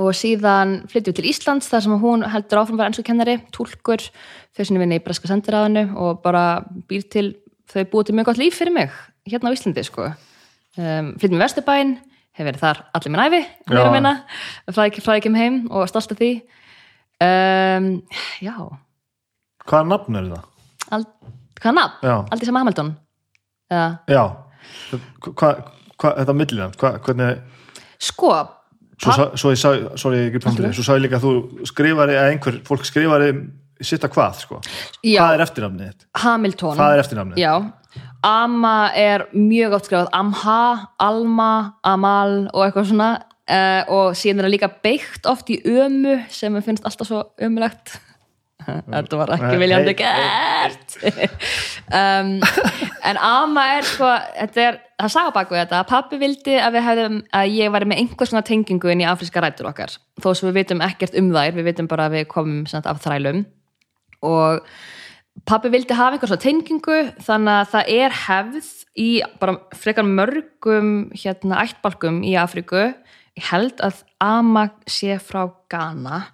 B: og síðan flyttu til Íslands þar sem hún heldur áfram bara ennsku kennari, túlkur þau sinni vinni í Breska sendiráðinu og bara býr til, þau búið til mjög gott líf fyrir mig hérna á Íslandi sko um, flyttum í Vesturbæinn hef verið þar allir minn æfi að fræði fræði kem heim og stolt af því um, já
A: Hvaða nafn er það?
B: Ald, hvað nafn? Aldrei sama Hamilton eða,
A: Já Hvað, hva, þetta millina, hva, hvernig
B: sko
A: Svo, svo, svo ég sá, sorry, ég svo sá ég líka að þú skrifari, eða einhver, fólk skrifari sitta hvað, sko?
B: Já.
A: Hvað er eftirnafnið?
B: Hamilton
A: Hvað er eftirnafnið?
B: Já, Amma er mjög oft skrifað. Amha, Alma, Amal og eitthvað svona. Uh, og síðan er það líka beikt oft í ömu sem finnst alltaf svo ömulegt. [laughs] Þetta var ekki viljandi gert. [laughs] Um, en ama er sko er, það sagði baku þetta. Að pappi vildi að við hefðum, að ég væri með einhvers svona tengingu inn í afríska rætur okkar. Þó sem við vitum ekkert um þær, við vitum bara að við komum af þrælum. Og pappi vildi hafa einhvers svona tengingu þannig að það er hefð í bara frekar mörgum hérna ættbalkum í Afríku. Ég held að ama sé frá Ghana.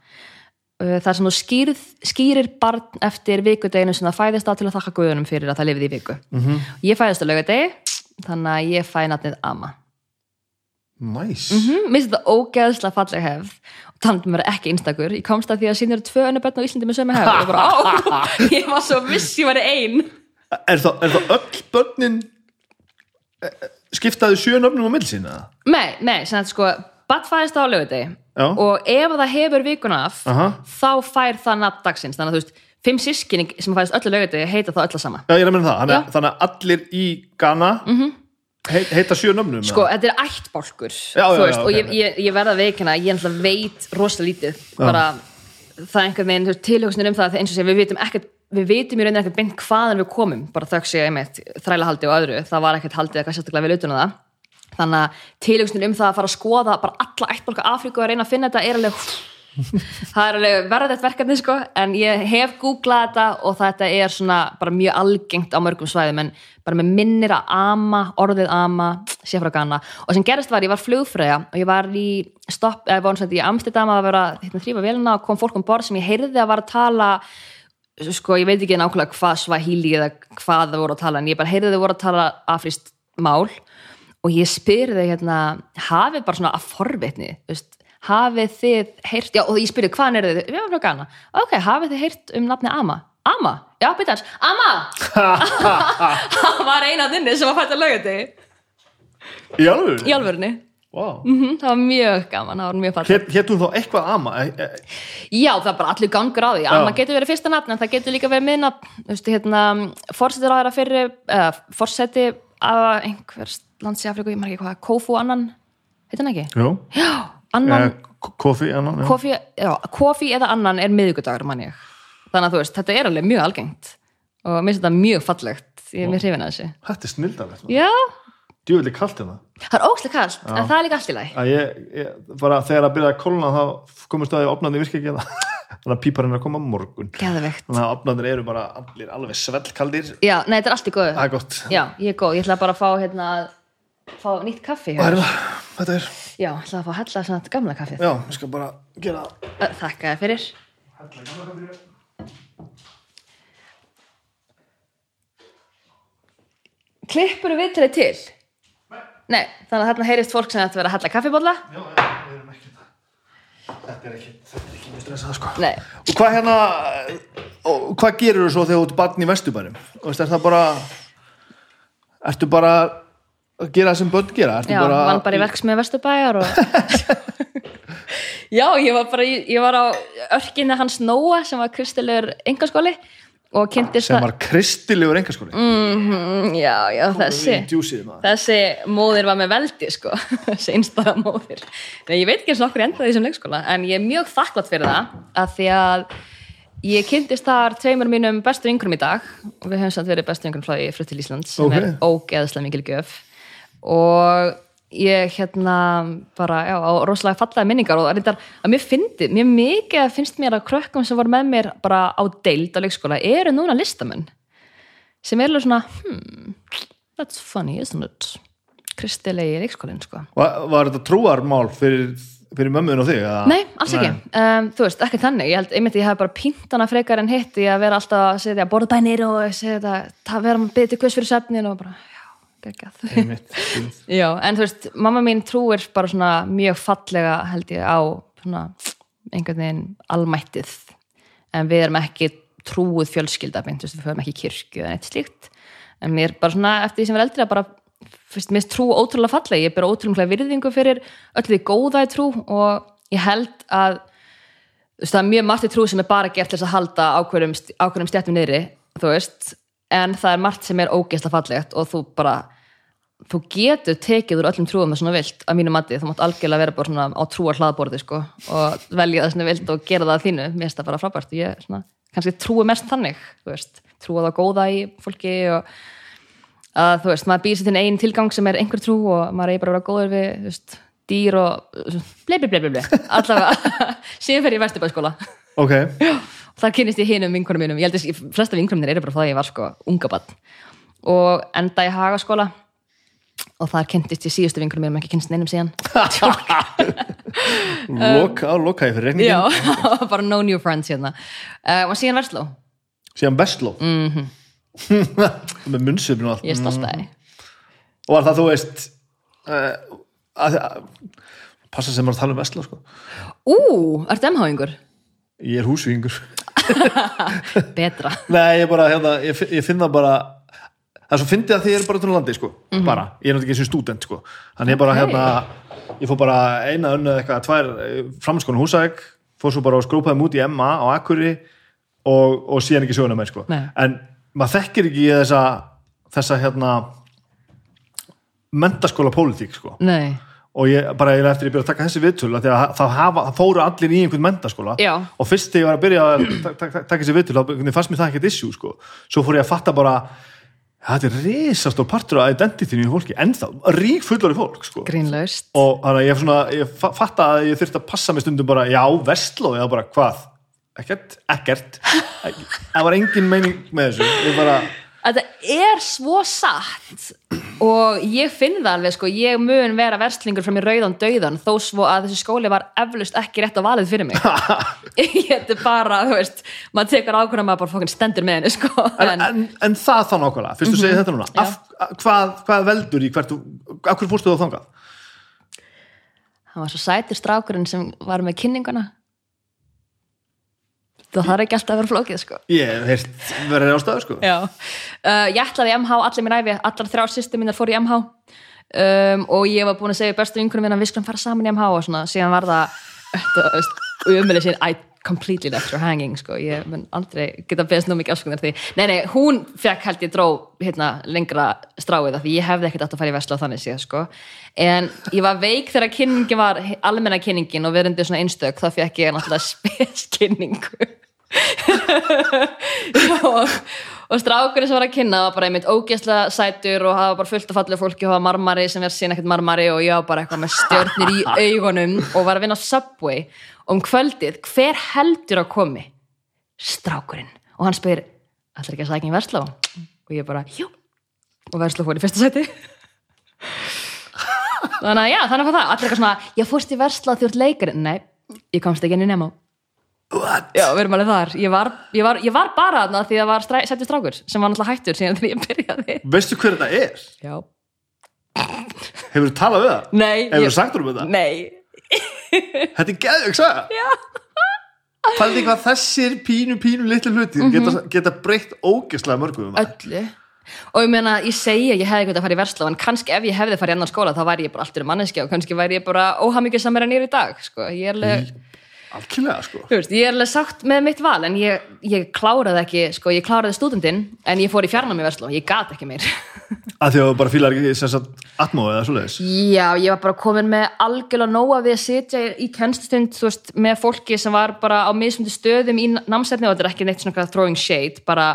B: Uh, þar sem þú skýrð, skýrir barn eftir vikudeginu sem það fæðist á til að þakka guðunum fyrir að það lifið í viku.
A: Mhm.
B: ég fæðist á laugardegi þannig að ég fæ nafnið Ama.
A: Næs
B: mm, mér finnst þetta ógeðslega falleg hefð þannig mér ekki einstakur ég komst að því að síðan eru tvö önnu börn á Íslandi með sömu hefð og bara á, [laughs] ég var svo viss ég var ein
A: Er er það öll börnin eh, eh, skiptaðu sjö nöfnum á mill sína?
B: nei, nei, sem þetta sko barn fæðist á
A: Já.
B: og ef það hefur vikuna af
A: Aha.
B: þá fær það nafn dagsins þannig að þú veist, fimm sískinni sem fæðist öllu laugardegi heita þá öll að sama
A: Já, ég er að meina það, þannig, að- að allir í Ghana heit, heita sjö nöfnum
B: sko, þetta er ættbálkur
A: Já, já,
B: veist,
A: já,
B: og
A: ok,
B: ég, ég, verða veikina ég náttúrulega veit rosalega lítið. Bara það er einhvern veginn tilhjóksnir um það eins og sé við vitum ekkert við vitum í rauninni ekkert beint hvaðan við komum bara þöggs ég einmitt þrælahaldi og öðru það var ekkert haldið eitthvað sérstaklega við utan það. Þannig að tilhjóksnir um það að fara að skoða bara alla ættbálka Afríku og reyna að finna þetta er alveg [laughs] það er alveg verðið verkefni sko en ég hef googlað þetta og þetta er svona bara mjög algengt á mörgum svæðum en bara með minnir að ama, orðið ama sé frá Ghana. Og sem gerist var, ég var flugfröja og ég var í stopp, eða var í Amsterdam að vera hérna þrýfa vélina og kom fólk um borð sem ég heyrði að var að tala sko ég veit ekki nákvæmlega hvað Swahili eða hvað það voru að tala en ég bara heyrði þau voru að tala afríst mál. Og ég spyrði hérna hafið bara svona að forvitni veist, hafið þið heyrt já, og ég spyrði hvaðan eru þið, við erum frá Ghana. Ok, hafið þið heyrt um nafni Ama? Ama, já, byrja hans, Ama! [laughs] Það var eina þinni sem var fætt að lauga þig
A: Í alveg?
B: í alvörunni,
A: Wow.
B: Mhm, það var mjög gaman það var mjög fætt
A: Hét, hétum þá eitthvað ama?
B: Já, það er bara allir gangur á því. Amma getur verið fyrsta nafn en það getur líka verið veist, hérna, fórsetir á þeirra fyrir, eða fórseti af einhvers lands í Afríku, ég ekki hvað, Kofu annan, heit hann ekki?
A: Jú,
B: Já, annan,
A: e, kofi
B: kofi eða annan er miðvikudagur, mann ég. Þannig að þú veist, þetta er alveg mjög algengt. Og mér finnst þetta mjög fallegt, ég er mér hrifin að þessu.
A: Þetta er snildalegt
B: Já,
A: Djúvillig kalt hérna.
B: Það er óslega kallt, en það er líka allt í
A: bara þegar að byrja að kólna þá komist að ég opnaði virka ekki það [laughs] þannig að píparinn er að koma morgun.
B: Geðvegt.
A: þannig að opnaðir eru bara allir alveg svellkaldir.
B: Já, nei, þetta er allt í góðu.
A: það er
B: Já, ég er góð, ég ætla bara að fá, hérna, fá nýtt kaffi.
A: er það, þetta er
B: Já, ég ætla að fá að hella svona gamla kaffið.
A: já, ég skal bara gera
B: Ö, Þakka þér fyrir. Klippur við til þig til? Nei, þannig að þarna heyrist fólk sem þetta verið að hella kaffibólla?
A: já, við erum ekki þetta er ekki, þetta er ekki mjög stressað sko
B: Nei,
A: og hvað hérna og hvað gerir þú svo þegar þú ert barn í vesturbænum og veist, er það bara ertu bara að gera það sem börn gera? Ertu
B: já,
A: bara,
B: vann bara í verksmiði Vesturbæjar og... [laughs] Já, ég var bara, í- ég var á örkinni hans Nóa sem var kristilegur engaskóli og kynntist
A: sem var kristilegur engaskóli?
B: Mm, já, já, þessi
A: djúsið maður.
B: þessi móðir var með veldi sko, [laughs] þessi einstæða móðir. Nei, ég veit ekki eins og okkur endaði í þessum leikskóla en ég er mjög þakklátt fyrir það að því að ég kynntist þar tveimur mínum bestu yngrum í dag. Og við höfum samt verið bestu yngrum frá ég frutt til Íslands sem
A: Ok.
B: er ógeðslega mikil gjöf og ég hérna bara, já, á rosalega fallaði minningar og reyndar að mér fyndi, mér mikið finnst mér að krökkum sem voru með mér bara á deild á leikskóla eru núna listamenn. Sem er alveg svona hmm, that's funny, isn't it? Kristilegi leikskólinn, sko.
A: Var, var þetta trúarmál fyrir, fyrir mömmuðin og þig? eða?
B: Nei, alls ekki, um, þú veist, ekki þannig. Ég held, einmitt ég hef bara pínt hana frekar en hitt í að vera alltaf að segja borðbænir og segja þetta, það vera að byrja til hvers fyrir svefnin og bara, já, geggjað. [laughs] Já, en þú veist, mamma mín trúir bara svona mjög fallega held ég á svona einhvern veginn almættið. En við erum ekki trúið fjölskylda beint, þú veist, við förum ekki kirkju eða eitt slíkt, en mér bara svona eftir því sem er eldri að bara, fyrst, mér trú ótrúlega falleg, ég ber ótrúlega virðingu fyrir öllu því góða í trú og ég held að þú veist, það er mjög margt í trú sem er bara gert til að halda ákveðum, ákveðum stjættum niðri, þú veist en það er margt sem er ógeðslega fallegt og þú bara þú getur tekið úr öllum trúum það svona vilt að mínu mati, þú mátt algjörlega vera bara svona á trúar hlaðborði sko og velja það svona vilt og gera það að þínu. Mér finnst það bara frábært. Og ég svona, kannski trúi mest þannig þú veist, trúa það góða í fólki og að þú veist, maður býr sér til einn tilgang sem er einhver trú og maður er bara að vera góður við þú veist, dýr og blei, blei, blei, blei, allavega. [laughs] Síðan fer ég í Vesturbæðskóla
A: ok, [laughs]
B: þar kynnist ég hinum vinkunum mínum. Ég held að flesta vinkunum mínir eru bara frá því að ég var sko unga bann og enda í Hagaskóla. Og þar kynntist ég síðustu vinkunum mínum ekki kynnst neinum síðan. [laughs]
A: Loka, loka ég fyrir reyningin
B: já, [laughs] bara no new friends hérna. Uh, og síðan Versló,
A: síðan Vestló? Mm
B: Mhm. [laughs]
A: með munnsöfn og allt.
B: Ég stolt að því
A: og var það þú veist uh, að, að, passa sem að tala um Vestló sko.
B: ú, ertu MH-ingur?
A: ég er húsvíðingur [laughs]
B: betra
A: nei, ég bara, hérna, ég, ég finn það bara það er svo fyndið að þið eru bara á landi sko. bara, ég er náttúrulega ekki sem stúdent sko. þannig ég bara,
B: Mhm. Ok.
A: hérna ég fór bara eina önnu eitthvað, tvær framskonu húsæk, fór svo bara og skrúpaði út í MA á Akkurri og, og síðan ekki söguna með sko.
B: Nei.
A: en maður þekkir ekki þessa þessa hérna mentaskóla pólitík sko.
B: nei,
A: og ég bara eiginlega eftir ég byrja að taka þessi viðtöl af því að það, hafa, það fóru allir í einhvern mentaskóla
B: Já.
A: og fyrst þegar ég var að byrja að ta- ta- ta- taka þessi viðtöl þá fannst mér það ekkert issue sko. svo fór ég að fatta bara þetta er risastór partur af identitynu í fólki ennþá, rík fullori fólk sko.
B: grínlaust
A: og þannig að ég, svona, ég fa- fatta að ég þurfti að passa mig stundum bara, já, vestló eða bara, hvað, ekkert, ekkert [laughs] það var engin meining með þessu ég bara,
B: Þetta er svo satt. Og ég finn það alveg sko, ég mun vera verslingur frá mér rauðan dauðan þó svo að þessi skóli var eflust ekki rétt á valið fyrir mig. [laughs] [laughs] Ég er bara, þú veist maður tekur ákvörðan maður bara fokkin stendur með henni sko.
A: en,
B: en,
A: en, en það þá nákvæmlega fyrst þú segir þetta núna, af, hvað, hvað veldur í hvert, af hverju fórstu þú þangað?
B: hann var svo sætur strákurinn sem var með kynninguna það þarf ekki alltaf að vera flókið sko.
A: Ég hef heyrt verið ástæðu sko.
B: Uh, ég ætlaði MH allir mér æfi, allar þrjár sýstum mínar fór í MH um, og ég var búin að segja bestu vinkunum að við skulum fara saman í MH og svona, síðan var það umölu sín, I completely left her hanging sko, ég mun aldrei geta beðist nú mikið afskunar því, nei nei, hún fekk held ég dró hérna lengra stráið af því ég hefði ekkert átt að fara í vesla þannig séð sko, en ég var veik þegar kynningin var almenna kynningin og verandi svona einstök, þá fekk ég náttúrulega [laughs] speskynningu og, [laughs] og strákurinn sem var að kynna var bara einmitt ógeðslega sætur og hafa bara fullt af fallegu fólki og hafa marmari sem er síðan ekkert marmari og ég var bara eitthvað með stjörnir í [laughs] augunum og var að vinna á Subway og um kvöldið, hver heldur að komi? Strákurinn. Og hann spyr, ætlar ekki að sækja í Versló? og ég bara, jú. Og Versló fór í fyrsta sæti. [laughs] Þannig að já, þannig að það. Allir eitthvað svona, ég fórst í þú ert leikarinn, nei, ég komst ekki inn í Nemo
A: What?
B: Já, við erum alveg þar. Ég var, ég var, ég var bara þarna því að það var stræ, settur strákur sem var náttúrulega hættur síðan þegar ég byrjaði.
A: Veistu hver þetta er?
B: Já.
A: Hefur þú talað við það?
B: Nei.
A: Hefur þú sagt um þetta?
B: Nei.
A: Þetta er geðvig saga Já Pældi hvað þessir pínu pínu litlu hlutir
B: Mhm.
A: geta, geta breytt ógeðslega mörgum um
B: Öllu. Og ég meina, ég segi að ég hefði eitthvað að fara í versló en kannski ef ég hefði farið í annan skóla þá væri ég bara alltaf manneskja og kannski væri ég bara óhamingið samar en ég er í dag, sko. Ég er alveg,
A: Algjörlega sko.
B: Veist, ég er alveg sátt með mitt val en ég, ég kláraði ekki, sko, ég kláraði stúdendinn en ég fór í fjarnám í versló, ég gat ekki meir. [laughs]
A: að því að þú bara fílar ekki sem sagt atmóðu eða svoleiðis?
B: Já, ég var bara komin með algjörlega nóga við að sitja í kennstustund þú veist, með fólki sem var bara á mismundi stöðum í námsefni og þetta er ekki neitt svona throwing shade, bara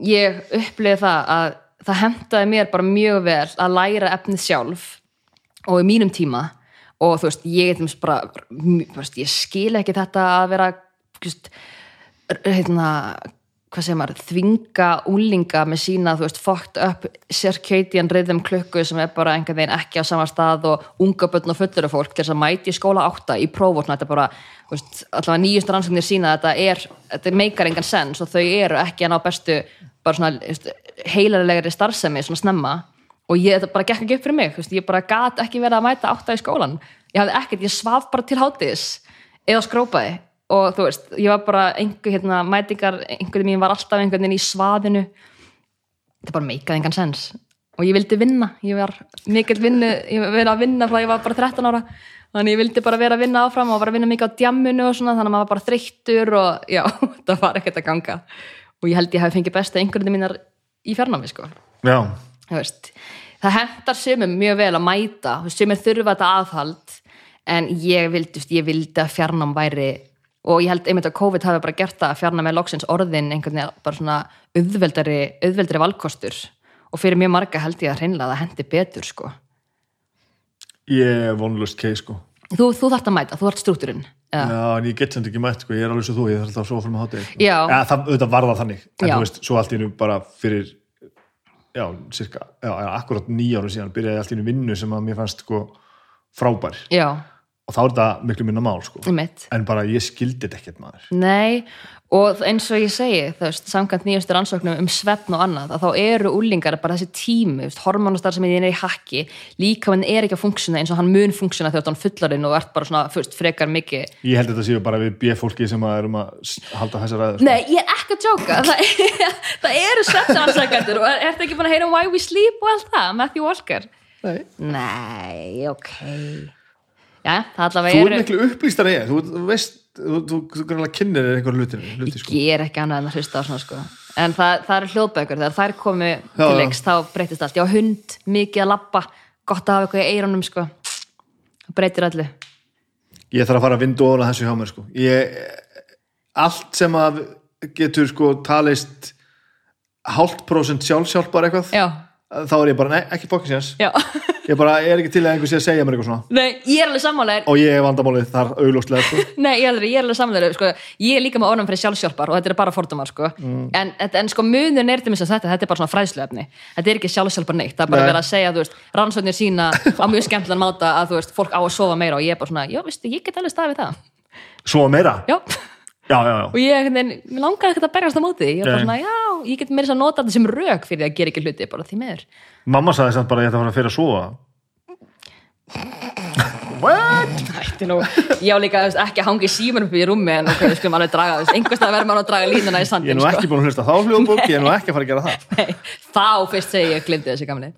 B: ég upplifði það að það hentaði mér bara mjög vel að læra efnið sjálf og í mínum tíma og þú veist, ég, veist, bara, veist, ég skil ekki þetta að vera veist, hérna hvað segir maður, þvinga úlinga með sína, þú veist, fucked up circadian rhythm klukku sem er bara einhvern veginn ekki á sama stað og unga börn og fullur fólk til þess að mæti í skóla átta í prófórna, þetta er bara þú veist, allavega nýjust rannsóknir sína þetta er, þetta meikar engan sens og þau eru ekki að ná bestu bara svona heilalegri starfsemi svona snemma og ég, þetta bara gekk ekki upp fyrir mig, veist, ég bara gat ekki verið að mæta átta í skólan, ég hafði ekkert, ég svaf bara til hátis eða skrópaði. Og þú veist, ég var bara einhver hérna, mætingar, einhverjum mín var alltaf einhvern veginn í svaðinu. Þetta bara meikaði engan sens. Og ég vildi vinna, ég var mikill vinnu ég var að vinna frá ég var bara 13 ára. Þannig ég vildi bara vera að vinna áfram og var að vinna mikið á djamminu og svona, þannig að maður var bara þreyttur og já, [laughs] það var ekkert að ganga. Og ég held ég hafi fengið besta einhverjum mínar í fjarnámi sko.
A: Já,
B: veist, það hendar sumum mjög vel að mæta sumir þurfa þetta aðhald en ég vildi, ég vildi að fjarnám væri og ég held einmitt að COVID hafi bara gert það að fjarnám er loksins orðin einhvern veginn bara svona auðveldari, auðveldari valkostur og fyrir mjög marga held ég að hreinlega það hendi betur sko.
A: ég er vonlust kei sko
B: þú, þú þarft að mæta, þú þarft strúkturinn
A: Já, en ég get sem ekki mætt, sko, ég er alveg svo þú, ég þarf alltaf að sofa fyrir með hátegi.
B: Já.
A: Ja, það, var það þannig, en
B: Já.
A: þú veist, svo allt í nú bara fyrir, já, cirka, já, akkurat nýjáru síðan byrjaði allt í nú vinnu sem að mér fannst, sko, frábær.
B: já,
A: Og þá er þetta miklu minna mál, sko.
B: einmitt
A: En bara ég skildi þetta ekkert maður.
B: Nei, og eins og ég segi þú veist, samkvæmt nýjastu rannsóknum um svefn og annað, að þá eru úlingar bara þessi tími, hormonastar sem er í hakki líka hann er ekki að funksjona eins og hann mun funksjona þegar hann fullarinn og ert bara svona fyrst frekar mikið.
A: Ég held að þetta séu bara við B-fólki sem að erum að halda þessa ræðu, sko.
B: Nei, ég er ekki að djóka. [laughs] Það, það eru svefnarannsakandur og er þetta ekki bara að heyra um Why We Sleep og allt það, Matthew Walker?
A: Nei.
B: Nei, ok. Já, það allavega
A: Þú er
B: eru
A: miklu upplýstar en ég, þú, þú veist, þú, þú, þú grunlega kynnir þér einhver hluti, hluti, sko.
B: ég er ekki annað en að hlusta á svona sko. En það, það eru hljóðbækur, þegar þær komu
A: Já,
B: til
A: já.
B: leiks, þá breytist allt. Ég á hund, mikið að labba, gott að hafa eitthvað í eironum sko, það breytir öllu.
A: Ég þarf að fara að vindu ofan að þessu hjá mér, sko. Ég, allt sem að getur, sko, talist hálft prósent sjálfsjálpar eitthvað,
B: Já,
A: þá er ég bara, nei, ekki
B: já,
A: Ég bara er ekki til að einhver sé að segja mér eitthvað svona.
B: nei, ég er alveg sammálaðir
A: Og ég er vandamálið þar auglóstlega, sko. [laughs]
B: Nei, ég er alveg, ég alveg samlega sko. ég er líka með orðan fyrir sjálfsjálpar og þetta er bara fordumar sko. en, en sko munin er til þess að þetta þetta er bara svona fræðsluefni þetta er ekki sjálfsjálpar neitt, það er bara
A: Nei.
B: verið að segja þú veist, rannsóknir sína á [laughs] mjög skemmtilegan máta að þú veist, fólk á að sofa meira og ég er bara svona, já, veistu,
A: Svo
B: já,
A: Já, já,
B: og ég, mér langar ekkert að berjast á móti ég bara
A: Nei.
B: svona, já, ég get meira að nota þetta sem rök fyrir að gera ekki hluti, bara því meður
A: Mamma sagði samt bara að ég ætti að fara fyrir að sofa. What?
B: Ætti nú, ég á líka ekki að hangi símanum upp í rúmi en ok, við skulum alveg draga, veist, einhverstað verður maður að draga línuna í
A: Ég er
B: sandin,
A: nú ekki búin að hlusta þá hljóðbók, ég er nú ekki að fara að gera það. [laughs]
B: Nei, þá fyrst segi ég glimti þessi gamli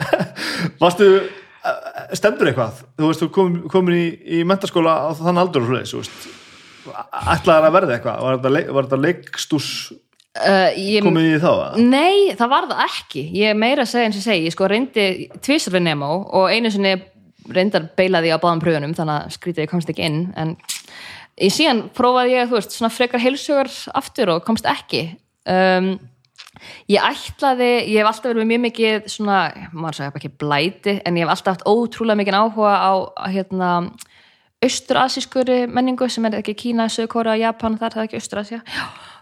B: [laughs]
A: Varstu, uh, stendur eitthvað? Þú veist, þú kom, komin í, í mentaskóla á þann aldur og svoleiðis, þú Ætlaðar að verða eitthvað? Var þetta, þetta leikstús
B: uh, ég,
A: komið í þá? eða?
B: Nei, það var það ekki Ég meira að segja eins og segi Ég sko reyndi tvisar við Nemo og einu sinni reyndar beilaði á báðum pröfunum þannig að skrítið ég komst ekki inn en í síðan prófaði ég, þú veist, svona frekar heilsugar aftur og komst ekki um, ég ætlaði ég hef alltaf verið mjög mikið svona, maður sagði ekki blæti en ég hef alltaf haft ótrúlega mikið áhuga á, hérna austur-asískuri menningu sem er ekki Kína, Söðkóra, Japan, þar það er ekki austur-asía.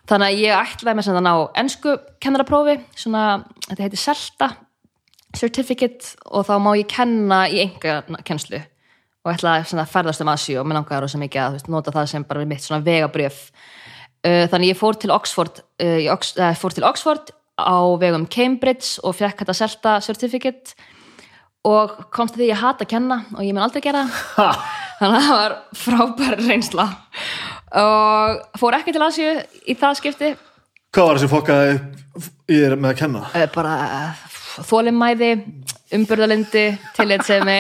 B: Þannig að ég ætlaði með það ná ennsku kennaraprófi, svona þetta heitir SELTA certificate og þá má ég kenna í enga kennslu og ætlaði að ferðast um Asíu og mér langaði rosa mikið að veist, nota það sem bara mitt svona vegabrjöf uh, þannig ég fór til Oxford ég uh, fór til Oxford á vegum Cambridge og fekk þetta SELTA certificate og komst að því að ég hata að kenna og ég mun aldrei gera það þannig að það var frábær reynsla. Og fór ekki til Asíu í það skipti.
A: Hvað var þessi fokkaði í þér með að kenna?
B: uh, bara þólimæði umburðalindi, tillitsemi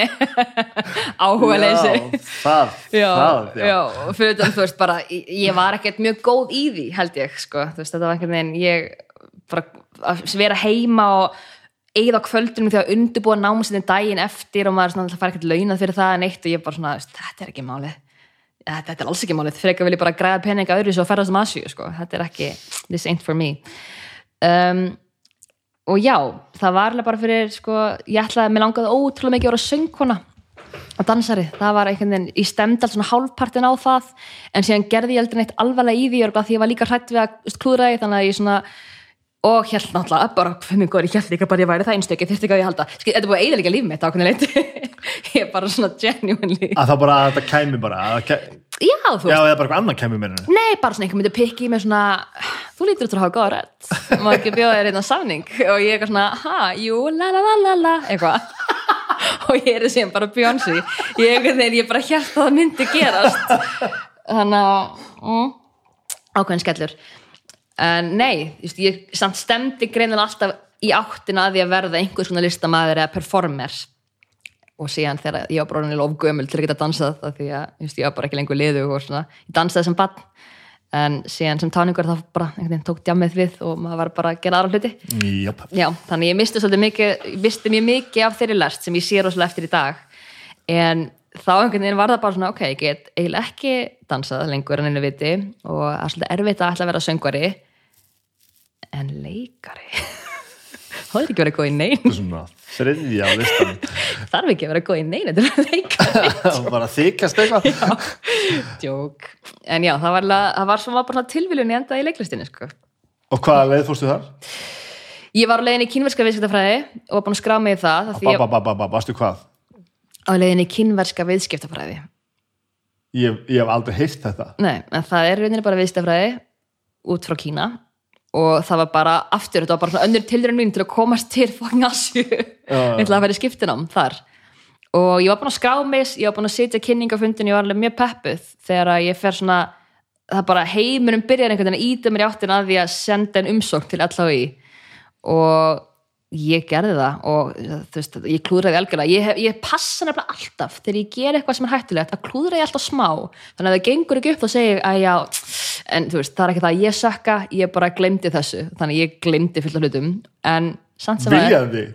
B: [laughs] áhuga leysi
A: Já, það,
B: já,
A: það,
B: já, þetta þú veist bara, ég ég var ekkert mjög góð í því held ég, sko, veist, þetta var einhvern veginn ég bara að vera heima og eigða kvöldunum þegar undirbúa námsinn daginn eftir og maður svona alltaf fara ekkert launað fyrir það en eitt og ég bara svona, þetta er ekki málið. Þetta, þetta er alls ekki málið, frekar vil ég bara græða peninga öðru svo að ferðast um Asíu, sko, þetta er ekki this ain't for me. Um, og já, það var alveg bara fyrir, sko, ég ætlaði mér langaði ótrúlega mikið að vera söngkona og dansari, það var einhvern veginn ég stemdi alls svona hálfpartin á það en síðan gerði ég aldrei neitt alvarlega í því örugglega því ég var líka hrætt við að klúðra því þannig að ég svona og hélt náttúrulega bara, hvað minn góður, ég hélt líka bara að ég væri það einstöki, þurfti ekki að ég halda. Skil, þetta er búið að eiginlega líf mitt ákveðin leiti [laughs] ég er bara svona genuinely
A: Að það bara, að þetta kæmi bara að, ke...
B: já, þú
A: Já,
B: veist,
A: eða bara eitthvað annað kæmi henni
B: nei, bara svona einhver myndi pikki með svona, þú lítur út að hafa góða rödd. Má ekki bjóða þér einna samning? Og ég er eitthvað svona, ha, jú, la la la la la eitthvað. [laughs] Og ég er þessi bara Beyonce ég, ég bara hélt að það myndi gerast. Þannig að mm, ákveðin skellur en nei, just, ég samt stemdi greinin alltaf í áttina að að verða einhvers konar listamæður eða performer. Og síðan þegar ég var bróðinni lof gömul til að geta dansað það því að just, ég var bara ekki lengur liðu og svona, ég dansaði sem bann en síðan sem táningur þá bara veginn tók djammið við og maður var bara að gera aðra hluti.
A: Jöp
B: Já, þannig ég misti svolítið mikið, ég misti mjög mikið af þeirri lest sem ég sé rosalega eftir í dag. En þá einhvern veginn var það bara svona ok, ég get eiginlega ekki dansað lengur en einu viti og það er svolítið erfitt að ætla að vera söngvari en leikari. [laughs] Það er ekki verið að góða í
A: Þetta er svona þriðja á listanum [laughs]
B: þarf ekki að vera góð í neina til að leika [laughs]
A: bara þykast eitthvað.
B: Jók. en já, það var, það var svona bara tilviljun í enda í leiklistinni sko.
A: og hvaða leið fórstu þar?
B: ég var á leiðinni í kínverska viðskiptafræði og var búin að skrá mig í það
A: varstu hvað?
B: á leiðinni í kínverska viðskiptafræði.
A: Ég, ég hef aldrei heyrt þetta.
B: Nei, en það er rauninni bara viðskiptafræði út frá Kína og það var bara aftur, þetta var bara önnur tilrun mín til að komast til fokkin Asju
A: Já.
B: ætla að vera í skiptinám þar. Og ég var búin að skrá mig ég var búin að sitja kynningafundin, ég var alveg mjög peppuð þegar ég fer svona það bara heiminum byrjar einhvern veginn að íta mér í áttin að því að senda en umsókn til LHI og ég gerði það og þú veist, ég klúðraði algjörlega. Ég, ég passa nefnilega alltaf þegar ég ger eitthvað sem er hættulegt að klúðra ég alltaf smá. Þannig að það gengur ekki upp þá segi ég að já en þú veist, það er ekki það að ég sökka ég bara glemdi þessu, þannig að ég glemdi fullt af hlutum, en samt sem aðeins
A: Viljaði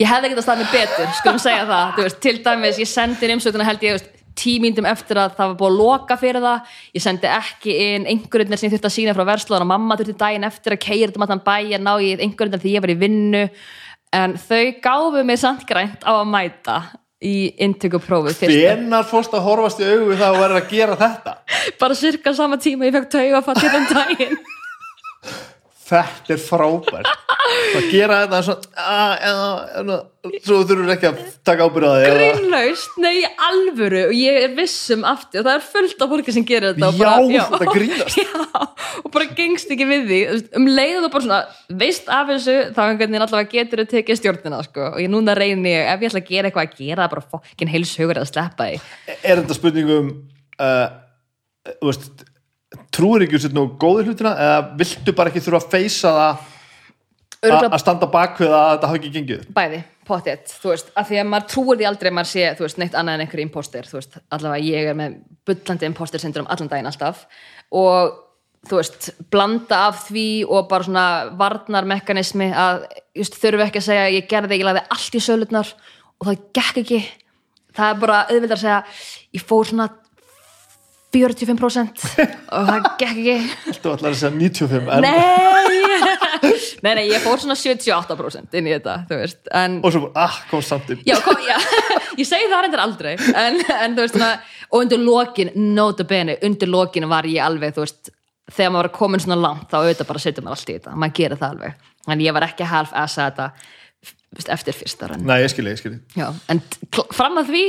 B: ég hefði ekki að staða mig betur, skulum segja það. Veist, til dæmis, ég sendi inn umsökuna held ég, veist, tímíndum eftir að það var búið að loka fyrir það, ég sendi ekki inn einhverjum sem ég þurfti að sína frá verslóðan og mamma þurfti daginn eftir að keira þetta maður bæ að ná í einhverjum því ég var í vinnu. En þau gáfu mig samt grænt á að mæta í inntökuprófið fyrsta,
A: Hvenar fórst að horfast í augu við það að gera þetta? [laughs]
B: bara cirka sama tíma ég fekk tauga að fatta um daginn [laughs]
A: Þetta er frábært. Að gera þetta svona að, að, að, svo þurfur ekki að taka ábyrða þig eða-
B: grínlaust, nei alvöru og ég er vissum aftur og það er fullt af fólki sem gerir þetta
A: Já,
B: bara,
A: þetta grínast. [laughs]
B: Já, og bara gengst ekki við því um leiðu þú bara svona veist af þessu þá einhvern veginn allavega getur þú tekið stjórnina sko. og ég núna reyni ef ég ætla að gera eitthvað að gera það bara fokkin heilshugur að sleppa því.
A: Er þetta spurningum uh, þú veist trúir ekki úr sér nú góði hlutina eða viltu bara ekki þurfa að feysa það að standa bak við að þetta hafi ekki gengið?
B: Bæði, potið, þú veist af því að maður trúir því aldrei að maður sé þú veist, neitt annað en einhver imposter, þú veist allavega ég er með bullandi imposter syndrom allan daginn alltaf og þú veist, blanda af því og bara svona varnarmekanismi að just, þurfi ekki að segja ég gerði, ég lagði allt í sölutnar og það gekk ekki. Það er bara auðvitað að segja ég fór svona 45% [laughs] og það gekk ekki.
A: Þú ætlar að segja 95 en,
B: nei. [laughs] Nei, nei, ég fór svona 78% inn í þetta, þú veist en
A: og svo ah, kom samt inn
B: Já, kom, já, [laughs] ég segi það reyndar aldrei en, en þú veist svona og undir lokin, nota bene, undir lokin var ég alveg, þú veist þegar maður var komin svona langt, þá auðvitað bara setja maður allt í þetta. Maður gerir það alveg, en ég var ekki half assa þetta þú veist, eftir fyrsta rann
A: Nei, ég skilji, ég skilji
B: Já, en fram að því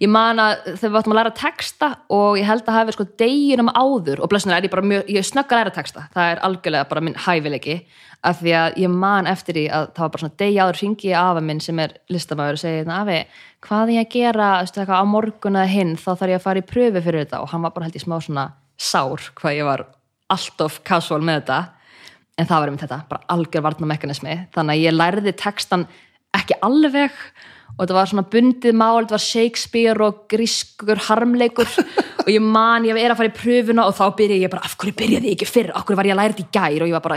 B: ég man að þegar við áttum að læra texta og ég held að hafi sko deginum áður og blessunlega er ég bara mjög, ég snögg að læra texta. Það er algjörlega bara minn hæfileiki af því að ég man eftir því að það var bara svona degi áður ringi ég afa minn sem er listamæður og segi, afi, hvað er ég að gera eitthvað, á morgun eða hinn, þá þarf ég að fara í pröfu fyrir þetta. Og hann var bara held ég smá svona sár hvað ég var alltof casual með þetta. En það var um þetta, bara algjör varnamekanismi þannig að ég lærði textan ekki alveg og þetta var svona bundið mál, þetta var Shakespeare og grískur harmleikur. [laughs] Og ég man, ég er að fara í pröfuna og þá byrja ég bara, af hverju byrjaði ég ekki fyrr? Af hverju var ég að læra þetta í gær? Og ég var bara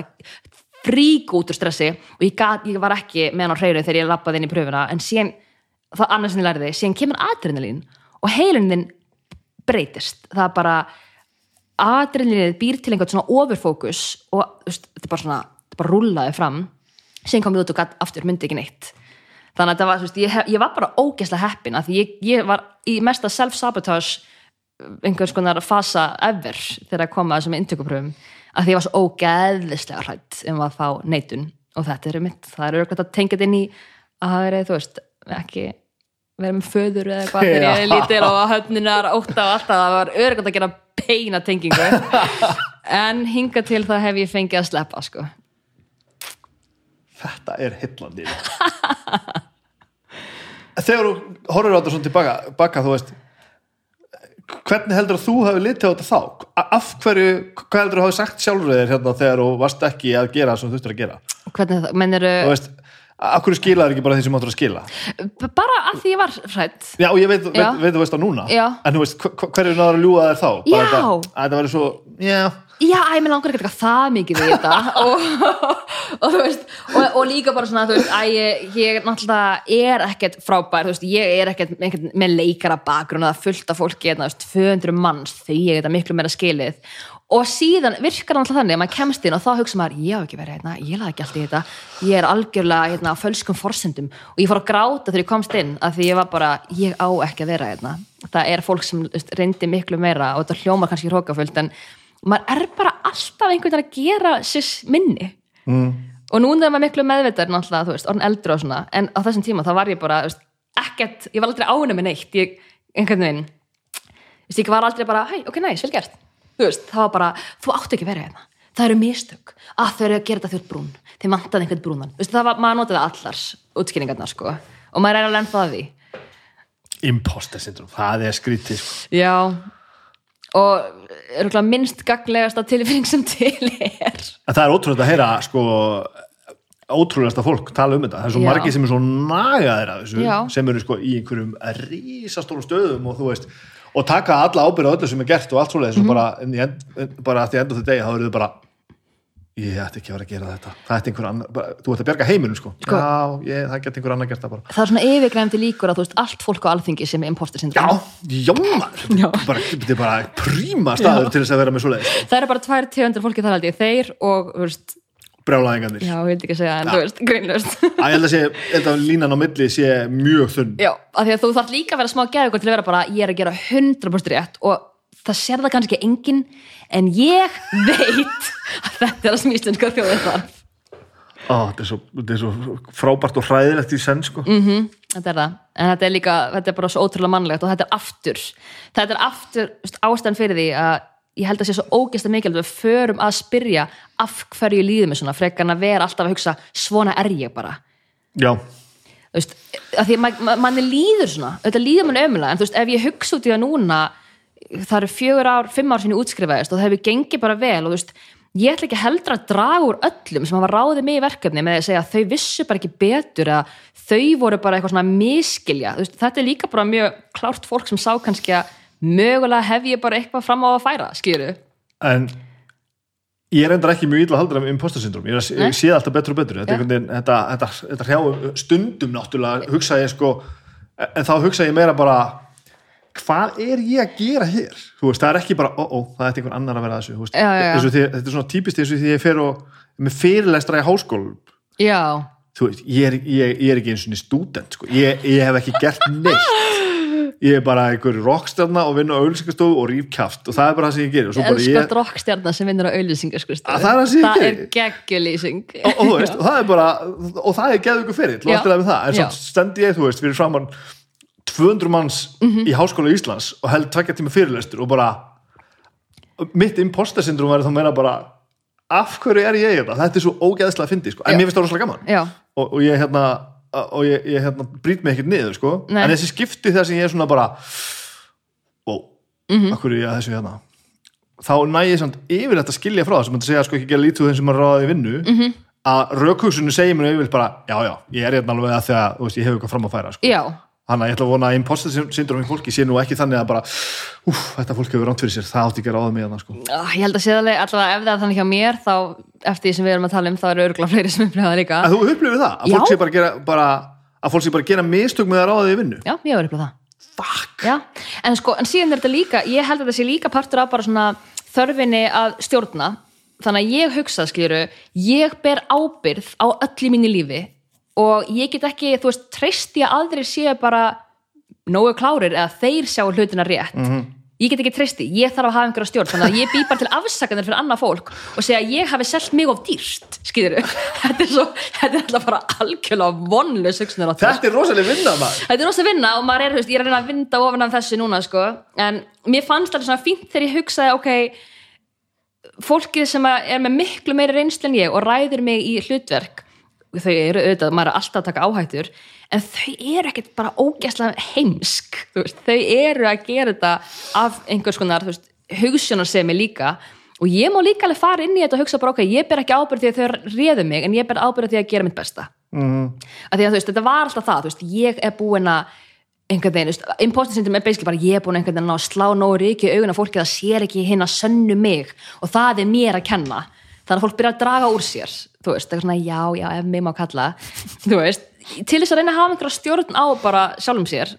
B: frík út úr stressi. Og ég, gat, ég var ekki með hann á hreinu þegar ég lappaði inn í pröfuna. En síðan, það annars sem ég lærði síðan kemur adrenalín. Og heilin þinn breytist. Það er bara adrenalinið býr til einhvern svona overfókus og þetta er bara svona þetta bara rúlaði fram. Síðan kom ég út og gatt aftur myndi ekki neitt þannig að þetta var, þú veist, ég, ég var bara ógeðslega heppin að því ég, ég var í mesta self-sabotage einhvers konar fasa ever þegar að koma að þessum inntökupröfum. Að því ég var svo ógeðslega hrætt um að fá neitun. Og þetta er mitt, það er auðvitað að tengja þetta inn í að það er, þú veist, ekki vera með föður eða eitthvað þegar ég er lítil og höfninar óta og alltaf, það var auðvitað að gera beina tengingu. [laughs] En hinga til það hef ég fengið að sleppa sko.
A: Þetta er hillandi Þegar þú horfir á þetta svona tilbaka baka, þú veist hvernig heldur að þú hefur litið á þetta þá? Af hverju, hvað heldur að þú hafi sagt sjálfur þér hérna þegar þú varst ekki að gera sem þú þurftir að gera?
B: hvernig það, mennir
A: Þú hverju skilaður ekki bara því sem áttur að skila?
B: bara að því ég var hrætt
A: Já, og ég veit, veit, veit þú veist á núna
B: Já.
A: en þú veist, hver- hver- hverju náður að ljúga þér þá? Bara
B: Já.
A: Þetta, að þetta væri svo, já
B: já, æ, mér langar ekki eitthvað það mikið í þetta. [laughs] Og, og veist og, og líka bara svona, veist, æ, ég, ég náttúrulega er ekkert frábær veist, ég er ekkert, ekkert með leikara bakgrunn það er fullt af fólki, hérna, þú veist, 200 manns því ég er þetta miklu meira skilið. Og síðan virkar alltaf þannig að maður kemst inn og þá hugsa maður, ég hef ekki verið hérna, ég laði ekki allt í þetta ég er algjörlega hérna, á fölskum forsendum. Og ég fór að gráta þegar ég komst inn af því ég var bara, ég á ekki að vera hérna. Það er fólk sem veist, reyndi miklu meira og þetta hljómar kannski hrókafullt en maður er bara alltaf einhvern veginn að gera sér minni. Mm. og núna er maður miklu meðvitað náttúrulega, þú veist, orðin eldri og svona en á þessum tíma þá var ég bara, þú veist, ekkert ég var aldrei ánum með neitt, ég, einhvern veginn þú veist, ég var aldrei bara, hei, ok, næs, vel gert. Þú veist, það var bara, þú áttu ekki vera hérna. Það eru mistök, að þau eru að gera þetta þjótt brún. Þeir mantaði einhvern brúnan. Þú veist, það var, maður notaði allars útskýringarnar sko. og maður er alveg og er minnst gaglegasta tilfinning sem til er
A: En það er ótrúlega að heyra sko, ótrúlegasta fólk tala um þetta það er svo
B: Já.
A: margir sem er svo nagaðir af þessu
B: Já.
A: sem eru sko í einhverjum rísastórum stöðum og þú veist og taka alla ábyrða öllu sem er gert og allt svoleiðis
B: Mhm.
A: og bara, bara að því endur þetta degi þá eru þau bara ég ætti ekki að vera að gera þetta. Það ætti einhver annar, bara, þú ætti að bjarga heiminum sko,
B: Sko.
A: já, ég, það geti einhver annar gert það bara.
B: Það er svona yfirgræmdi líkur að þú veist allt fólk á alþingi sem er imposter
A: já,
B: syndrom
A: já [laughs]
B: Já.
A: bara, þetta er bara príma staður til þess að vera með svoleiðis sko.
B: það eru bara tvær tegundir fólki þar ég. Þeir og,
A: brjálæðingarnir.
B: Já, ég veit ekki að segja en
A: Já.
B: þú veist, greinlust
A: að ég held að sé, held að línan á milli sé mjög þunn.
B: Já, af því að þú þarf líka að vera smá geðugur til að vera bara, ég er að gera 100% rétt og það sér það kannski enginn en ég veit að þetta er það sem íslenska þjóðin þarf.
A: Ó, þetta, er svo, þetta er svo frábært og hræðilegt í senn sko.
B: mm Þetta er það, en þetta er líka þetta er bara svo ótrúlega mannlegt og þetta er aftur þetta er aftur ástæðan fyrir því að ég held að sé svo ógeðslega mikilvægt að við förum að spyrja af hverju líðum við svona frekar en að vera alltaf að hugsa svona er ég bara.
A: Já,
B: þú veist, að því manni líður svona, þetta líður manni ömulega en þú veist, ef ég hugsa út í það núna það eru fjögur ár, fimm ár sinni útskrifaðist og það hefur gengið bara vel og þú veist ég ætla ekki heldur að draga úr öllum sem hafa ráðið mig í verkefni með að segja að þau vissu bara ekki betur að þau voru bara eitthvað svona miskilja, veist, þetta er líka bara mjög klárt fólk sem sá kannski að mögulega hef ég bara eitthvað fram á að færa skýru,
A: en ég er endur ekki mjög illa að halda um imposter syndrom ég, ég sé alltaf betur og betur. Þetta, ja. veginn, þetta, þetta, þetta hrjáum stundum náttúrulega hugsa ég sko. En þá hugsa ég meira bara hvað er ég að gera hér? Þú veist, það er ekki bara, ó, ó, það er einhver annar að vera þessu
B: Já, já,
A: því, þetta er svona típist eins og því ég fer og með fyrirlestra í háskólu
B: já.
A: Þú veist, ég er, ég, ég er ekki eins og stúdent sko. ég, ég hef ekki gert neitt. Ég er bara einhver rockstjarna og vinna á auðlýsingastofu og ríf kjaft og það er bara það sem ég gerir bara
B: elskar
A: ég,
B: drokkstjarnar sem vinnur á auðlýsingaskustu
A: Að það er það ég
B: það er geggjulýsing.
A: Og, og og það er bara og það er ykkur fyrir, í lagi með það. En svo stend ég, þú veist, fyrir framann 200 manns
B: Mhm.
A: í Háskóla Íslands og held tvekja tíma fyrirlestur og bara mitt imposter syndrom væri þá meira bara af hverju er ég þetta? Þetta er svo ógeðslega að fyndi, sko. en
B: Já.
A: mér finnst það rosalega gaman og, og ég hérna og ég, ég hérna brýt mig ekkert niður sko. En þessi skipti þess að ég er svona bara ó, mm. -hmm. akkur er ég að þessu hérna þá næ ég samt yfirleitt að skilja frá þess að segja sko ekki gera lítið úr þeim sem maður ráðið í vinnu
B: Mhm.
A: -hmm. að raukhugsunni segir mér yfirleitt bara já já, ég er hérna alveg að því að veist, ég hef eitthvað fram að færa sko. Þannig að ég ætla að vona að imposter syndrom í fólki sé nú ekki þannig að bara úf, þetta fólk hefur ránt fyrir sér, það átti ekki að ráða mig hérna, sko.
B: Ah, ég held að sé alveg, allavega ef það er þannig hjá mér þá, eftir því sem við erum að tala um þá eru örgulega fleiri sem upplifa það líka.
A: Að þú upplifir það, að
B: Já.
A: fólk sé bara gera bara, að fólk sé bara gera mistök með að ráða í vinnu?
B: Já, ég hefur upplifað það. En sko, en síðan er þetta líka ég held að þetta sé líka partur af bara svona þörfinni að stjórna. Þannig að ég hugsa, skiluru ég ber ábyrð á öll í mínu lífi og ég get ekki, þú veist, treysti að aðrir séu bara nógu klárir eða þeir sjá hlutina rétt. Ég get ekki treysti, ég þarf að hafa einhverja stjórn þannig að ég bý bara til afsakanir fyrir annað fólk og segja að ég hafi selt mig of dýrt. Skýður [laughs] þetta er svo, þetta er alltaf bara algjörlega á
A: þetta er rosalega vinna maður.
B: Þetta er rosa vinna og maður er, þú veist, ég er að reyna að vinda ofan af þessu núna, sko, en mér fannst alveg svona fínt þegar ég hugsaði, ok, fólkið sem er með miklu meiri reynslu en ég og ræðir mig í hlutverk, þau eru auðvitað, maður er alltaf að taka áhættur, en þau eru ekkert bara ógæslega heimsk, veist, þau eru að gera þetta af einhvers konar, hugsunarsemi líka. Og ég má líka alveg fara inn í þetta og hugsa bara, ok, ég ber ekki ábyrð því að þau réðu mig, en ég ber ábyrð því að gera mitt besta. Að því að þú veist, þetta var alltaf það veist, ég er búin að einhvern veginn, imposter syndrom er basically bara ég er búin einhvern veginn að að slá ríki augun af fólki það sér ekki hinn að sönnu mig og það er mér að kenna þannig að fólk byrja að draga úr sér þú veist, eitthvað svona já, já, ef mig má kalla þú veist, til þess að reyna að hafa einhverja stjórn á bara sjálfum sér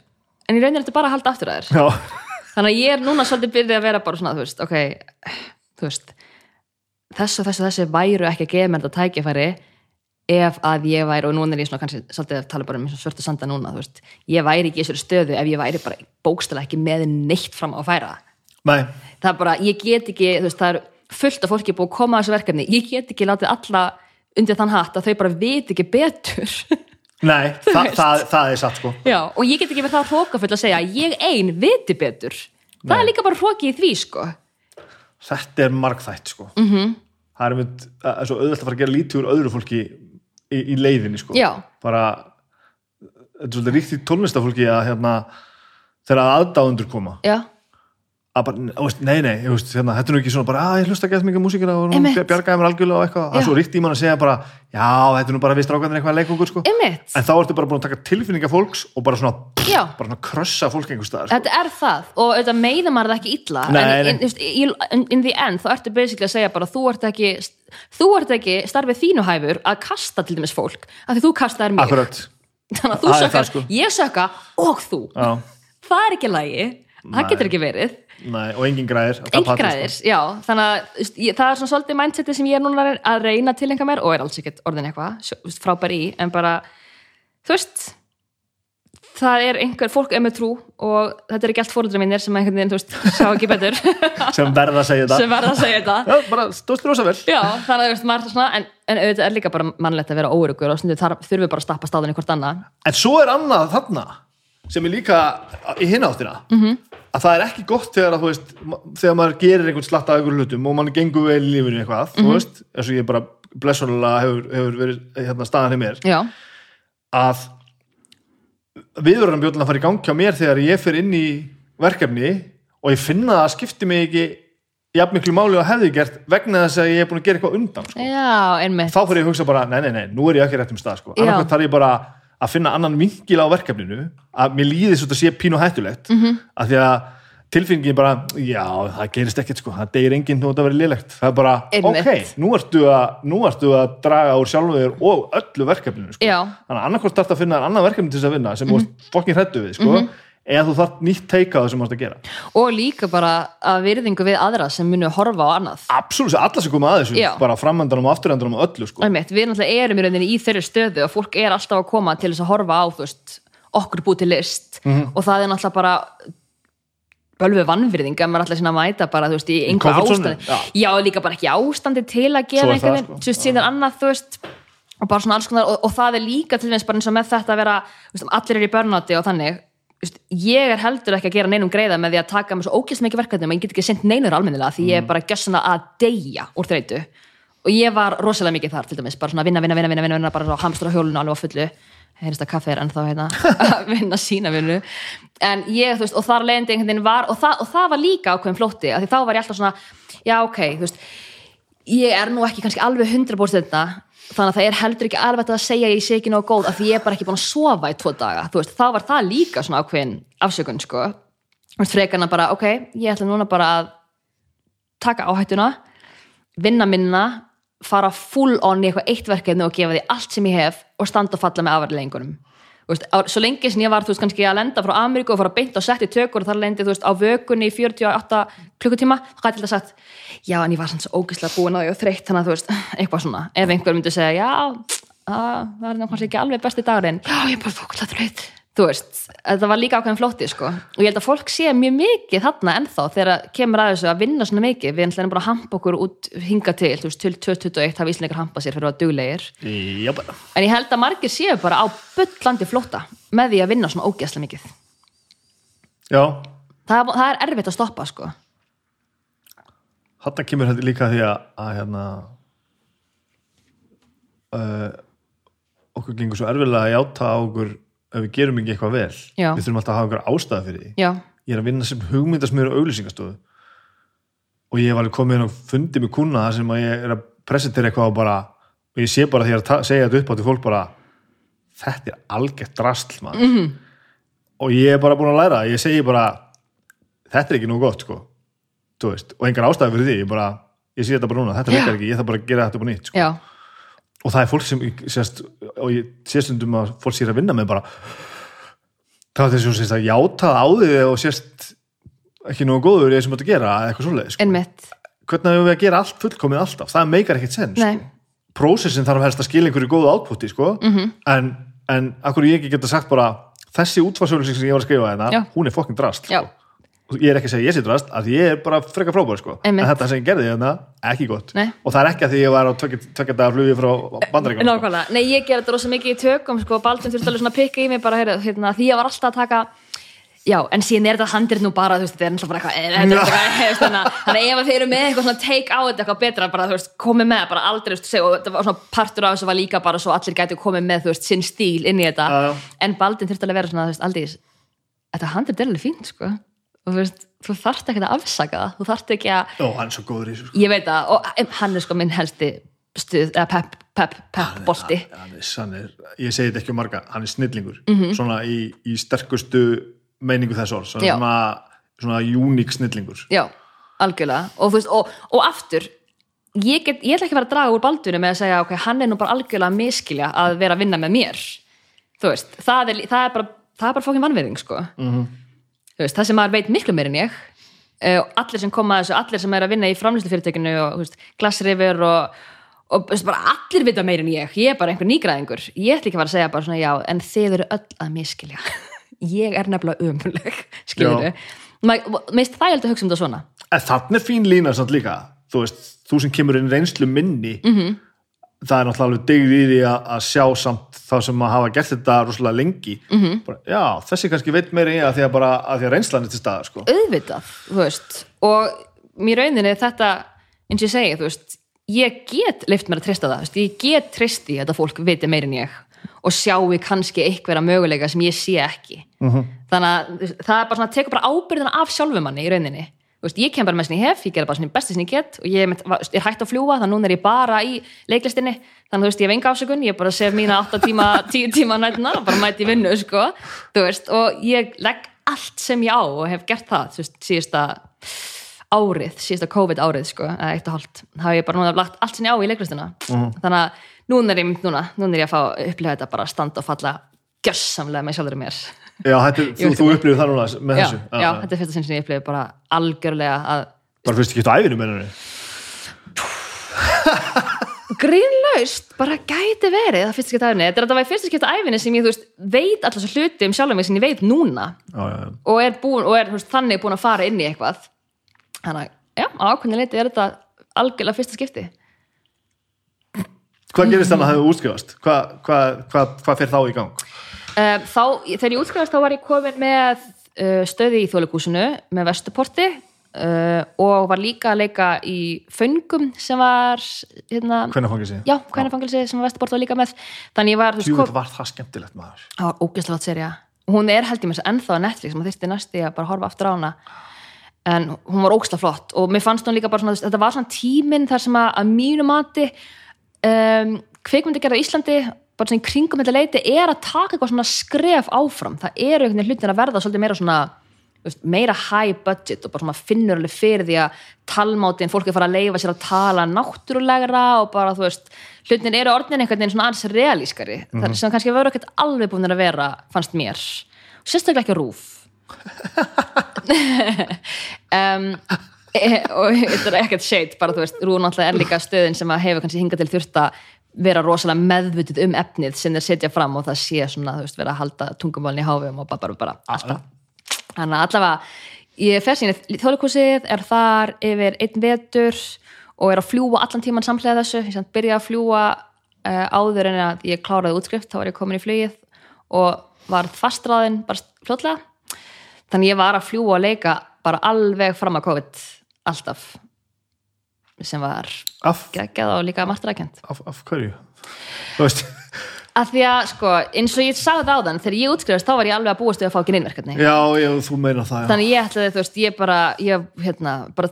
B: en rauninni er þetta bara að halda aftur að þér.
A: Já,
B: þannig að ég er núna svolítið byrðið að vera bara svona, þú veist, ok þú veist þessu, þessu, þessu væru ekki að gefa mér þetta tækifæri ef að ég væri, og núna er ég svona kannski svolítið að tala bara um svörtu sanda núna, veist ég væri ekki í þessari stöðu ef ég væri bara bókstæla ekki með neitt fram á að færa
A: Nei,
B: það er bara, ég get ekki, þú veist, það er fullt af fólki búið að koma að þessu verkefni, ég get ekki látið alla undir þann hatt að þau bara veit ekki betur. [laughs]
A: Nei þa það, það er satt sko.
B: Já, og ég get ekki verið það hrókafull að segja ég ein viti betur. Það
A: Nei.
B: er líka bara hróki í því, sko.
A: Þetta er margþætt sko.
B: Mhm.
A: -hmm. Það er, mynd, það svo auðvelt að fara að gera lítið úr öðru fólki í, í leiðinni sko.
B: Já.
A: bara þetta er svolítið ríkt í tónlistafólki að hérna þegar aðdáðundur koma.
B: Já,
A: að bara, þú veist, nei, nei, veist, hérna, þetta er nú ekki svona bara, að ég hlusta eitthvað mikið músíkina og bjargaði mér algjörlega og eitthvað, það er svo ríkt í mann að segja bara, já, þetta er nú bara við strákandir eitthvað að leika okkur, sko, en þá ertu bara búin að taka tilfinninga fólks og bara svona,
B: Já,
A: bara svona krössa fólk einhver staðar, sko.
B: þetta er það. Og auðvitað meiða maður það ekki illa.
A: Nei,
B: en in, in, in, in the end þá ertu basically að segja bara þú ert ekki þú ert ekki starfið þínu hæfur að kasta til dæmis fólk af því þú kastaðir mig [laughs] þannig að þú sökkar,
A: sko.
B: ég sökka og þú.
A: Já,
B: það er ekki lægi, það getur ekki verið
A: nei, og engin græðir.
B: Engin græðir, já. Þannig að ég, það er svona svolítið mindseti sem ég er núna að reyna til einhver mér og er alls ekkert orðin eitthvað frábær í, en bara þú veist það er einhver, fólk er með trú og þetta er ekki allt fóruldra mínir sem einhvern veginn, þú veist, [laughs] sjá ekki betur.
A: Sko, sem verða að segja þetta,
B: sem verða að segja þetta
A: já, bara stóðst rosa vel,
B: já, þannig að þú veist, maður er svona en, en auðvitað er líka bara mannlegt að vera óurugur og stundu þarf þurfum við bara að stappa stáðunni hvort annað.
A: En svo er annað þarna sem er líka í hináttina mm. -hmm. Að það er ekki gott þegar að, þú veist, þegar maður gerir einhvern slatt af einhverjum hlutum og mann gengur vel í lífinu eitthvað,
B: Mhm.
A: þú veist eins og ég bara blessunulega hefur, hefur verið hérna, staðan hjá mér,
B: já,
A: að viðurinn að fara í gangi á mér þegar ég fer inn í verkefni og ég finna að skipti mig ekki jafn miklu máli og hefði gert vegna þess að ég er búin að gera eitthvað undan sko.
B: já,
A: þá fyrir ég að hugsa bara, nei, nei, nei, nú er ég ekki rétt um stað sko. Annarkvæmt þarf ég bara að finna annan vingil á verkefninu að mér líði svo að sé pínu hættulegt
B: Mhm.
A: -hmm. að því að tilfinningin bara, já, það gerist ekkert sko, það deyir enginn þú þetta verið lélegt það er bara,
B: Einmitt.
A: ok, nú ertu, að, nú ertu að draga úr sjálfu þér og öllu verkefninu sko. Þannig að annarkvæmt þarf að finna annan verkefni til þess að vinna sem mm -hmm. fokkin hrættu við sko, eða þú þarf nýtt teika það sem þú ert að gera
B: og líka bara að virðingu við aðra sem munu horfa á annað
A: absolutt, alla sem koma að þessu
B: Já.
A: bara framöndanum og afturöndanum og öllu sko.
B: Einmitt, við náttúrulega erum í rauninni í þeirri stöðu og fólk er alltaf að koma til þess að horfa á veist, okkur búið til list
A: Mhm.
B: og það er náttúrulega bara bölvu vannvirðing að maður alltaf sinna að mæta bara, þú veist, í einhver ástandi
A: zone, já.
B: líka bara ekki ástandi til að
A: Svo
B: gera
A: er
B: einhvern veginn, veist, síðan annað, þú veist og bara svona alls konar, og, og það er líka til þess bara eins og með þetta að vera, veist, allir eru í börnáti og þannig, ég er heldur ekki að gera neinum greiða með því að taka með svo ógæst mikið verkefni, maður get ekki sendt neinur almennilega því ég er bara gjössuna að deyja úr þreytu. Og ég var rosalega mikið þar til dæmis, bara svona vinna, vinna, vinna, vinna, vinna, bara á hjólinu alveg á fullu. Heyrist að kaffi er ennþá hérna. [laughs] Að vinna sína vinnu. En ég, þú veist, og þar leiðandi einhvern veginn var og það, og það var líka ákveðin flótti af því þá var ég alltaf svona, já ok, þú veist ég er nú ekki kannski alveg 100% þetta þannig að það er heldur ekki alveg að segja ég sé ekki nóg góð af því ég er bara ekki búin að sofa í tvo daga. Veist, þá var það líka svona ákveðin afsökun sko, frekarna bara ok, ég ætla núna bara að taka áhættuna vinna minna, fara full on í eitthvað eitt verkefni og gefa því allt sem ég hef og standa og falla með afverðilegingunum veist, á, svo lengi sem ég var þú veist kannski að lenda frá Ameríku og fara beint og sett í tökur og þar lendi þú veist á vökunni í 48 klukkutíma þá gæti þetta sagt, já en ég var sann svo ógeðslega búin að því og þreytt þannig að þú veist [laughs] eitthvað svona, ef einhver myndi segja já, að, það er náttúrulega ekki alveg besti dagurinn. Já, ég er bara fókulega þreytt þú veist, þetta var líka ákveðin flótti sko. og ég held að fólk sé mjög mikið þarna ennþá þegar kemur að þessu að vinna svona mikið. Við erum bara að hampa okkur út hinga til þú veist, til 2021 hafa Íslandingar hampað sér fyrir að duglegir.
A: Bara.
B: en ég held að margir séu bara á bullandi flótta með því að vinna svona ógeðslega mikið.
A: Já,
B: það, það er erfitt að stoppa sko.
A: Þarna kemur þetta líka því að, að hérna uh, okkur gengur svo erfilega að játa okkur ef við gerum ekki eitthvað vel
B: Já.
A: við þurfum alltaf að hafa okkur ástæða fyrir því.
B: Já,
A: ég er að vinna sem hugmyndasmiður og auglýsingastofu og ég hef alveg komið inn og fundið með kuna þar sem að ég er að presentera eitthvað og bara og ég sé bara því að ta- segja þetta upp á til fólk bara þetta er algjört drastl maður.
B: Mhm.
A: -hmm. og ég er bara búin að læra. Ég segi bara þetta er ekki nú gott sko. Og engar ástæði fyrir því. Ég, bara, ég sé þetta bara núna, þetta virkar ekki. Ég þarf bara að gera þetta bara nýtt sko. Og það er fólk sem sérst, og ég sést um að fólk sér að vinna með bara það er þess að sérst að játa á því og sérst ekki nógu góður í það sem þú ert að gera eitthvað svoleið sko. hvernig hefur við að gera allt fullkomið alltaf, það meikar ekkert senn sko. prósessin þarf helst að skila einhverju góðu átputti sko.
B: Mhm.
A: -hmm. en, en akkur ég ekki geta sagt bara þessi útfarsölusin sem ég var að skrifa hérna hún er fokkin drast
B: Já.
A: Ég er ekki að segja ég sé drast, því ég er bara frekar frábær sko. en þetta sem ég gerði hérna, ekki gott
B: Nei.
A: og það er ekki að því ég var á tvekja dagar flugi frá bandaríkjum sko.
B: Nei ég gerði þetta rosa mikið í tökum sko, Baldvin þurfti alveg svona að pikka í mig bara, heyrðu, hérna, því ég var alltaf að taka já, en síðan er þetta handrið nú bara þú veist, þetta er náttúrulega bara eitthvað, hefst, þannig að- að ef að þið eru með eitthvað svona take á þetta eitthvað betra, bara þú veist, komið með bara aldrei, þú veist, og þetta var svona partur af þessu var líka bara svo allir gætu komið með, þú veist, sinn stíl inn í þetta,
A: já.
B: en Baldvin þurfti alveg að vera svona, þú veist, aldrei þetta handrið er alveg fínt, sko og þú veist, þú þarft ekki að afsaka það. Þú þarft ekki að,
A: Ó, hann er svo góður í þessu sko.
B: ég veit það. Og em, hann er sko minn helsti stuð, eða pepp, pepp, pepp bolti.
A: hann er, hann er, ég segi þetta ekki um marga hann er snillingur,
B: Mhm.
A: svona í, í sterkustu meiningu þess orð svona, svona, svona uník snillingur.
B: Já, algjörlega. Og, þú veist, og, og aftur ég, get, ég ætla ekki að vera að draga úr baldunum með að segja ok, hann er nú bara algjörlega að miskilja að vera að vinna með mér. Þú veist, það er, það er bara það er bara fókin vannverðing sko.
A: Mhm.
B: þú veist, það sem maður veit miklu meir en ég eh, og allir sem koma þessu, allir sem er að vinna í framlýstu og glassrifur og, og veist, allir vita meir en ég. Ég er bara einhver nýgræðingur. Ég ætla ekki að segja bara svona já, en þið eru öll að miskilja [laughs] ég er nefnilega umfulleg skilur þau meist það ég held að hugsa um þetta svona.
A: Þannig er fín lína samt líka. Þú veist, þú sem kemur inn reynslu minni
B: Mhm.
A: -hmm. Það er náttúrulega alveg digð í því að, að sjá samt þá sem að hafa gert þetta rosalega lengi
B: Mhm.
A: -hmm. bara, já, þessi kannski veit meira í að því að bara að því að reynslan er til staðar sko.
B: auðvitað, þú veist og mér rauninni þetta eins og ég segi, þú veist ég get leift mér að treysta það, þú veist, ég get treyst í að fólk viti meir en ég og sjáu kannski einhverja möguleika sem ég sé ekki þannig að þú veist, það er bara svona, tekur bara ábyrðina af sjálfum manni í rauninni veist, ég kem bara með sem ég hef, ég gera bara sem ég besti sem ég get og ég er, er hægt að fljúa þannig að núna er ég bara í leiklistinni. Þannig að þú veist, ég hef enga ásökun, ég bara sef mína 8 tíma, [laughs] 10 tíma nættina og bara mæti vinnu, sko, þú veist og ég legg allt sem ég á og hef gert það, veist, síðasta árið, síðasta COVID árið, sko eitt og hálft, þá hef ég bara núna lagt allt sem ég á í leiklistina, þannig að núna er ég núna, núna er ég að fá að upplifa þetta bara að standa og falla gjössamlega með sjálfur mér
A: já, þetta, er- þú, þú upplifir það núna með
B: já,
A: þessu.
B: Já, þetta er fyrsta sinn sem ég upplifi bara algjörlega að
A: bara fyrst ekki eftir æfinu mennunni
B: grínlaust bara gæti verið það fyrsta skipta æfinni, þetta er að það var fyrsta skipta æfinni sem ég veist, veit alltaf svo hluti um sjálfum mig sem ég veit núna.
A: Já, já, já.
B: og er, búin, og er veist, þannig búin að fara inn í eitthvað. Þannig já, á ákveðin leiti er þetta algjörlega fyrsta skipti.
A: Hvað gerist þannig að það hefur útskrifast? Hvað hva, hva, hva fer þá í gang
B: þá, þegar ég útskrifast þá var ég komin með uh, stöði í þjóðleikúsinu með Vesturporti uh, og var líka að leika í Föngum sem var hérna,
A: sig
B: já, hvernig fangilsi sem var Vesturport var líka með. Þannig ég var, þú veist,
A: Tjúvill var það skemmtilegt maður.
B: Það var ógeðslega flott serja hún er held ég með þess að ennþá á Netflix maður þyrfti næsti að bara horfa aftur á hana. En hún var ógeðslega flott. Og mér fannst hún líka bara svona, þetta var svona tíminn þar sem að, að mínu mati um, kveikmyndi gerða Íslandi bara svona í kringum þetta leiti er að taka eitthvað svona skref áfram. Það eru einhvern veginn hlutin að verða svolítið meira svona veist, meira high budget og bara svona finnur alveg fyrir því að talmátin, fólk er fara að leifa sér að tala náttúrulegra og bara þú veist hlutin eru orðin einhvern veginn svona aðeins realískari. Mm -hmm. sem kannski verður ekkert alveg búin að vera fannst mér, sérstaklega ekki rúf um, [laughs] e, og þetta er ekkert shade bara þú veist, Rú náttúrulega er líka stöðin sem að hefur kannski hingað til þurft að vera rosalega meðvutið um efnið sem þeir setja fram og það sé svona, þú veist, vera að halda tungumálni í háfum og bara, bara, bara alltaf. þannig að allavega ég fer sín í þjóðleikúsið, er þar yfir einn vetur og er að fljúa allan tíman samlega þessu, ég samt byrja að fljúa uh, áður en að ég kláraði útskrift, þá var ég komin í flugið og var fastræðin bara fljótlega. Þannig ég var að fljúa og leika bara alveg fram að COVID alltaf sem var geggjað og líka margtrækjent
A: af, af hverju?
B: Að því að sko, eins og ég sagði það á þann þegar ég útskrifast þá var ég alveg að búast við að fá ekki neinverkefni
A: já, já, þú meina það já.
B: þannig ég ætlaði, þú veist, ég bara ég, hérna, bara,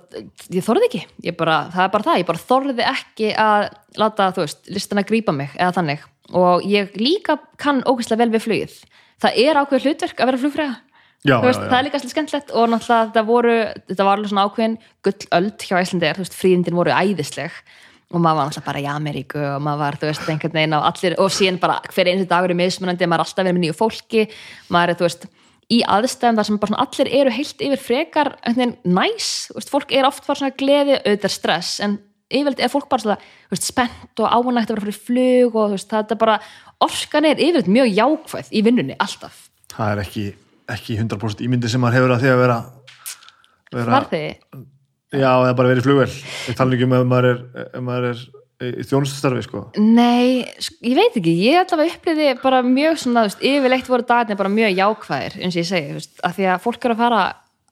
B: ég þorði ekki. Ég bara, það er bara það, ég bara þorði ekki að láta, þú veist, listana grípa mig eða þannig, og ég líka kann ógeðslega vel við flugið. Það er ákveð hlutverk að vera flugfræða
A: já,
B: veist,
A: já,
B: það er
A: já.
B: líka svolítið skemmtilegt og náttúrulega þetta voru, þetta var alveg svona ákveðin gullöld hjá Íslandir, þú veist, fríðindin voru æðisleg og maður var náttúrulega bara í Ameríku og maður var, þú veist, einhvern veginn á allir og síðan bara hver einu dagur er mismunandi, maður er alltaf verið með nýju fólki maður er, þú veist, í aðstæðum þar sem bara svona allir eru heilt yfir frekar næs, þú veist, fólk er oft bara svona gleði, auðvitað stress, en yfirleitt er fólk bara svona, þú veist, spennt og ánægt að vera fyrir flug og þú veist,
A: ekki, ekki 100% ímyndi sem maður hefur að því að vera, vera
B: Var þið?
A: já, eða bara verið flugvel ég tala ekki um ef maður er, ef maður er í þjónustastarfi sko.
B: Nei, ég veit ekki, ég allavega upplýði bara mjög svona, þú veist, yfirleitt voru dagarnir bara mjög jákvæðir, eins og ég segi, þú veist, af því að fólk eru að fara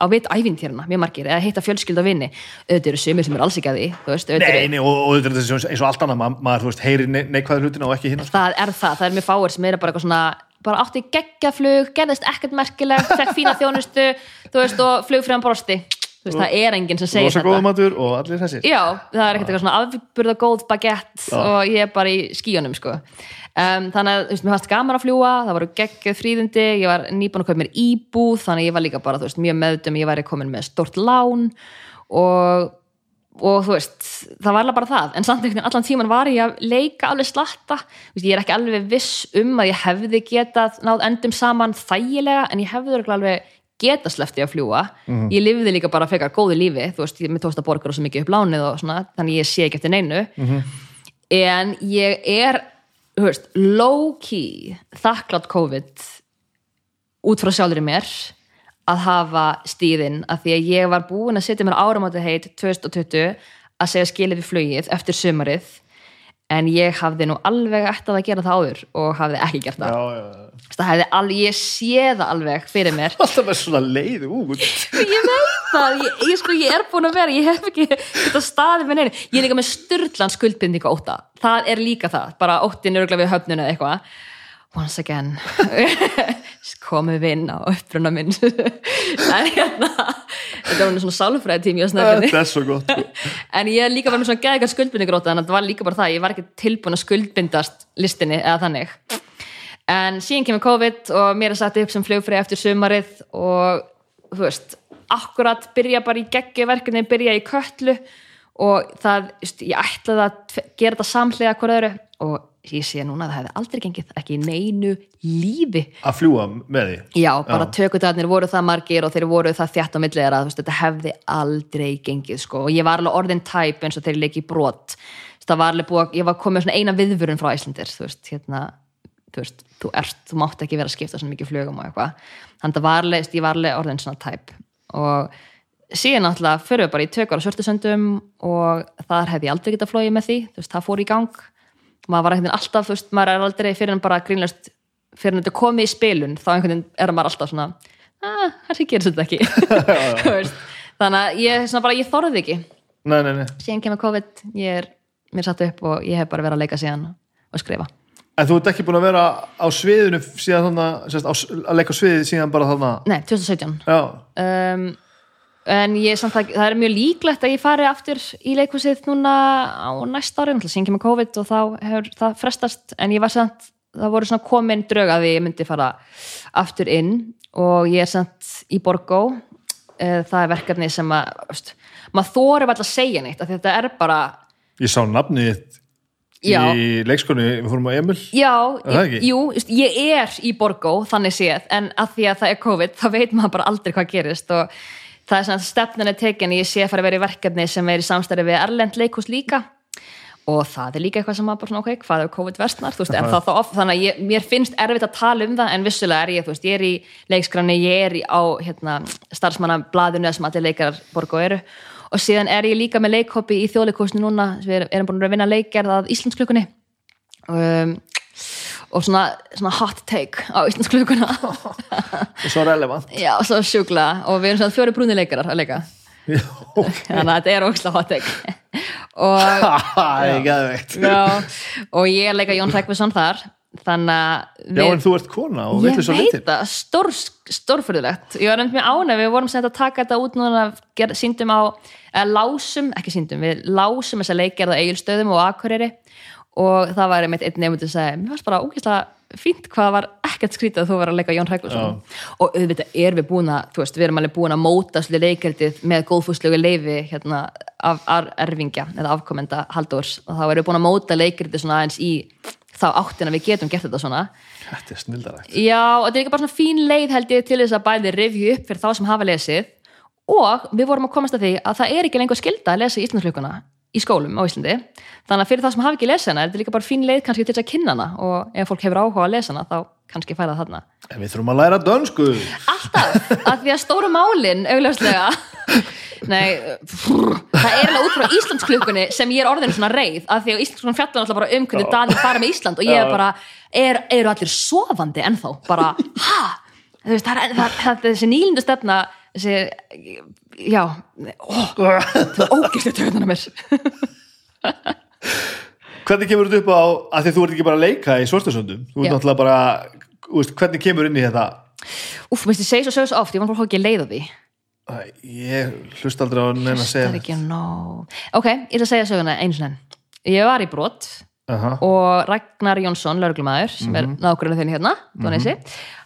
B: á vit ævintýrna, mjög margir, eða hitta fjölskylda vinni, auðvitað eru sumir sem eru alls ekki að því, veist, auðvitað
A: Nei,
B: eru,
A: nei, og, og þetta er eins og allt annað ma- maður, þú veist, heyri ne neikvæður hlutina og ekki hinn
B: það er það, það er mjög fáir sem eru bara eitthvað svona, bara átti geggjaflug, gerðist ekkert merkilegt, fekk fína [laughs] þjónustu, þú veist, og flugfræðan brosti, þú veist, það er enginn sem segir þetta.
A: góða matur og allir þessir
B: Já, það er ekkert eitthvað svona afburða góð bagett og ég er bara í skíunum sko. um, þannig að þú veist, mér fannst gaman að fljúa það voru geggjöð fríðindi, ég var nýbúin að kaupa mér íbúð, þannig að ég var líka bara þú veist, mjög meðdum, ég væri komin með stort lán og, og þú veist, það var alveg bara það. En samt einhvern veginn allan tíman var ég að leika alveg slatta, veist, ég er ekki alveg viss um að ég hefði getað náð endum saman þægilega, en ég hefði alveg geta sleppti að fljúa ég lifði líka bara fekar góðu lífi þú veist, ég mér tókst að borga svo mikið upp lánið og svona, þannig ég sé ekki eftir neinu. En ég er þú veist, low key þakklátt COVID út frá sjálfur í mér að hafa stíðinn af því að ég var búin að setja mér áramáti heit 2020 að segja skilið við flugið eftir sumarið en ég hafði nú alveg ættað að gera það áður og hafði ekki gert það.
A: Já, já, já.
B: það hefði alveg, ég sé það alveg fyrir mér. [laughs]
A: Alltaf með svona leið út. [laughs]
B: Ég veit það, ég, ég, sko, ég er búin að vera ég hef ekki þetta staðið með neinu. Ég er líka með styrlan skuldbindingu óta það er líka það, bara óttin örgulega við höfnun eða eitthvað. Once again [laughs] komum við inn á uppruna minn. [laughs] En hérna þetta var svona sálfræði tími
A: Þetta er svo gott sko. [laughs]
B: en ég er líka var með svona geðika skuldbindingur óta þannig að það var líka bara það, ég var ekki tilbúin að skuldbindast listinni eða þannig. En síðan kemur COVID og mér er satt upp sem flugfrið eftir sumarið og þú veist, akkurat byrja bara í geggi verkefni, byrja í köllu og það, ég ætlaði að gera þetta samhliða hver öðru og ég sé núna að það hefði aldrei gengið ekki neinu lífi.
A: Að fljúa með því?
B: Já, bara tökutarnir voru það margir og þeir voru það þjætt þú veist, þetta hefði aldrei gengið, sko, og ég var alveg orðin tæp eins og þeir leiki brot. Það var alveg búið, að- ég var komið svona eina viðvörun frá Íslandir, þú veist, hérna þú veist, þú ert, þú mátt ekki vera að skipta svona mikið flugum og eitthvað, þannig að ég var alveg orðin svona tæp. Og síðan náttúrulega fyrir við bara í tökur á svörtusöndum og þar hefði ég aldrei getað flóið með því, þú veist, það fór í gang maður var veginn alltaf, þú veist, maður er aldrei fyrir en bara grínlust, fyrir en þetta komið í spilun, þá einhvern veginn er maður alltaf svona að, þessi gerir þetta ekki. [laughs] Þannig að ég, svona bara, ég þorði ekki.
A: Nei, nei, nei.
B: Síðan kemur COVID, ég er mér satt upp og ég hef bara verið að leika síðan og skrifa.
A: En þú ert ekki búin að vera á sviðinu síðan þannig, sérst, á, að leika á sviði síðan bara þannig
B: nei, 2017
A: Já,
B: um, en ég samt að það er mjög líklegt að ég fari aftur í leikhúsið núna á næsta ári, náttúrulega síðan kemur COVID og þá hefur það frestast. En ég var samt, það voru svona komin drög að ég myndi fara aftur inn og ég er samt í Borgó. Eh, það er verkefni sem að veist, maður þóri bara að segja neitt að þetta er bara
A: ég sá nafnið í leikskonu, við fórum á Emil.
B: Já,
A: það ekki?
B: jú, ég er í Borgó þannig séð, en að því að það er COVID þá veit maður bara aldrei hvað gerist og það er svona að stefnan er tekin ég sé að fara að vera í verkefni sem er í samstæri við Erlend leikhús líka. Og það er líka eitthvað sem maður bara svona, ok, hvað er COVID versnar, þú veist, er það þá oft þannig að ég, mér finnst erfitt að tala um það en vissulega er ég, þú veist, ég er í leikskranni ég er í, á, hérna, starfsmanna blaðinu sem allir leikar Borgó eru. Og síðan er ég líka með leikhoppi í þjóðleikúsinu núna, við erum búin að vinna leikgerð að Íslandsklukkunni. Um, og svona, svona hot take á Íslandsklukuna
A: Svo relevant.
B: Já, svo sjúkla. Og við erum svona fjóri brúni leikarar að leika.
A: Já, ok.
B: Þannig að þetta er ógislega hot take. Og, [laughs]
A: Það er geðveikt.
B: Já, og ég leika Jón Hrekkvisson þar. Þannig að
A: Já, en þú ert kona og
B: ég
A: veitir svo
B: veit
A: litir
B: það, stór, stórfyrðulegt ég var nefnt mjög ánæg, við vorum sem þetta að taka þetta út núna, ger, síndum á eða lásum, ekki síndum, við lásum þessa leikgerð á eigilstöðum og akureyri og það var einmitt einn nefndur að segja, mér varst bara ógeðslega fínt hvað var ekkert skrítið að þú var að leika Jón Hreggvarsson og auðvitað er við búin að þú veist, við erum alveg búin að móta svolítið leikgerðið með góðfúslegu leifi hérna, af, erfingja eða afkomenda Halldórs. Og þá erum við búin að móta leikgerðið svona aðeins í þá áttina við getum gert þetta svona.
A: Þetta er snildarægt.
B: Já, og þetta er ekki bara svona fín leið held ég til þess að bæði revju upp fyrir þá sem hafa lesið. Og við vorum að komast að því að það er ekki lengur skilda að lesa Íslandslökuna í skólum á Íslandi. Þannig að fyrir það sem hafa ekki lesið hana er þetta líka bara fín leið kannski til þess að kynna hana. Og ef fólk hefur áhuga að lesa hana þá kannski færa það þarna.
A: En við þurfum að læra dönsku.
B: Alltaf, að því að stóru málin augljóslega. [laughs] Nei, frr, það er alveg út frá Íslandsklukkunni sem ég er orðin svona reið. Að því að Íslandsklukkunni fjallar alltaf bara um hvernig Danir fara með Ísland. Og ég er bara, er, eru allir sofandi ennþá, bara, ha? Veist, það er, það, það, þessi nýlindu stefna þessi, já. Ó, það er ógæslega tökunar mér. [laughs]
A: Hvernig kemur þetta upp á, að því þú ert ekki bara að leika í Svartasöndum, þú ert náttúrulega bara, veist, hvernig kemur inn í þetta?
B: Úf, veist, ég segi svo sögur svo oft, ég var bara ekki að leiða því.
A: Æ, Ég hlust aldrei á neina að segja
B: er ekki nóg. Ok, ég ætla að segja söguna einu sinni ég var í brot
A: Aha.
B: og Ragnar Jónsson, lauruglumæður sem er nákvæmlega þinn hérna mm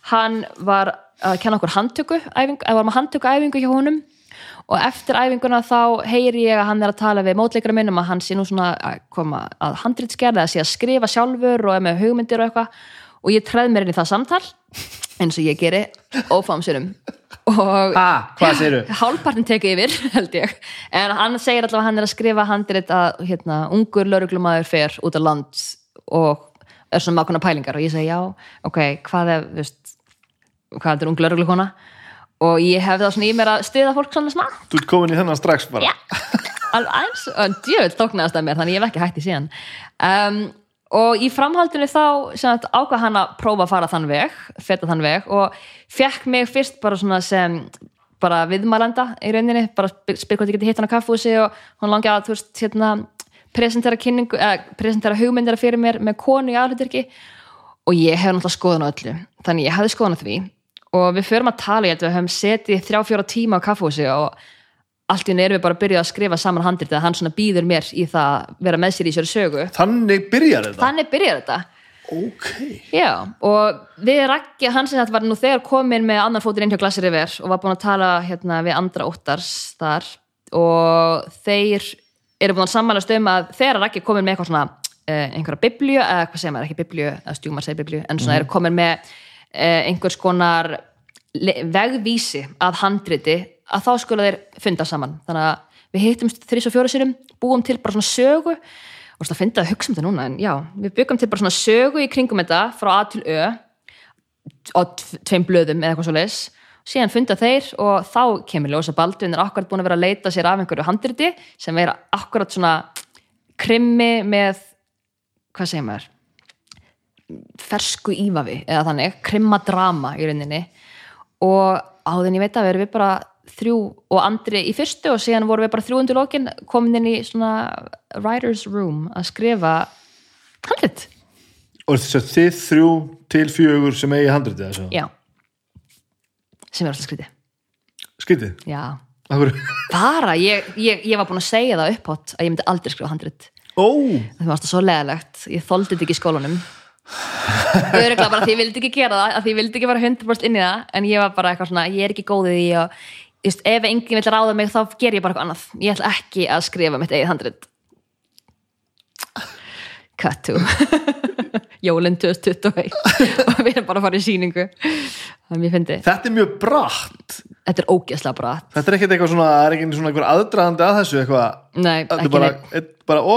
B: hann var að kenna okkur handtöku æfingu, eða var með handtöku æfingu hjá honum og eftir æfinguna þá heyri ég að hann er að tala við mótleikara minn um að hann sé nú svona að koma að handritsgerða að sé að skrifa sjálfur og er með hugmyndir og eitthvað. Og ég treð mér inn í það samtal eins og ég geri ófamsurum og
A: Ah,
B: hálfpartin tekið yfir [laughs] held ég. En hann segir allavega að hann er að skrifa handrit að hérna, ungur lauruglumæður fer út á land og er svona makuna pælingar. Og ég segi já, ok, hvað er veist, hvað er ung lauruglukona og ég hefði það svona í mér að stiða fólk svona smá.
A: Þú ert komin í þennan strax bara. [laughs]
B: Alveg eins og djöfull tóknaðast að mér þannig ég hef ekki hætti síðan. Um, og í framhaldinu þá ákvað hann að prófa að fara þann veg feta þann veg og fekk mig fyrst bara svona sem bara viðmælanda í rauninni, bara spyr hvort ég geti hitt hann á kaffúsi og hann langi að þú veist, hérna, presentera kynningu eða presentera hugmyndira fyrir mér með konu í aðhluturki og ég hef náttúrulega skoðun á öllu þannig ég hefði skoðun á því og við förum að tala, ég held að við höfum setið þrjá fjóra tíma á kaffúsi og allt í einu erum við bara að byrja að skrifa saman handrit að hann svona býður mér í það að vera með sér í sér sögu
A: Þannig byrjar þetta?
B: þannig byrjar þetta
A: Ok.
B: já, og við Raggi hann sem þetta var nú þegar komin með annan fótinn inn hjá Glassir River og var búin að tala hérna, við andra óttars þar og þeir eru búin að sammælast um að þegar er komin með eitthvað svona uh, einhverja biblíu, eða hvað segir maður, ekki biblíu eða stjúmar segir biblíu, en svona eru komin með einhvers konar vegvísi að handriti að þá skulu þeir funda saman. Þannig að við hittumst þrís og fjóra sérum búum til bara svona sögu. Og það finna að hugsa um þetta núna en já, við byggum til bara svona sögu í kringum þetta frá A til Ö á tv- tveim blöðum eða eitthvað svo leis síðan funda þeir og þá kemur ljósa Baldvin er akkurat búin að vera að leita sér af einhverju handriti sem er akkurat svona krimmi með hvað segir maður fersku ívafi eða þannig, krimmadrama í rauninni. Og áðin ég veit að erum við bara þrjú og andri í fyrstu og síðan vorum við bara þrjú undir lokin komin inn í svona writer's room að skrifa handrit.
A: Og þess að þið þrjú til fjögur sem eigi handritið þessu?
B: já. Sem er alltaf skrítið.
A: Skritið?
B: já, bara, ég, ég, ég var búin að segja það upphátt að ég myndi aldrei skrifa handrit.
A: Ó,
B: það var alltaf svo leðalegt, ég þoldi þetta ekki í skólanum ég er ekki bara því ég vildi ekki gera það, að ég vildi ekki vera 100% inn í það en ég var bara eitthvað svona, ég er ekki góðið í og just, ef enginn vil ráða mig þá ger ég bara eitthvað annað, ég ætla ekki að skrifa mitt eigið handrit. Cut to jólinn 2021 [laughs] og við erum bara að fara í síningu það er mjög fyndi,
A: þetta er mjög bratt.
B: þetta er ógeðslega bara
A: Þetta er ekkert eitthvað svona, það er ekki svona einhver aðdraðandi að þessu eitthvað.
B: nei, ekki
A: bara,
B: neitt
A: eitt, bara, ó,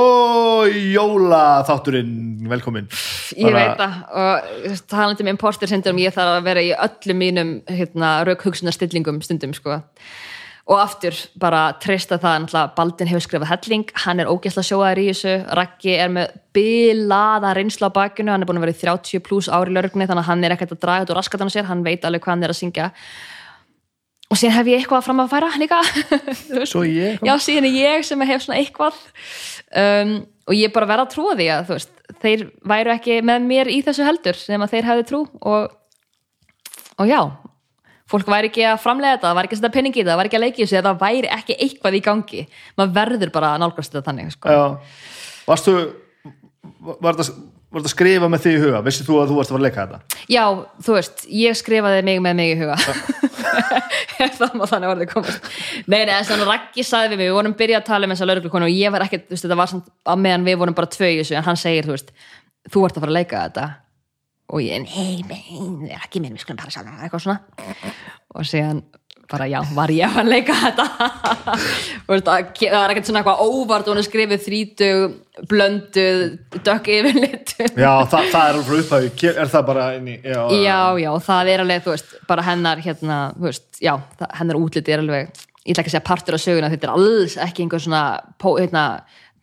A: jóla þátturinn, velkomin.
B: Ég
A: Bara-
B: veit það og talandi með imposter syndrom ég þarf að vera í öllum mínum hérna, raukhugsunarstillingum stundum sko. Og aftur bara treysta það náttúrulega Baldin hefur skrifað helling. Hann er ógeðslega sjóaður í þessu. Raggi er með bilaða reynsla á bakinu. Hann er búin að vera í 30 pluss ári lörgni þannig að hann er ekkert að draga þetta úr raskatan á sér. Hann veit alveg hvað hann er að syngja. Og síðan hef ég eitthvað fram að færa líka. [laughs]
A: Ég
B: já, síðan er ég sem hef svona eitthvað. Um, og ég bara verða að trúa því að veist, þeir væru ekki með mér í þessu heldur sem að þeir hefðu trú. Og, og já fólk væri ekki að framlega þetta, það væri ekki að setja penningi í þetta það væri ekki að leiki þessu, það væri ekki eitthvað í gangi. Maður verður bara að nálgast þetta þannig sko.
A: Já, varstu var þetta var þetta að skrifa með þig í huga? Vissið þú að þú varst að fara að leika þetta?
B: Já, þú veist, ég skrifaði mig með mig í huga. [laughs] Það má þannig orðið komast. Nei, nei, þess að Raggi saði við mig, við vorum byrjað að tala um þessa lauruglukonu og ég var ekkert, þú veist, þetta var samt og ég, nei, nei, ekki minn við skulum bara sjá það, eitthvað svona. Og síðan bara já, var ég að leika þetta. [laughs] Og það var ekkert svona eitthvað óvart og hún er skrifið þrítug, blönduð dökk yfirlit
A: Já, það, það er alveg upphæðu, er það bara inn í, já,
B: já, já, það er alveg, þú veist, bara hennar hérna, þú veist, já, það, hennar útliti er alveg, ég ætla ekki að segja partur af söguna þetta er alls ekki einhver svona hérna,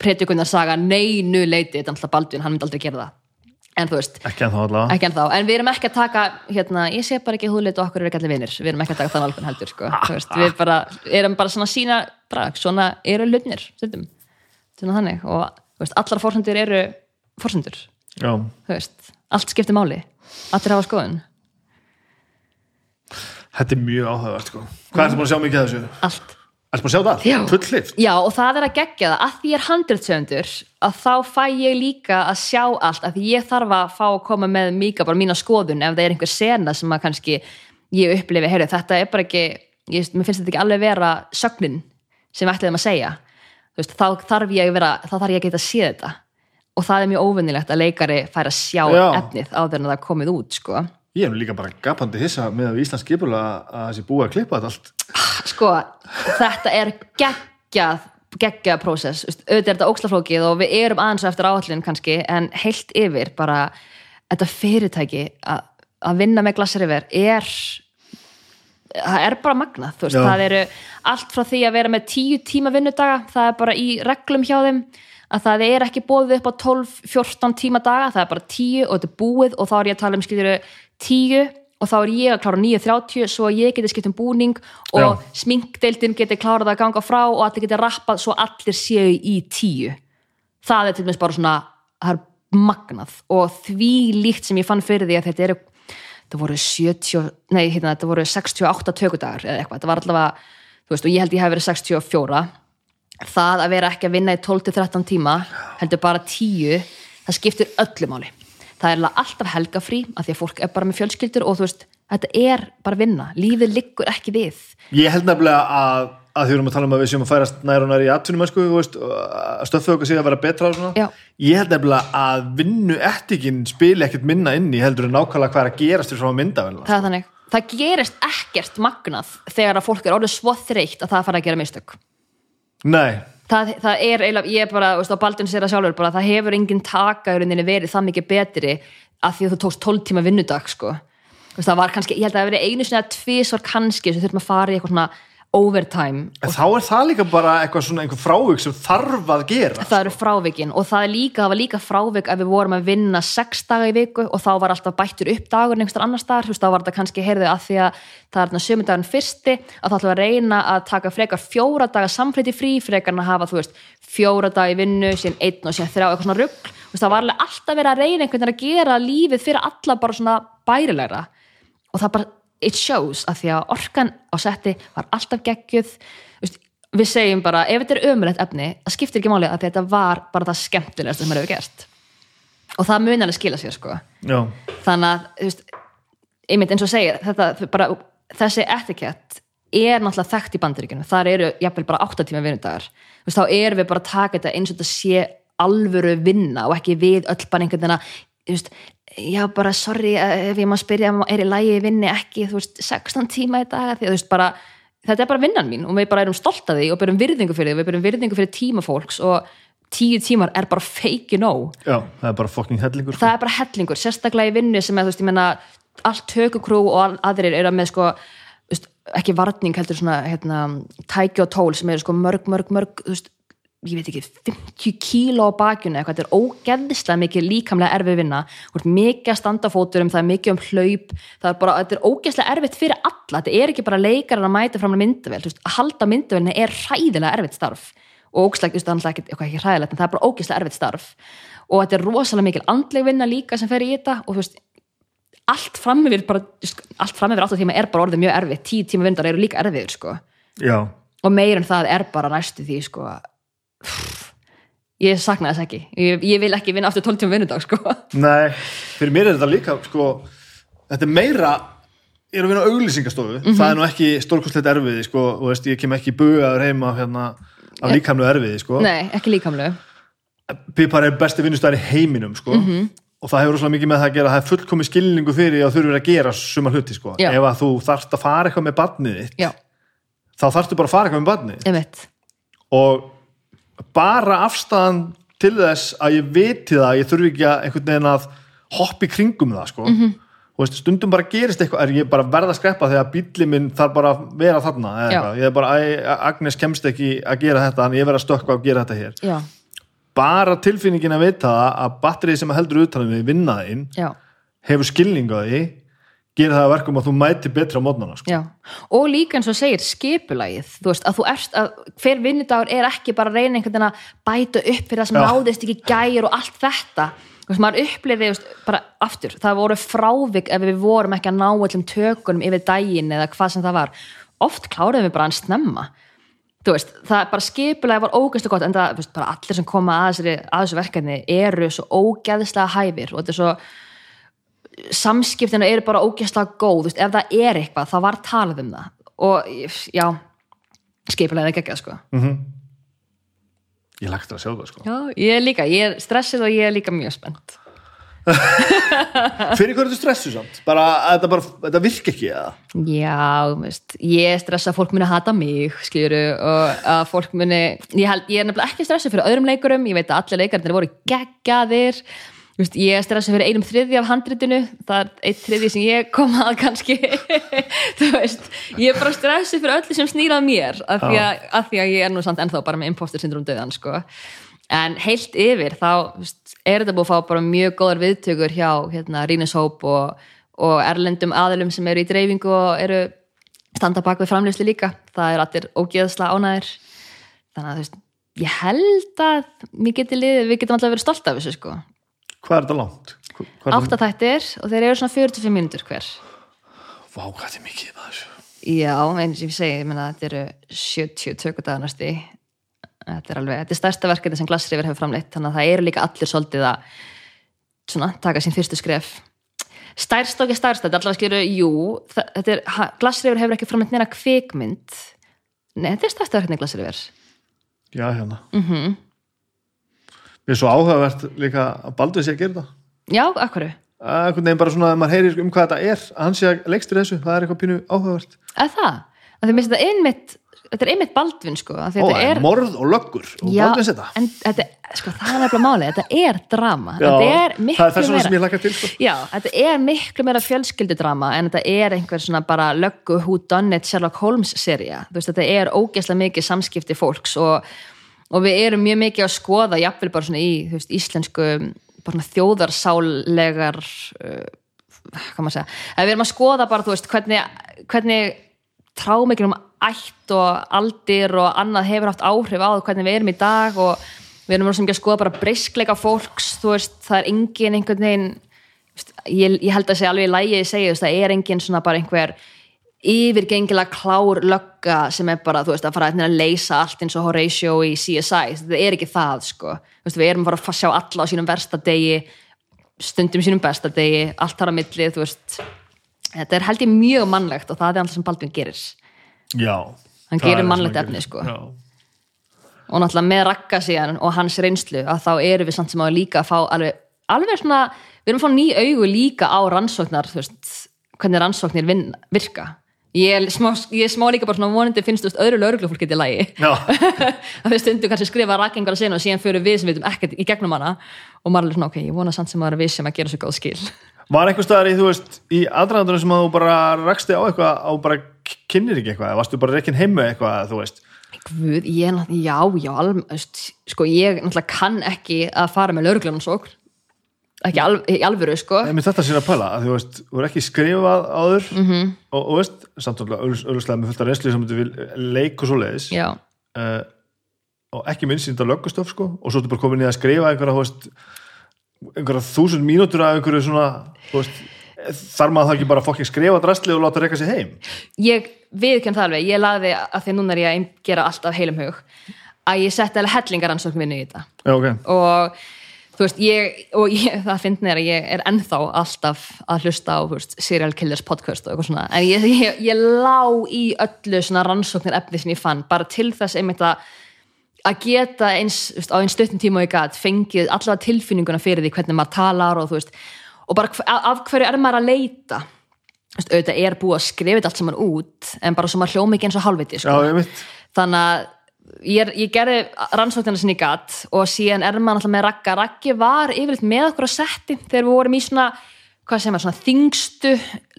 B: predikunar saga neinu leiti, þetta er alltaf Baldvin, hann myndi aldrei gera það en þú veist,
A: ekki en þá allavega.
B: ekki ennþá. En við erum ekki að taka, hérna, ég sé bara ekki húðlit og okkur eru ekki allir vinnir, við erum ekki að taka þann alveg heldur, sko, þú veist, við bara erum bara svona sína, bara, svona eru hlutnir, stundum, svona þannig. Og, veist, allar fórsendur eru fórsendur,
A: Já,
B: veist allt skiptir máli, allir hafa skoðun.
A: Þetta er mjög áhugavert sko. Hvað er það búin að sjá mikið af þessu?
B: allt
A: Ertu búin að sjá það?
B: Já.
A: Full hlift?
B: Já, og það er að gegja það, að því ég er handritsöndur að þá fæ ég líka að sjá allt, að því ég þarf að fá að koma með mika bara mína skoðun ef það er einhver sena sem að kannski ég upplifi, heyrðu, þetta er bara ekki ég, mér finnst þetta ekki alveg vera sögnin sem við ætliðum að segja veist, þá þarf ég að vera, þá þarf ég að geta að sé þetta og það er mjög óvinnilegt að leikari fær að sjá
A: Já.
B: efnið áður en það er komið út, sko
A: Ég nú líka bara gapandi hissa með að Íslands skipula að þessi búið að klippa þetta allt.
B: Sko, þetta er geggjað geggjað prósess, auðvitað er þetta ókslaflókið og við erum aðeins eftir áallin kannski, en heilt yfir bara þetta fyrirtæki að, að vinna með glasir yfir er það er bara magnað, þú veist,
A: Já.
B: það eru allt frá því að vera með tíu tíma vinnudaga, það er bara í reglum hjá þeim að það er ekki bóðið upp á 12-14 tíma daga, það er bara 10 og þetta er búið og þá er ég að tala um skilur 10 og þá er ég að klára 9.30 svo ég geti skipt um búning og
A: Já.
B: sminkdeildin geti klárað að ganga frá og allir geti rappað svo allir séu í 10 það er til dæmis bara svona það er magnað og því líkt sem ég fann fyrir því að þetta eru það voru 70, nei hérna þetta voru 68 tökudagar eða eitthvað, þetta var allavega þú veist og ég held ég hef verið 64 það að vera ekki að vinna í 12-13 tíma heldur bara 10 það skiptir öllu máli það er alltaf helgafrí af því að fólk er bara með fjölskyldur og þú veist, þetta er bara vinna, lífið liggur ekki við.
A: Ég held nefnilega að, að því við erum að tala um að við séum að færast nær og nær í atvinnum að stöfðu okkur sig að vera betra og svona.
B: Já.
A: Ég held nefnilega að vinnu ettikinn spili ekkert minna inn í heldur en nákvæmlega hvað er að gerast frá að mynda vel
B: það er þannig, það gerist ekkert magnað þegar að fólk er orðið svo þreytt að það fara að gera mistök.
A: Nei,
B: það, það er eiginlega, ég er bara, veist, á Baldun sér að sjálfur bara, það hefur engin taka í rauninni verið það mikið betri að því að þú tókst 12 tíma vinnudag sko. Veist, það var kannski, ég held að það hafi verið einu sinni að tvisvar kannski sem þurfum að fara í eitthvað svona overtime
A: en þá er það líka bara eitthvað svona einhver frávik sem þarf að gera
B: það eru frávikin og það er líka, það var líka frávik að við vorum að vinna sex daga í viku og þá var alltaf bættur upp dagur einhverstar annar staðar, þú veist, þá var þetta kannski heyrðu að því að það er þarna sömundagurinn fyrsti að ætlum við að reyna að taka frekar fjóra daga samfliti frí, frekar en að hafa þú veist, fjóra daga í vinnu, síðan einn og síðan þrjá, eitthvað svona rugg, þú veist, það var alltaf verið að reyna einhvern veginn að gera lífið fyrir alla bara svona bærilegra. Og það bara, it shows að því að orkan á setti var alltaf geggjuð. Við segjum bara, ef þetta er ömulegt efni það skiptir ekki máli að þetta var bara það skemmtilegast sem maður hefur gert og það mun alveg skila sér sko.
A: Já,
B: þannig að, þú veist, einmitt eins og segir þetta, bara, þessi etikett er náttúrulega þekkt í bandaríkjunum. Þar eru jafnvel bara 8 tíma vinnudagar þú veist, þá erum við bara að taka þetta eins og þetta sé alvöru vinna og ekki við öll bara einhvern veginn að já bara sorry eh, ef ég má spyrja, er í lagi vinni ekki þú veist, 16 tíma í dag því veist bara, þetta er bara vinnan mín og við bara erum stolt af því og byrjum virðingu fyrir því við byrjum virðingu fyrir tíma fólks og tíu tímar er bara fake no
A: já, það er bara fucking hellingur sko.
B: það er bara hellingur, sérstaklega í vinnu sem er, þú veist, ég menna, allt tökukrú og aðrir eru með sko ekki varning heldur svona hérna, tæki og tól sem eru sko mörg, mörg, mörg þú veist, ég veit ekki, 50 kíló á bakjunni eitthvað, þetta er ógeðslega mikið líkamlega erfið vinna, þú ert mikið að standa á fóturum, það er mikið um hlaup. Það er bara, þetta er ógeðslega erfitt fyrir alla. Þetta er ekki bara leikarar að mæta fram að myndavel þú veist, að halda myndavelni er hræðilega erfitt starf. Og ógeðslega, þú veist, það er ekki, hræðilegt en það er bara ógeðslega erfitt starf. Og þetta er rosalega mikil andleg vinna líka sem fer í þetta. Og þú veist, allt fram yfir bara, allt fram yfir 8 tíma er bara orðið mjög erfitt, 10 tíma vindar eru líka erfiður sko. Og meir en það er bara næstu því sko pff, ég sakna þess ekki ég, ég vil ekki vinna aftur 12 tíma vinnudag sko
A: nei, fyrir mér er þetta líka sko, þetta er meira ég er að vinna á auglýsingastofu
B: Mhm.
A: það er nú ekki stórkostlegt erfiði sko, og veist, ég kem ekki bugaður heima hérna, af líkamlu erfiði sko.
B: nei, ekki líkamlu
A: Pipar er besti vinnustæðar í heiminum sko.
B: Mhm.
A: og það hefur svo mikið með það að gera það er fullkomi skilningu fyrir að þurfur að gera suma hluti sko. Ef að þú þarft að fara eitthvað með barnið þitt
B: já,
A: þá þarftu bara að fara eitthvað með barnið og bara afstæðan til þess að ég viti það að ég þurfi ekki að einhvern veginn að hoppa í kringum það sko.
B: Mhm.
A: og veist, stundum bara gerist eitthvað er ég bara verða að skreppa þegar bíli minn þarf bara að vera þarna ég er bara, Agnes kemst ekki að gera þetta en ég verð að stökkva að gera þetta hér.
B: Já,
A: bara tilfinningin að vita að batterið sem heldur utanum við vinnaðinn hefur skilning gerir það að verkum að þú mæti betra á mótnana sko.
B: já og líka eins og segir skipulagið þú veist, að þú erst að hver vinnudagur er ekki bara að reyna einhvern veginn að bæta upp fyrir það sem
A: Já.
B: náðist ekki gæjar og allt þetta þú veist, maður upplifði, þú veist, bara aftur það voru frávik ef við vorum ekki að ná öllum tökunum yfir daginn eða hvað sem það var oft kláruðum við bara að snemma þú veist, það er bara skipulega var ógæslega gott en það, þú veist, bara allir sem koma að, þessari, að þessu verkefni eru svo ógæðislega hæfir og þetta er svo samskiptinu eru bara ógæslega góð, veist, ef það er eitthvað þá var talað um það og já, skipulega er ekki ekki sko.
A: ég lagt að sjá það sko.
B: já, ég er líka, ég er stressið og ég er líka mjög spennt [laughs]
A: fyrir hverju þú stressu samt bara, að þetta, bara, þetta virk ekki eða?
B: Já, veist, ég stressa að fólk muni hata mig, skiluru og að fólk muni, ég, held, ég er nefnilega ekki stressa fyrir öðrum leikurum, ég veit að allir leikarnir voru geggjaðir, þú veist, ég er stressa fyrir einum þriði af handritinu það er eitt þriði sem ég kom að kannski. [laughs] Veist, ég er bara stressa fyrir öllu sem snýrað mér af því að, af því að ég er nú samt ennþá bara með imposter syndrom döðan, sko. En heilt yfir þá þú veist, er þetta búið að fá bara mjög góðar viðtökur hjá hérna, Rínus Hóp og, og erlendum aðilum sem eru í dreifingu og eru standa bak við framlýslu líka. Það er allir ógeðsla ánæðir þannig að þú veist, ég held að við getum alltaf verið stolt af þessu sko,
A: hvað er þetta langt? Hvað er þetta-
B: átta þættir og þeir eru svona 45 mínútur hver.
A: Vá, hvað þetta er mikið maður
B: já, eins og ég segi, ég meina þetta eru 70 tökudagarnasti þetta er alveg, þetta er stærsta verkefni sem Glassriver hefur framleitt, þannig að það eru líka allir svolítið að svona, taka sín fyrstu skref. Stærst og ekki stærst, þetta er allavega skilur, jú þetta er, Glassriver hefur ekki framleitt neina kvikmynd. Nei, þetta er stærsta verkefni Glassriver.
A: Já, hérna. Mm -hmm. Mér er svo áhugavert líka að Baldur sé að gera þetta
B: já,
A: að einhvern veginn bara svona að maður heyrir um hvað þetta er að hann sé að leikstur þessu, það er eitthvað pínu áhugavert.
B: Að það? Að þið minnst þetta einmitt þetta er einmitt Baldvin sko
A: Ó,
B: þetta er,
A: morð og löggur og
B: já,
A: Baldur þetta
B: en þetta, sko, það er nefnilega máli þetta er drama,
A: Já,
B: þetta er
A: það er
B: miklu
A: þess vegna
B: meira
A: sem ég laka til sko.
B: Já, þetta er miklu meira fjölskyldudrama en þetta er einhver svona bara löggu who og, við erum mjög mikið að skoða jafnvel bara svona í veist, íslensku þjóðarsálegar uh, hvað maður segja, að við erum að skoða bara veist, hvernig, hvernig trámikið um ætt og aldir og annað hefur haft áhrif á hvernig við erum í dag og við erum að skoða bara briskleika fólks veist, það er engin einhvern veginn ég, ég held að segja alveg í lægi ég segi, það er engin svona bara einhver yfirgengilega klár lögga sem er bara, þú veist, að fara að leysa allt eins og Horatio í CSI þetta er ekki það, sko. Veist, við erum bara að sjá alla á sínum versta degi stundum sínum besta degi allt þar á milli, þú veist. Þetta er held ég mjög mannlegt og það er alltaf sem Baldvin gerir.
A: Já.
B: Hann
A: það
B: gerir
A: er það
B: mannlegt efni, sko.
A: já.
B: og náttúrulega með rakka síðan og hans reynslu að þá erum við samt sem að líka að fá alveg, alveg svona, við erum að fá ný augu líka á rannsóknar þú veist, hvernig rannsóknir virka ég er, smá, ég er smá líka bara svona vonandi finnst þú öðru lauruglufólk getið lægi [laughs] að við stundum kannski skrifa sena og síðan fyrir við sem við veitum ekkert í gegnum hana. Og maður er svona ok, ég vona samt sem maður er við sem að gera svo góð skil. [laughs]
A: Var einhver staðar í, þú veist, í aðræðandur sem að þú bara raksti á eitthvað og bara kynnir ekki eitthvað, varstu bara reikin heim með eitthvað, þú veist?
B: Guð, ég, já, já, alveg, sko, ég náttúrulega kann ekki að fara með lauruglunum svo ekki alv, alvöru, sko
A: Nei, þetta sér að pæla, að þú veist, þú er ekki skrifað áður
B: Mhm.
A: -hmm. og, og veist, samt auðvitað með fullt af reynslu sem þú vil leik og svo leiðis uh, og ekki minnst þetta löggustöf sko, og svo ertu bara komin í að skrifa einhverja, veist, einhverja þúsund mínútur af einhverju svona, þar maður það ekki bara fokkin skrifa drastli og láta reyka sig heim
B: ég viðkjörn það alveg ég lagði að því að núna er ég að gera allt af heilum hug að ég setti alveg hellingaransókn vinnu í þetta
A: Já, ok,
B: og þú veist, ég, og ég, [laughs] það finnir að ég er ennþá alltaf að hlusta á veist, serial killers podcast og eitthvað svona. En ég, [laughs] ég, ég lá í öllu svona rannsóknir efni sem ég fann, bara til þess einmitt að að geta eins, veist, á einn stuttum tíma og ég gat fengið allavega tilfinninguna fyrir því hvernig maður talar og þú veist og bara af hverju er maður að leita? Veist, auðvitað er búið að skrifa þetta allt saman út en bara svo maður hljóma ekki eins og hálfviti sko. Þannig að ég, er, ég gerði rannsóknina sinni gatt og síðan er maður alltaf með Ragga. Raggi var yfirleitt með okkur á setti þegar við vorum í svona, hvað segir maður, svona þingstu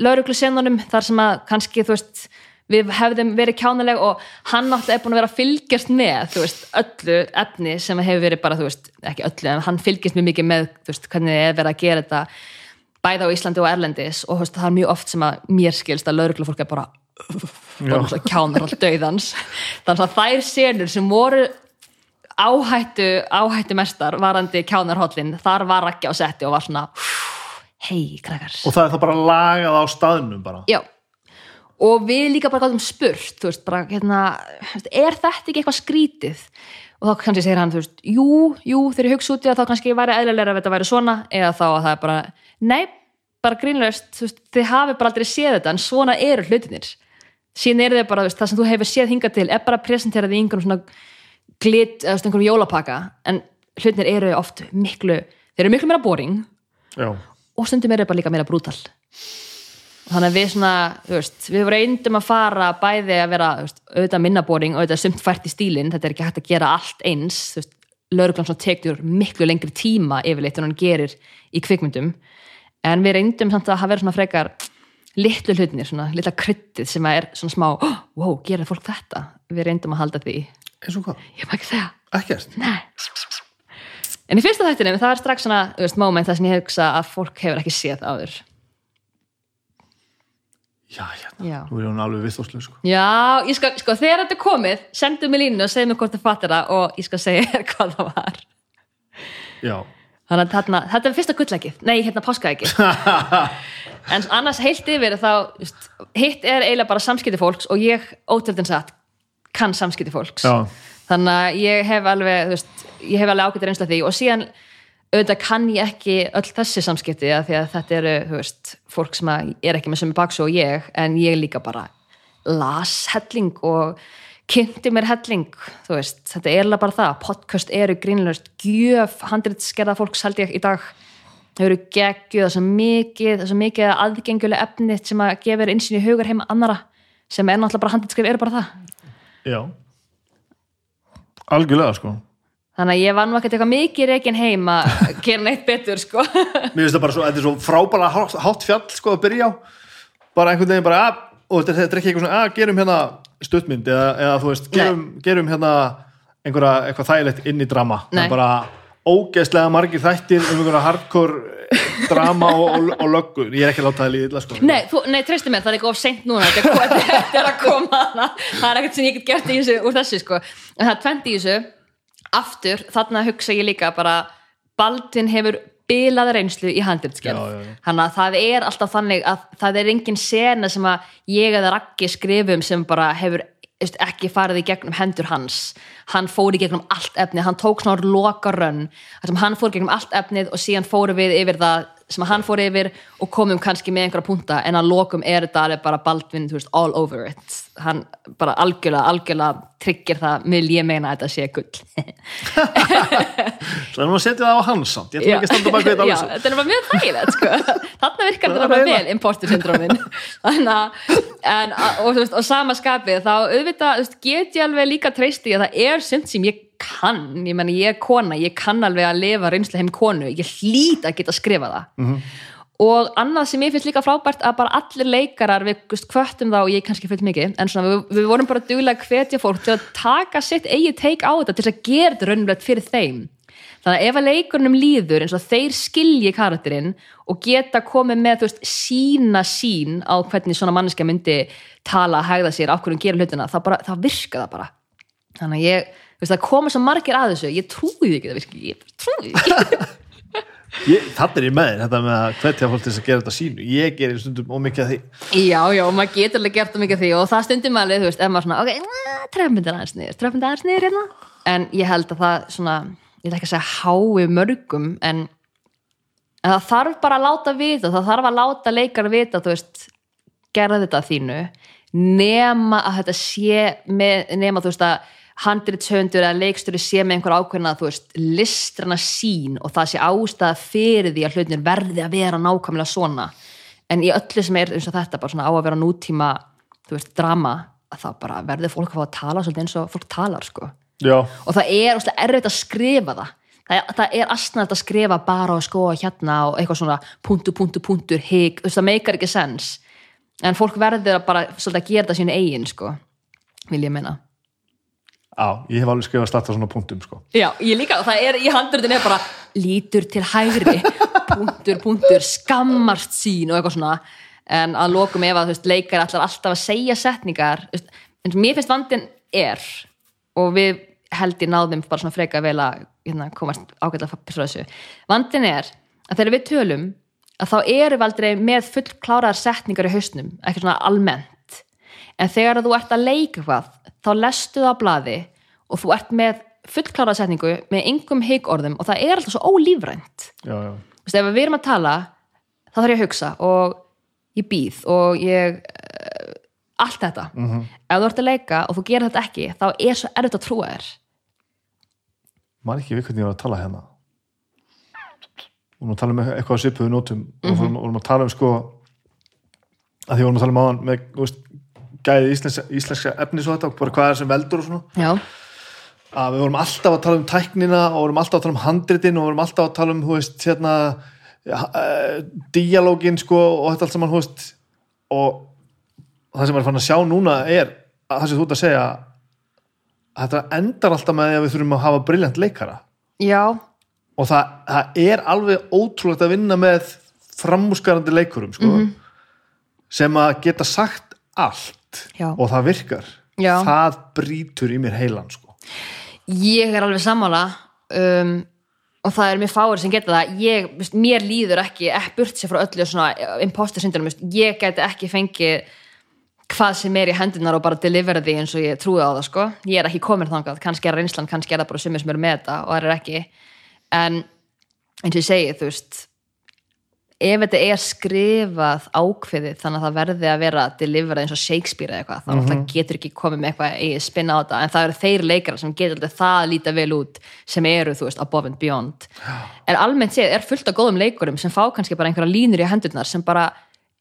B: lauruglusenunum þar sem að kannski, þú veist við hefðum verið kjánuleg og hann alltaf er búin að vera að fylgjast með þú veist, öllu efni sem hefur verið bara, þú veist, ekki öllu, en hann fylgjast mjög mikið með, þú veist, hvernig er verið að gera þetta bæði á Íslandi og Erlendis. Og þú veist, það er mjög oft sem að mér skilst að lauruglufólk er bara náttúrulega kjánar all döðans þannig að þær senur sem voru áhættu áhættu mestar varandi kjánarhollin þar var ekki á setti og var svona hei krakkar.
A: Og það er það bara lagað á staðnum bara.
B: Já. og við líka bara gáðum spurt þú veist, bara, hérna, er þetta ekki eitthvað skrítið? Og þá kannski segir hann, þú veist, jú, jú þegar ég hugsa út í það þá kannski væri eðlilega að þetta væri svona eða þá að það er bara, nei bara grínlegust, þú veist, þið hafi bara aldrei séð þetta en svona eru hlutinir síðan eru þið bara, veist, það sem þú hefur séð hingað til er bara að presentera því einhverjum svona glit, eða einhverjum jólapaka en hlutinir eru oft miklu þeir eru miklu meira boring
A: Já,
B: og stundum er það bara líka meira brútal. Þannig að við svona þú veist, við reyndum að fara bæði að vera veist, auðvitað minnaboring og auðvitað sumt fært í stílinn, þetta er ekki hægt að gera allt eins lauruglan svona tekur miklu lengri tíma yfirleitt en hann gerir í kvikmyndum. En við reyndum samt að hafa verið svona frekar litlu hlutinir, svona litla kryttið sem er svona smá, oh, wow, gerir fólk þetta? Við reyndum að halda því.
A: Eins og hvað?
B: ég má ekki segja,
A: Ekkert?
B: Nei. En í fyrsta þættinu, það er strax svona þú veist, moment þar sem ég hugsa að fólk hefur ekki séð áður.
A: Já, hérna,
B: Já.
A: nú er hún alveg viðþórslu sko.
B: Já, ég skal, sko, þegar þetta er komið sendu mig línu og segðu mig hvort þið fattir það og ég skal segja [laughs] hvað það var.
A: Já,
B: þannig að þarna, þetta er fyrsta gullækið nei, hérna páskaækið [laughs] en annars heilt yfir þá just, hitt er eiginlega bara samskipti fólks og ég ótöldin satt kann samskipti fólks.
A: Já,
B: þannig að ég hef alveg veist, ég hef alveg ágættir einslega því. Og síðan auðvitað kann ég ekki öll þessi samskipti að því að þetta eru þú veist, fólk sem er ekki með sem er baksu og ég en ég líka bara las helling og kynnti mér helling þú veist, þetta er alveg bara það. Podcast eru grínlöst gjöf. Handritskerða fólks held ég í dag. Þau eru geggjuð. Það er svo mikið, er svo mikið aðgenguleg efni sem að gefa einsinn í hugar heima annara sem er náttúrulega bara handritskerð eru bara það.
A: Já. Algjörlega sko.
B: Þannig að ég var nú ekkert eitthvað mikið reikin heim að [laughs] gera neitt betur, sko.
A: Mér finnst það bara svo, þetta er svo frábæra hátt, fjall sko að byrja á. Bara einhvern veginn bara, að, og þetta þetta er ekki eitthvað svona að gerum hérna stuttmynd eða, eða þú veist, gerum, gerum hérna einhverja, eitthvað þægilegt inn í drama það
B: Nei.
A: er bara ógeðslega margir þættir um einhverja hardcore drama og, og, og löggur, ég er ekki að láta það líða illa sko
B: Nei, þú, nei, treystu mér, það er ekki of seint núna, [laughs] þetta er, þetta er að koma. Það er ekkert sem ég get gert í þessu, úr þessu, sko. En það er tvent í þessu, aftur, þarna hugsa ég líka bara, Baldvin hefur bilaða reynslu í
A: já.
B: Þannig að það er alltaf þannig að það er engin sena sem að ég eða Raggi skrifum sem bara hefur ekki farið í gegnum hendur hans hann fór í gegnum allt efnið hann tók svona loka rönn þar sem hann fór í gegnum allt efnið og síðan fórum við yfir það sem hann fór yfir og komum kannski með einhverja punta en að lokum er þetta alveg bara Baldvin veist, all over it. Hann bara algjörlega, algjörlega tryggir það vil ég meina að þetta sé gull.
A: Svo erum við að setja það á hans samt? Ég ætlum ekki að standa bak við þetta [laughs] alveg
B: þetta er bara mjög þægilegt sko. [laughs] þarna virkar þetta
A: Það er
B: bara vel imposter [laughs] að en, og, veist, og sama skapið þá auðvitað get ég alveg líka treysti að það er sumt sem ég kann ég menn ég er kona, ég kann alveg að lifa reynslu heim konu, ég hlýt að geta skrifa það. Og annað sem ég finnst líka frábært að bara allir leikarar við hvöttum þá og ég kannski fullt mikið en svona, við, við vorum bara duglega að hvetja fólk til að taka sitt eigi teik á þetta til þess að gera þetta raunverulegt fyrir þeim. Þannig að ef að leikurnum líður eins og þeir skilji karakterinn og geta komið með þú veist, sína sín á hvernig svona manneskja myndi tala, hægða sér, af hverjum gera hlutina þá, bara, það þannig að ég, veist, það koma svo margir að þessu. Ég trúi því ekki það virki ég trúi ekki. [laughs]
A: Ég, Þannig er ég með þetta með að hvetja fólk til að gera þetta sínu. Ég gerir stundum ómikið að því.
B: Já, já, maður getur alveg gert það mikið af því. Og það stundum alveg, þú veist, ef maður svona ok, trefmyndir aðeins niður, trefmyndir aðeins niður hérna. En ég held að það svona ég ætla ekki að segja hái mörgum en, það þarf bara að láta vita, það þarf að láta leikar vita, þú veist, gerða þetta að þínu. Nema að þetta sé með, nema þú veist að handritshöndur eða leikstjóri sé með einhver ákveðna þú veist, listrana sín og það sé ástæða fyrir því að hlutin verði að vera nákvæmlega svona. En í öllu sem er eins og þetta bara svona á að vera nútíma þú veist, drama að þá bara verður fólk að fá að tala svolítið eins og fólk talar sko.
A: Já,
B: og það er óslega erfitt að skrifa það. Það er, það er astnægt að skrifa bara og sko hérna og eitthvað svona punktu, punktu, punktur, hig, þú veist það meikar ekki sens. En fólk verður að bara svolítið að gera það sínu eigin sko vil ég meina
A: já, ég hef alveg skrifað starta svona punktum sko.
B: Já, ég líka, það er í handröðin er bara lítur til hægri punktur, punktur, skammast sín og eitthvað svona. En að lokum ef að veist, leikar allar alltaf að segja setningar veist, en mér finnst vandin er og við held ég náðum bara svona freka vel að hérna, komast ágætlega fyrir þessu. Vandin er að þegar við tölum að þá erum við aldrei með fullkláraðar setningar í hausnum, ekki svona almennt en þegar þú ert að leika eitthvað þá lestu það á blaði og þú ert með fullkláraðar setningu með yngum higorðum og það er alltaf svo ólífrænt.
A: Já, já,
B: Þú veist, ef við erum að tala þá þarf ég að hugsa og ég býð og ég uh, allt þetta. Ef þú ert að leika og þú gerir þetta ekki þá er svo erfitt að trúa þér.
A: Maður ekki við hvernig ég var að tala hérna. Og maður tala um eitthvað að svipuðu nótum. Og
B: Mhm.
A: vorum, vorum að tala um sko að því vorum að tala um áðan með veist, gæði íslenska, íslenska efnis og þetta og bara hvað er sem veldur og svona.
B: Já,
A: að við vorum alltaf að tala um tæknina og vorum alltaf að tala um handritin og vorum alltaf að tala um, hú veist, hérna uh, díalógin, sko og þetta allt saman, hú veist. Og það sem maður er fann að sjá núna er að það sem þú ert að segja að þetta endar alltaf með því að við þurfum að hafa briljant leikara.
B: Já,
A: og það, það er alveg ótrúlegt að vinna með framúskarandi leikurum, sko sem að geta sagt allt
B: Já.
A: og það virkar.
B: Já.
A: það brýtur í mér heilan, sko.
B: Ég er alveg sammála um, og það er mér fáir sem geta það. Ég, mér líður ekki, ekki burt sér frá öllu svona imposter syndrom, ég geti ekki fengið hvað sem er í hendunar og bara delivera því eins og ég trúi á það sko, ég er ekki komin þangað. Kannski er reynslan, kannski er það bara sumir sem eru með þetta og það er ekki. En eins og ég segi, þú veist ef þetta er skrifað ákveðið þannig að það verði að vera deliverað eins og Shakespeare eða eitthvað, þá mm -hmm. getur ekki komið með eitthvað eigið spinna á þetta, en það eru þeir leikara sem getur alltaf það líta vel út sem eru, þú veist, above and beyond. En almennt séð er fullt af góðum leikurum sem fá kannski bara einhverja línur í hendurnar sem bara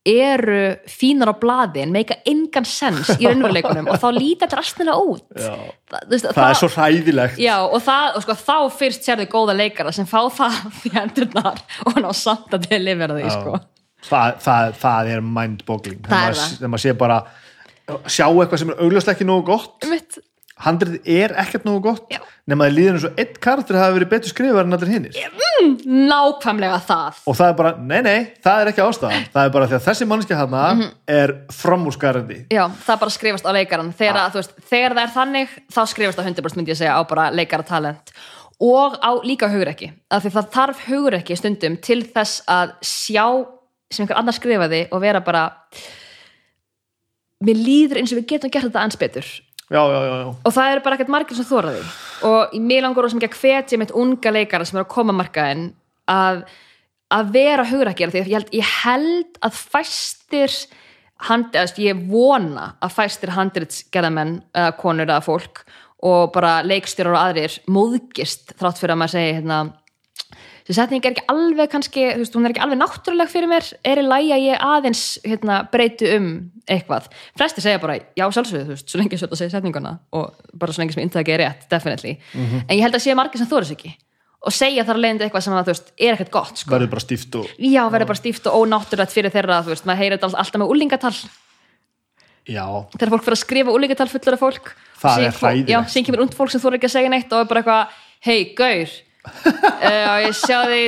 B: eru fínar á blaði en meika engan sens í raunveruleikunum og þá líta þetta rastnilega út
A: Já.
B: það, þú veist,
A: það er svo hræðilegt
B: Já, og, það, og sko, þá fyrst sérðu góða leikara sem fá það [laughs] í hendurnar og ná samt að delivera því, sko.
A: það, það, það er mind-boggling
B: Það það.
A: þegar maður sé bara sjá eitthvað sem er augljóslega ekki nógu gott
B: Mitt,
A: handrið er ekkert nógu gott
B: Já.
A: nema að eins og einn karakter hafi verið betur skrifar en allir hinnir
B: nákvæmlega það.
A: Og það er bara, nei nei, það er ekki ástæðan. Það er bara því að þessi mannskja hana
B: Mhm.
A: er framúrskarandi
B: Já, það bara skrifast á leikaran þegar, ah. veist, þegar það er þannig, þá skrifast á 100% myndi ég segja á bara leikaratalent. Og á líka hugrekki. Af því það þarf hugrekki stundum til þess að sjá sem einhver annar skrifaði og vera bara mér líður eins og við getum gert þetta ans betur
A: já, já, já,
B: og það eru bara ekkert margir sem þóraði og mig langar sem ekki að hvetja mitt unga leikara sem er að koma á markaðin að, að vera hugrækjara því ég held, ég held að fæstir hand, ég vona að fæstir handritsgerðamenn eða konur eða fólk og bara leikstjórar og aðrir móðgist þrátt fyrir að maður segi hérna þessi setning er ekki alveg kannski, þú veist, hún er ekki alveg náttúruleg fyrir mér, er í lægi að ég aðeins hérna, breyti um eitthvað? Flesti segja bara, já sjálfsögðu, þú veist svo lengi þetta segja setninguna og bara svo lengi sem inntaki er rétt, definitely. En ég held að sé margir sem þú er ekki og segja þar leiðandi eitthvað sem að, þú veist, er ekkert gott sko.
A: verður bara stíft og
B: já, verður bara stíft og ónáttúrulegt fyrir þeirra þú veist, maður heyrir alltaf með úlingatal
A: já,
B: þegar fólk fyrir að skrifa úlingatal fullara fólk.
A: Það er hræðilegt.
B: já, síðan kemur und fólk sem þú er ekki að segja neitt og er bara eitthvað, hei, gaur uh, og ég sjá því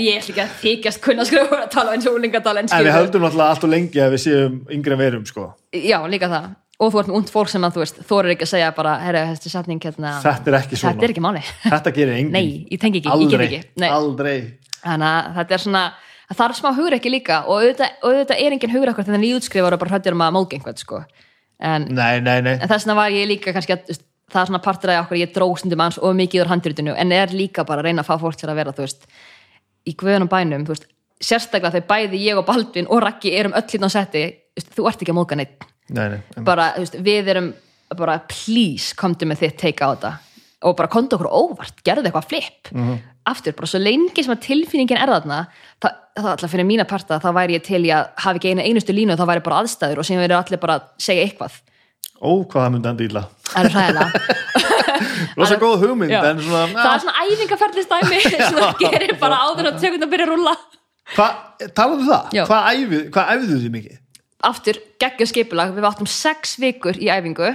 B: ég ætla ekki að þykjast kunna að skrifa að tala eins og úlingatal en
A: við höldum náttúrulega allt og lengi að við séum yngri en verum sko.
B: já, líka það. Og þú ert með und fólk sem að þú veist er ekki að segja bara, setning hérna,
A: þetta er ekki svona.
B: þetta er ekki máli [laughs]
A: þetta gerir enginn.
B: Nei, ég tengi ekki,
A: aldrei,
B: ég get ekki.
A: Aldrei.
B: Þannig að þetta er svona það þarf smá hugrekki líka. Og auðvitað, er engin hugrekkur þegar nýjútskrifar og bara hrættir um að einhvern sko. en,
A: nei, nei, nei,
B: en þess vegna var ég líka kannski að það er svona partur af okkur, ég dró stundum aðeins og mikið úr handritinu, en er líka bara að reyna að fá fólk til að vera, þú veist, í guðunum bænum, þú veist, sérstaklega þegar bæði ég og Baldvin og Raggi erum öll hérna á setti þú ert ekki að móðga neitt
A: nei, nei,
B: bara, þú veist, við erum bara please komdu með þitt teika á þetta. Og bara komdu okkur óvart, gerðu eitthvað flip. Aftur, bara svo lengi sem að tilfinningin er þarna, það, það alltaf fyrir mína parta þá væri ég til að hafa ekki einu einustu línu þá væri bara aðstæður og sem verður allir bara segja eitthvað,
A: Ó, hvað það myndi enda illa
B: það er hræðilega [laughs]
A: Rosa góð hugmynd,
B: Já.
A: en svona
B: það er svona æfingaferðistæmi [laughs] sem það gerir bara áður að tökund að byrja að rúlla
A: Hvað, talaðu það?
B: Já.
A: Hvað æfið, hvað æfið þið mikið?
B: aftur geggjum skipulag, við áttum sex vikur í æfingu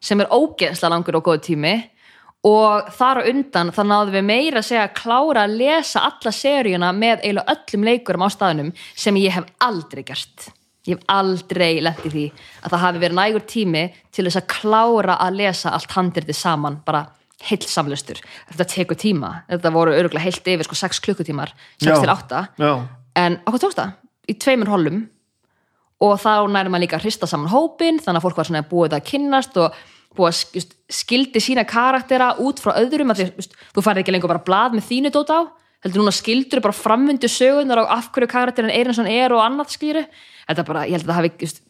B: sem er ógeðslega langur og góð tími og þar á undan þá náðum við meira að segja að klára að lesa alla seríuna með eiginlega öllum leikurum á staðnum sem ég hef aldrei gert ég hef aldrei lent í því að það hafi verið nægur tími til þess að klára að lesa allt handriti saman bara heilt samlustur þetta tekur tíma, þetta voru örgulega heilt yfir sko 6 klukkutímar, 6
A: Já.
B: til 8
A: Já,
B: en okkur tókst það? Í tveimur holum og þá nærum maður líka að hrista saman hópin þannig að fólk var svona búið að kynnast og búið að just, skildi sína karaktera út frá öðrum því, just, þú farið ekki lengur bara blað með þínu dót á. Heldur núna skildur bara framvindu sögunar og af hverju karakterin er eins og hann er og annað skýru þetta bara, ég held að það hafi just,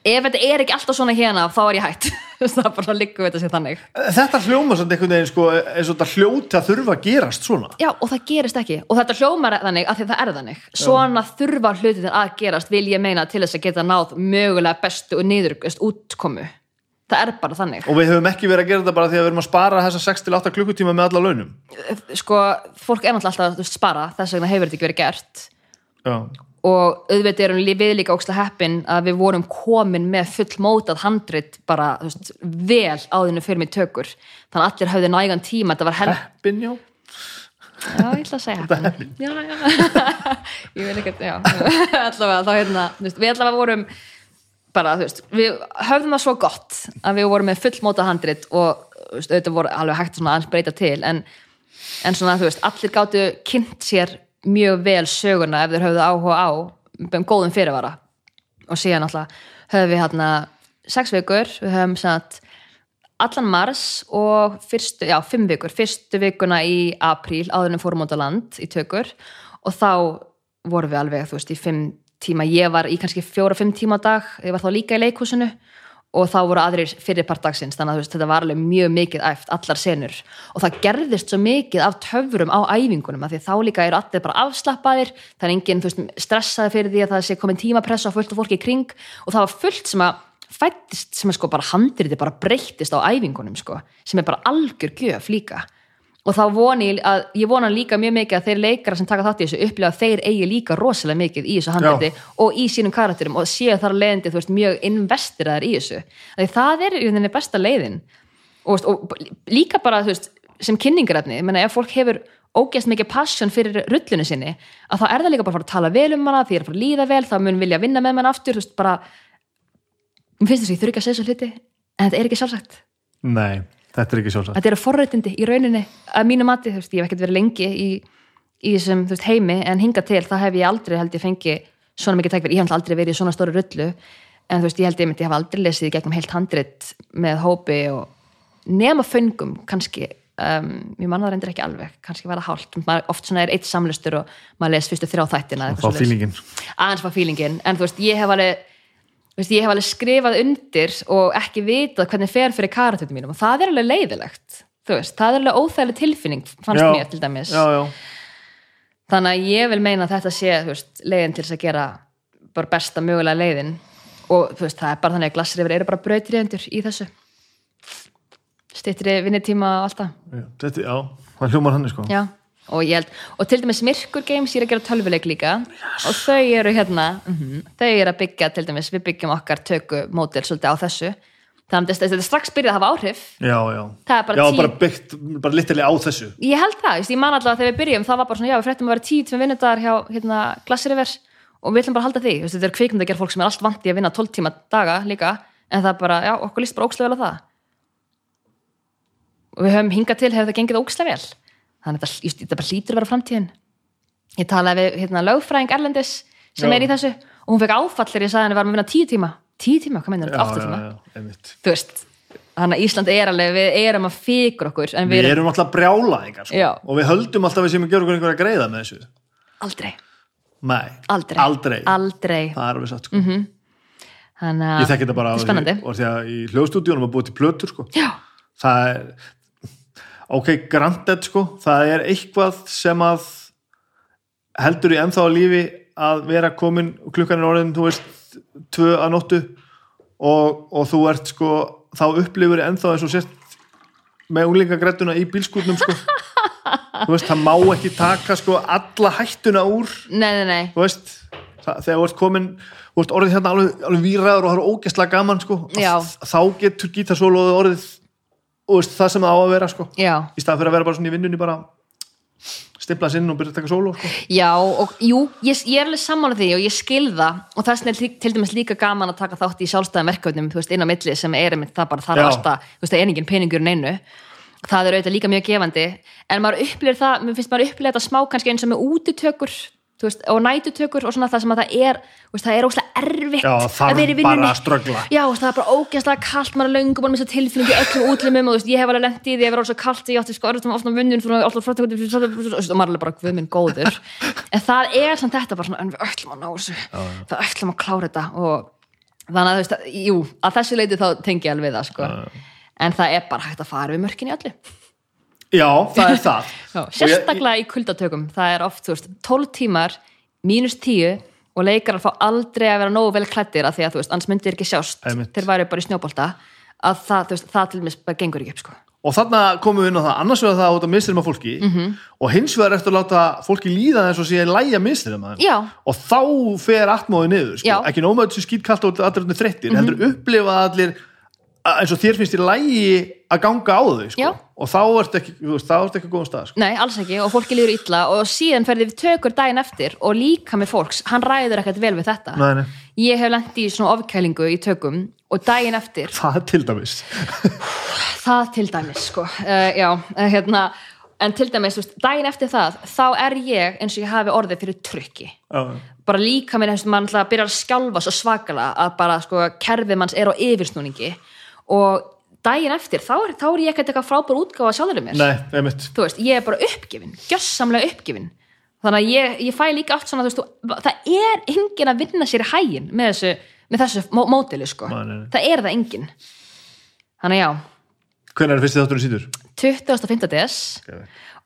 B: ef þetta er ekki alltaf svona hérna þá er ég hætt. [laughs] Það er bara liggum við þetta sér þannig.
A: Þetta hljóma samt einhvern veginn sko, eins og þetta hljóti að þurfa að gerast svona.
B: Já, og það gerist ekki. Og þetta hljómar þannig að það er þannig. Svona þurfa hlutir að gerast vil ég meina til þess að geta náð mögulega bestu og niður útkomu. Það er bara þannig.
A: Og við höfum ekki verið að gera þetta bara því að við erum að spara þessa 6-8 klukkutíma með alla launum.
B: Sko, fólk er náttúrulega alltaf að spara. Þess vegna hefur þetta ekki verið gert.
A: Já,
B: og auðvitað erum við líka ókslega heppin að við vorum komin með full mótað handrit bara veist, vel áðinu fyrir mig tökur þannig að allir höfðu nægan tíma þetta var hel...
A: heppin, já
B: Já, ég ætla að segja heppin. Já, já. [laughs] ég vil ekki, já. [laughs] allavega, þá hérna, við allavega vorum bara, þú veist, við höfðum það svo gott að við vorum með fullmóta handrit og, veist, auðvitað voru alveg hægt svona aðeins breyta til, en, en svona, þú veist, allir gáttu kynnt sér mjög vel söguna ef þeir höfðu áhuga á um góðum fyrirvara. Og síðan alltaf höfum við hérna sex vikur, við höfum satt allan mars og fyrstu, já, fimm vikur, fyrstu vikuna í apríl áður en við fórum út á land í tökur. Og þá vorum við alveg, þú veist, í fimm tíma. Ég var í kannski fjóra-fimm tíma á dag. Ég var þá líka í leikhúsinu og þá voru aðrir fyrirpart dagsins þannig að veist, þetta var alveg mjög mikið æft, allar senur. Og það gerðist svo mikið af töfrum á æfingunum af því þá líka eru allir bara afslappaðir er enginn, veist, stressaði fyrir því að það sé komin tímapressa og fullt af fólki í kring. Og það var fullt sem að fættist sem er sko bara handriti bara breyttist á æfingunum sko, sem er bara algjör gjöf líka og þá voni að, ég vona líka mjög mikið að þeir leikara sem taka þátt í þessu upplifa að þeir eigi líka rosalega mikið í þessu handriti og í sínum karakterum og séu þar leiðindi, þú veist, mjög investiraðar í þessu, því það er í rauninni besta leiðin. Og, og líka bara, þú veist, sem kynningarefni ég meina, ef fólk hefur ógeðst mikið passion fyrir rullinu sinni, að þá er það líka bara að fara að tala vel um hana, því er að fara að líða vel þá mun vilja vinna með hana aftur, þú veist, bara mér finnst þess að ég þurfi ekki að segja svo hluti en þetta er ekki sjálfsagt.
A: Nei, þetta er ekki sjálfsagt.
B: Þetta eru forréttindi í rauninni að mínu mati, þú veist, ég hef ekkert verið lengi í, í þessum veist, heimi en hinga til, það hef ég aldrei held ég fengi svona mikið tækverð, ég hef aldrei verið í svona stóru rullu, en þú veist, ég held ég myndi hef aldrei lesið í gegnum heilt handrit með hópi og nema föngum kannski, um, ég manna það reyndir ekki alveg, kannski var það hálft. Maður, oft svona er eitt samlustur og maður les fyrstu þrjá þættina
A: Fá fílingin
B: aðeins fá fílingin, en þú veist, ég hef alveg veist, ég hef alveg skrifað undir og ekki vitað hvernig fer fyrir karatötu mínum og það er alveg leiðilegt veist, það er alveg óþægileg tilfinning fannst
A: Já.
B: mér til dæmis.
A: Já, já,
B: þannig að ég vil meina að þetta sé veist, leiðin til þess að gera bara besta mögulega leiðin og veist, það er bara þannig að glassrifir eru bara brautriðendur í þessu. Styttri vinnitíma og allt það.
A: Já, þetta, já það hljómar hann sko.
B: Já, og ég held, og til dæmis Mirkur Games ég er að gera tölvuleik líka. Og þau eru hérna, mm þau eru að byggja til dæmis, við byggjum okkar töku mótil svolítið á þessu. Þannig að þetta strax byrjað að hafa áhrif.
A: Já, já,
B: bara
A: já,
B: tíu-
A: bara byggt bara litilega á þessu.
B: Ég held það, just, ég man alltaf að þegar við byrjum það var bara svona, já, við fréttum að vera tíu tveim vinnudagar hjá hérna, Glassriver og við ætlum bara að halda því. Þetta er kvikmynd að gera fólk sem er allt vant í að vinna 12 tíma daga líka, en það er bara, já, okkur líst bara ókslega vel á það. Og við höfum hingað til, hefur það gengið ókslega vel þannig að þetta, þetta bara hlýtur að vera framtíðin ég talaði við hérna, lögfræðing Erlendis sem
A: Já.
B: er í þessu og hún fekk áfall þegar ég sagði henni varum að vinna tíu tíma tíu tíma, hvað meinar þetta, þú veist, þannig að Ísland er alveg við erum að fíkur okkur en
A: Við erum alltaf brjálaðingar sko.
B: Já.
A: og við höldum alltaf við sem gera okkur einhverja greiða með þessu
B: aldrei
A: Nei,
B: Aldrei.
A: Aldrei.
B: Aldrei.
A: Það er alveg satt sko.
B: þannig
A: ég
B: að
A: þekki þetta bara
B: er spennandi
A: og því að í hljóðstúdíunum að búið til plötur sko. það er ok, granted sko. Það er eitthvað sem að heldur í ennþá að lífi að vera komin klukkan er orðin þú veist, tvö að nóttu og, og þú ert sko þá upplifur ennþá eins og sért með unglingagrættuna í bílskútnum sko. [laughs] Þú veist, það má ekki taka sko alla hættuna úr.
B: Nei, nei, nei.
A: Þú veist, það, þegar þú ert komin þú ert orðið hérna alveg, alveg víraður og það er ógæstlega gaman sko,
B: Já.
A: þá getur gítarsóloðu orðið og veist, það sem það á að vera sko. Í stað fyrir að vera bara svona í vinnunni bara stimpla sinn og byrja að taka sóló sko.
B: já, og jú, ég, ég er alveg sammála því og ég skil það. Og vegna er til- dæmis líka gaman að taka þátt í sjálfstæðum verkefnum, þú veist, inn á milli sem er einmitt það bara þar alltaf, þú veist, það er engin peningur neinu það er auðvitað líka mjög gefandi. En maður upplýr það, mér finnst maður upplýr þetta smá kannski eins og með útitökur. þú veist, og nætutökur og svona það sem að það er veist, það er óslega erfitt
A: Já,
B: að vera í vinnunni já, það er bara ógeðslega kallt maður er löngum og missa tilfinningi öllum útlimum og veist, ég hef alveg lent í því að vera svo kallt ég átti sko orðið ofna frá og maður er bara guð minn góður en það er samt þetta bara svona en við ætlum að ná þessu, við ætlum að klára þetta og þannig að þú veist, að, jú að þessu leiti þá tengi ég alveg það sko. en það er bara hægt að fara við mörkin í öllu
A: já, það er það [laughs]
B: Já,
A: Og ég-
B: sérstaklega í kuldatökum það er oft, veist, 12 tímar mínus 10 og leikarar fá aldrei að vera nógu vel klættir af því að þú veist, annars myndir ekki sjást þeir væri bara í snjóbolta að það, veist, það til mér bara gengur ekki upp sko.
A: og þarna komum við inn á það, annars vegar það út að minnstyrma fólki
B: Mhm.
A: og hins vegar eftir að láta fólki líða eins og sé lægja minnstyrma
B: Já.
A: og þá fer atmóði niður sko. Ekki nóma þessu skýtkallt og allir mm þreyttir, heldur upplifa allir að- eins og þér finnst í lægi að ganga á þau sko. Og þá ert ekki, ekki góðum stað sko.
B: Nei, alls ekki, og fólki líður illa og síðan ferði við tökur daginn eftir og líka með fólks, hann ræður ekkert vel við þetta
A: Nei, nei.
B: ég hef lent í svona ofkælingu í tökum og daginn eftir
A: það til dæmis [laughs]
B: það til dæmis sko. uh, já, uh, hérna en til dæmis, veist, daginn eftir það þá er ég eins og ég hafi orðið fyrir trykki
A: Já.
B: bara líka með þess að mann byrjar að skjálfa svo svakalega að bara sko kerfið manns er á yfirsnúningi og daginn eftir þá er, þá er ég ekkert eitthvað frábær útgáfa sjálfur mér.
A: Nei,
B: veist, ég er bara uppgefin, gjössamlega uppgefin. Þannig að ég, ég fæ líka allt svona, veist, það er engin að vinna sér í hægin með þessu, með þessu mó mótili, sko, það er það engin þannig að já.
A: Hvernig er fyrsti þátturinn síður?
B: 25. des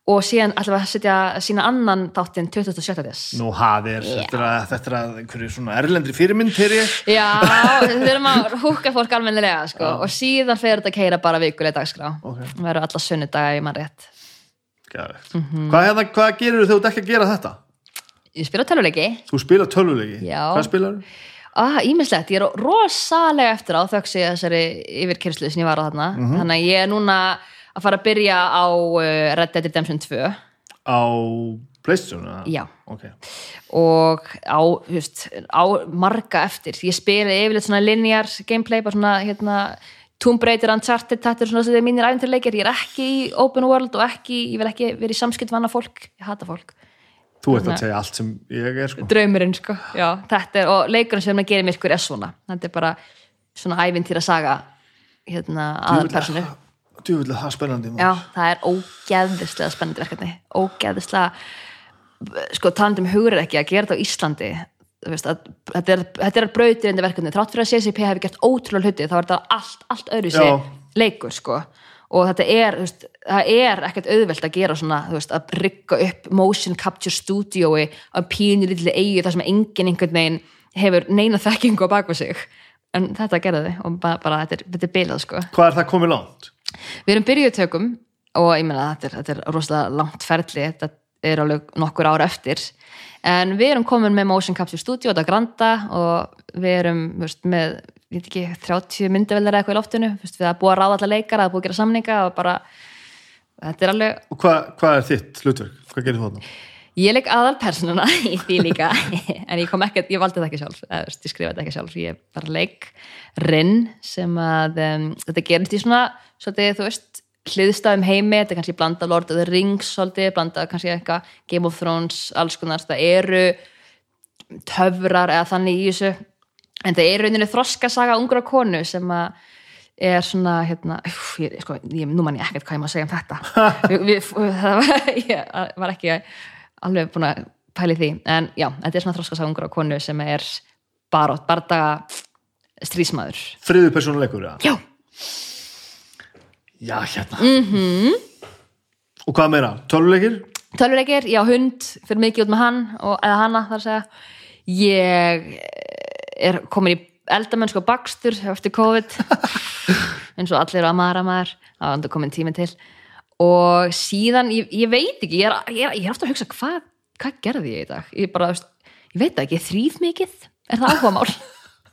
B: og síðan ætlum við að setja sína annan þáttinn 27. des
A: Nú hafið, þetta er að, þetta er að einhverju svona erlendri fyrirmynd fyrir ég
B: já, [laughs] við þurfum að húka fólk almennilega, sko, og síðan fer þetta að keira bara vikulega dagskrá
A: Ok.
B: við erum alla sunnudaga í mann rétt
A: Geðveikt.
B: Mhm.
A: hvað, hérna, hvað gerir þú þegar þú ekki að gera þetta?
B: ég spila töluleiki
A: Þú spilar tölvuleiki
B: Já.
A: Hvað spilar þú?
B: Ah, ímislegt, ég er rosalega eftir á þöggs ég þessari yfirkyrslu sem ég var á þarna þannig að ég er núna að fara að byrja á uh, Red Dead Redemption 2
A: Á Playstation?
B: Já.
A: Ok.
B: og á, veist, á marga eftir ég spila yfirleitt svona linear gameplay, bara svona hérna Tomb Raider, Uncharted, þetta er svona sem þið mínir æfinturleikir, ég er ekki í open world og ekki, ég vil ekki vera í samskipt við annað fólk, ég hata fólk
A: Þú ert að
B: Nei.
A: segja allt sem ég er sko.
B: draumurinn sko, já, þetta er og leikurinn sem það gerir myrkur er svona þetta er bara svona ævintýra saga hérna aðalpersonu
A: Djúvill það er spennandi
B: já, það er ógeðislega spennandi verkefni. Ógeðislega sko talandi um hugur ekki að gera þetta á Íslandi. Veist, að, þetta er, er brautirindi verkefni, þrátt fyrir að CCP hefði gert ótrúlega hluti, þá er þetta allt, allt öðru
A: Já.
B: leikur sko. Og þetta er, veist, það er ekkert auðvelt að gera svona, þú veist, að rigga upp motion capture studioi á pínu litli eigi þar sem enginn einhvern veginn hefur neina þekkingu á baku sig. En þetta gerði og bara, bara þetta, er, er bilað sko.
A: Hvað er það komið langt?
B: Við erum byrjuð tökum og ég meina þetta er, þetta er rosalega langt ferli, þetta er alveg nokkur ára eftir en við erum komin með Motion Capture Studio þetta Granda og við erum veist, með, ég veit ekki, 30 myndaveldar eitthvað í loftinu, veist, við erum búið að ráða alla leikara, er búið að gera samninga og bara þetta er alveg,
A: Og hvað, hvað er þitt hlutverk? Hvað gerir þú þarna?
B: Ég leik aðal personuna [laughs] í því líka, en ég kom ekki ég valdi það ekki sjálf, ég skrifa þetta ekki sjálf. Ég bara leik Rinn sem að um, þetta gerist í svona svolítið, þú veist, hliðstæðum heimi. Þetta er kannski blanda Lord of the Rings svolítið, blanda kannski eitthvað Game of Thrones alls konar, það eru töfrar eða þannig í þessu. En það er rauninni þroskasaga ungra konu sem að er svona hérna, uff, ég, sko, ég, nú man ég ekkert hvað ég má segja um þetta. [laughs] Við, við, það var, ég var ekki alveg búin að pæli því en já, þetta er svona þroskasaga ungra konu sem er barótt, bardaga strísmaður
D: friðu persónuleikur, já.
B: Já,
D: Já, hérna. Mm -hmm. Og hvað meira? Tölvuleikir?
B: tölvuleikir, já hund fyrir mikið út með hann og, eða hana þar að segja ég er komin í eldamennsku og bakstur eftir COVID [laughs] eins og allir að maður að maður það var enda komin tími til og síðan, ég, ég veit ekki ég er, ég, er, ég er aftur að hugsa hvað, hvað gerði ég í dag? Ég bara, ég veit ekki, ég þrýð mikið. Er það áhuga mál [laughs]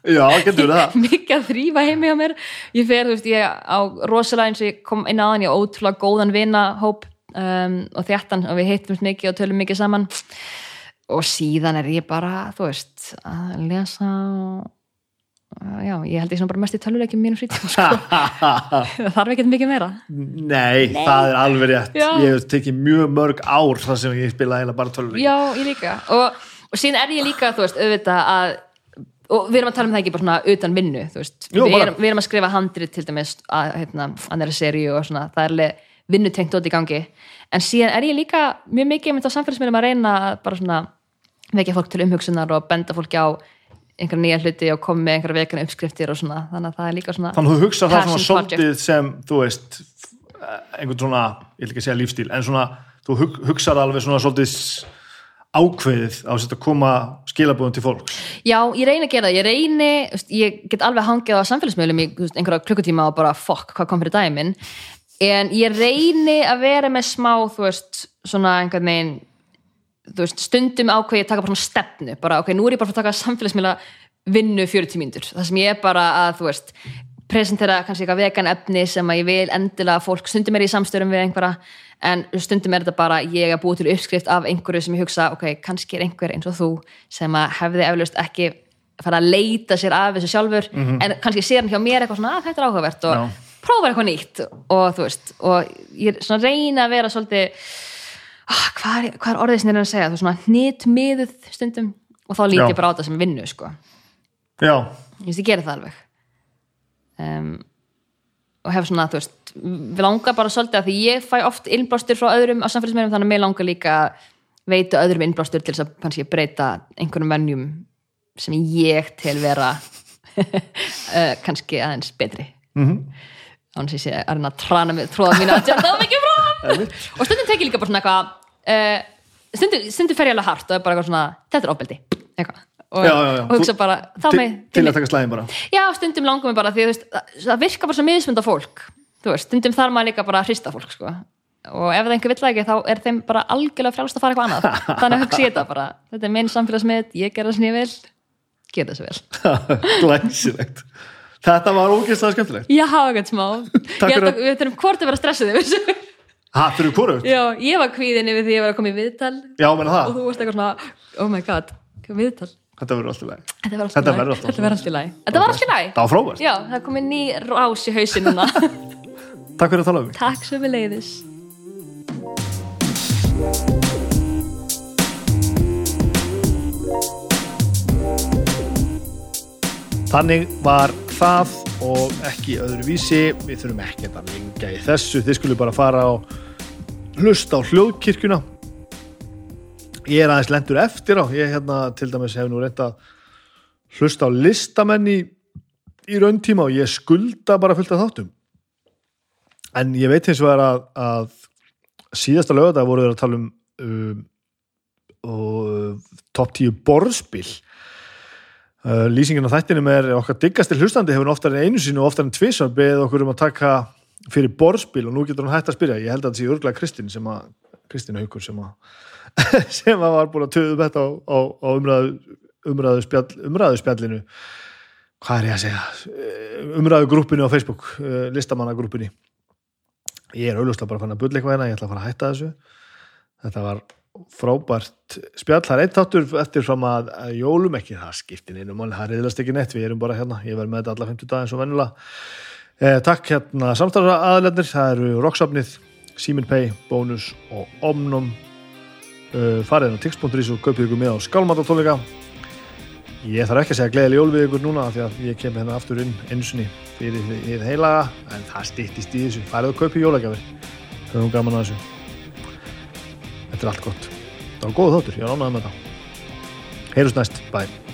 D: Já, getur það. [laughs]
B: mikið að þrýfa heimi á mér. Ég fer, þú veist, ég á rosalega eins og ég kom inn hann, ég á ótrúlega góðan vinahóp um, og þjættan og við hittumst mikið og tölum mikið saman. Og síðan er ég bara þú veist, að lesa og já, ég held ég svona bara mest í töluleikjum mínum frítjum sko. [laughs] það þarf ekkert mikið meira
D: Nei, það er alveg rétt.
B: Já.
D: Ég hef tekið mjög mörg ár þar sem ég spilaði eiginlega bara tölvuleikir.
B: já, ég líka og, og síðan er ég líka, þú veist, auðvitað að og við erum að tala um það ekki bara svona utan vinnu,
D: Jú,
B: við, erum, við erum að skrifa handrit til dæmis að, hérna, annari seríu og svona, það er alveg vinnutengt út í gangi, en síðan er ég líka mjög mikið með þetta samfélagsmiðlum að reyna að bara svona vekja fólk til umhugsunar og benda fólki á einhverja nýja hluti og koma með einhverja vekana uppskriftir og svona, þannig að það er líka svona
D: Þannig að þú hugsa það svona svolítið sem, þú veist, einhvern svona, ég vil ekki segja lífstíl, en svona, þú hug, hugsar alveg svona svolítið ákveðið á að koma skilabúðum til fólks.
B: Já, ég reyni að gera það, ég reyni ég get alveg hangið á samfélagsmiðlum í einhverja klukkutíma og bara fokk, hvað kom fyrir minn? En ég reyni að vera með smá, þú veist, svona einhvern veginn veist, stundum ákveð ég að taka bara svona stefnu, bara ok, nú er ég bara að taka samfélagsmiðla vinnu 40 mínútur, það sem ég er bara að, þú veist presentera kannski eitthvað vegan efni sem að ég vil endilega fólk, stundum er ég í samstörum við einhverja, en stundum er þetta bara ég að búa til uppskrift af einhverju sem ég hugsa, ok, kannski er einhver eins og þú sem að hefði eflaust ekki fara að leita sér af þessu sjálfur en kannski sér hann hjá mér eitthvað svona að þetta er áhugavert og
D: Já.
B: prófa eitthvað nýtt. Og þú veist, og ég er svona að reyna að vera svolítið ah, hvað, er, hvað er orðið sem ég er að segja, þú svona hnitmiðuð stundum og þá lít
D: Já.
B: ég bara á þetta sem vinnu sko.
D: Já,
B: ég veist, ég geri það alveg. Um, og hef svona, þú veist við langar bara svolítið að því ég fæ oft innblástur frá öðrum á samfélagsmeðum þannig að mér langar líka að veita öðrum innblástur til þess að kannski breyta einhvernum venjum sem ég tel vera uh, [laughs] kannski aðeins betri. Mm -hmm. ánum sé að reyna að mig tróða mínu að tjáta mikið frá og stundum tek ég líka bara svona eitthvað uh, stundum, stundum fer ég alveg hart og er bara eitthvað svona, þetta er ofbeldi eitthvað og,
D: Já, já, já.
B: og hugsa bara, þá
D: til,
B: mig
D: til að taka slæðin bara.
B: Já, stundum langar mig bara því veist, það- virkar bara svo miðsmynda fólk þú veist, stundum þarf maður líka bara að hrista fólk sko. og ef það einhver vill ekki þá er þeim bara algjörlega frjálst að fara eitthvað annað [laughs] þannig hugsa ég þetta bara, þetta er minn samfélagsmið ég gera það sem ég vil, gera það sem ég vil [laughs]
D: Glæsilegt. Þetta var ógeðslega skemmtilegt.
B: Já, eitthvað smá Ég að við þurfum hvort að vera stressið
D: Ha, fyrir hvorugt?
B: Já, ég var kvíðin yfir því að ég var að koma í viðtal
D: Já, menna
B: og
D: það.
B: þú varst eitthvað svona, oh my god viðtal,
D: Þetta verður alltaf leið.
B: þetta alltaf
D: verður alltaf
B: Þetta var alltaf læg Þetta var alltaf læg
D: Það var frábært.
B: Já, það komið ný rás í hausin núna [laughs]
D: Takk fyrir að tala um mig.
B: Takk sem við leiðis
A: Þannig var það og ekki öðru vísi. Við þurfum ekki að lengja í þessu. Þið skulle bara fara og hlusta á hljóðkirkjuna. Ég er aðeins lendur eftir á. Ég hérna til dæmis hef nú reynt að hlusta á listamenn í, í rauntíma og ég skulda bara fullt af þáttum. En ég veit hins vegar að, að síðasta lögða voru þeir að tala um, um og, top 10 borðspil Uh, lýsingin á þættinum er okkar diggasti hlustandi hefur oftar en einu sinni og oftar en tvisar beðið okkur um að taka fyrir borðspil og nú getur hann hægt að spyrja. Ég held að þetta sé örglega Kristín sem að Kristín Haukur sem að [laughs] sem að var búin að töðu þetta á, á, á umræðu, umræðu, spjall, umræðu spjallinu hvað er ég að segja? Eh, umræðu grúppinu á Facebook uh, listamannagrúppinu ég er auðvitað bara fann að bulla eitthvað hérna ég ætla að fara að hætta þessu. Þetta var frábært spjall, það er eitt þáttur eftir fram að, að jólum ekki, það skiptir einu máli, það reyðlast ekki neitt, við erum bara hérna ég verð með þetta alla 50 dag eins og venjulega. Eh, takk hérna samstæðra aðlefnir það eru Rocksafnið, Simin Pay Bónus og Omnum uh, farið á tix.is og kaupið ykkur með á skálmatatónleika ég þarf ekki að segja gleðileg jól við ykkur núna því að ég kem hérna aftur inn einsunni fyrir því heilaga en það styttist í þessu, farið og kaupið jólagjafir. Höfum gaman að þessu. Þetta er allt gott. Það var góð þáttur, ég ánægð með það. Heyrjus næst, bye.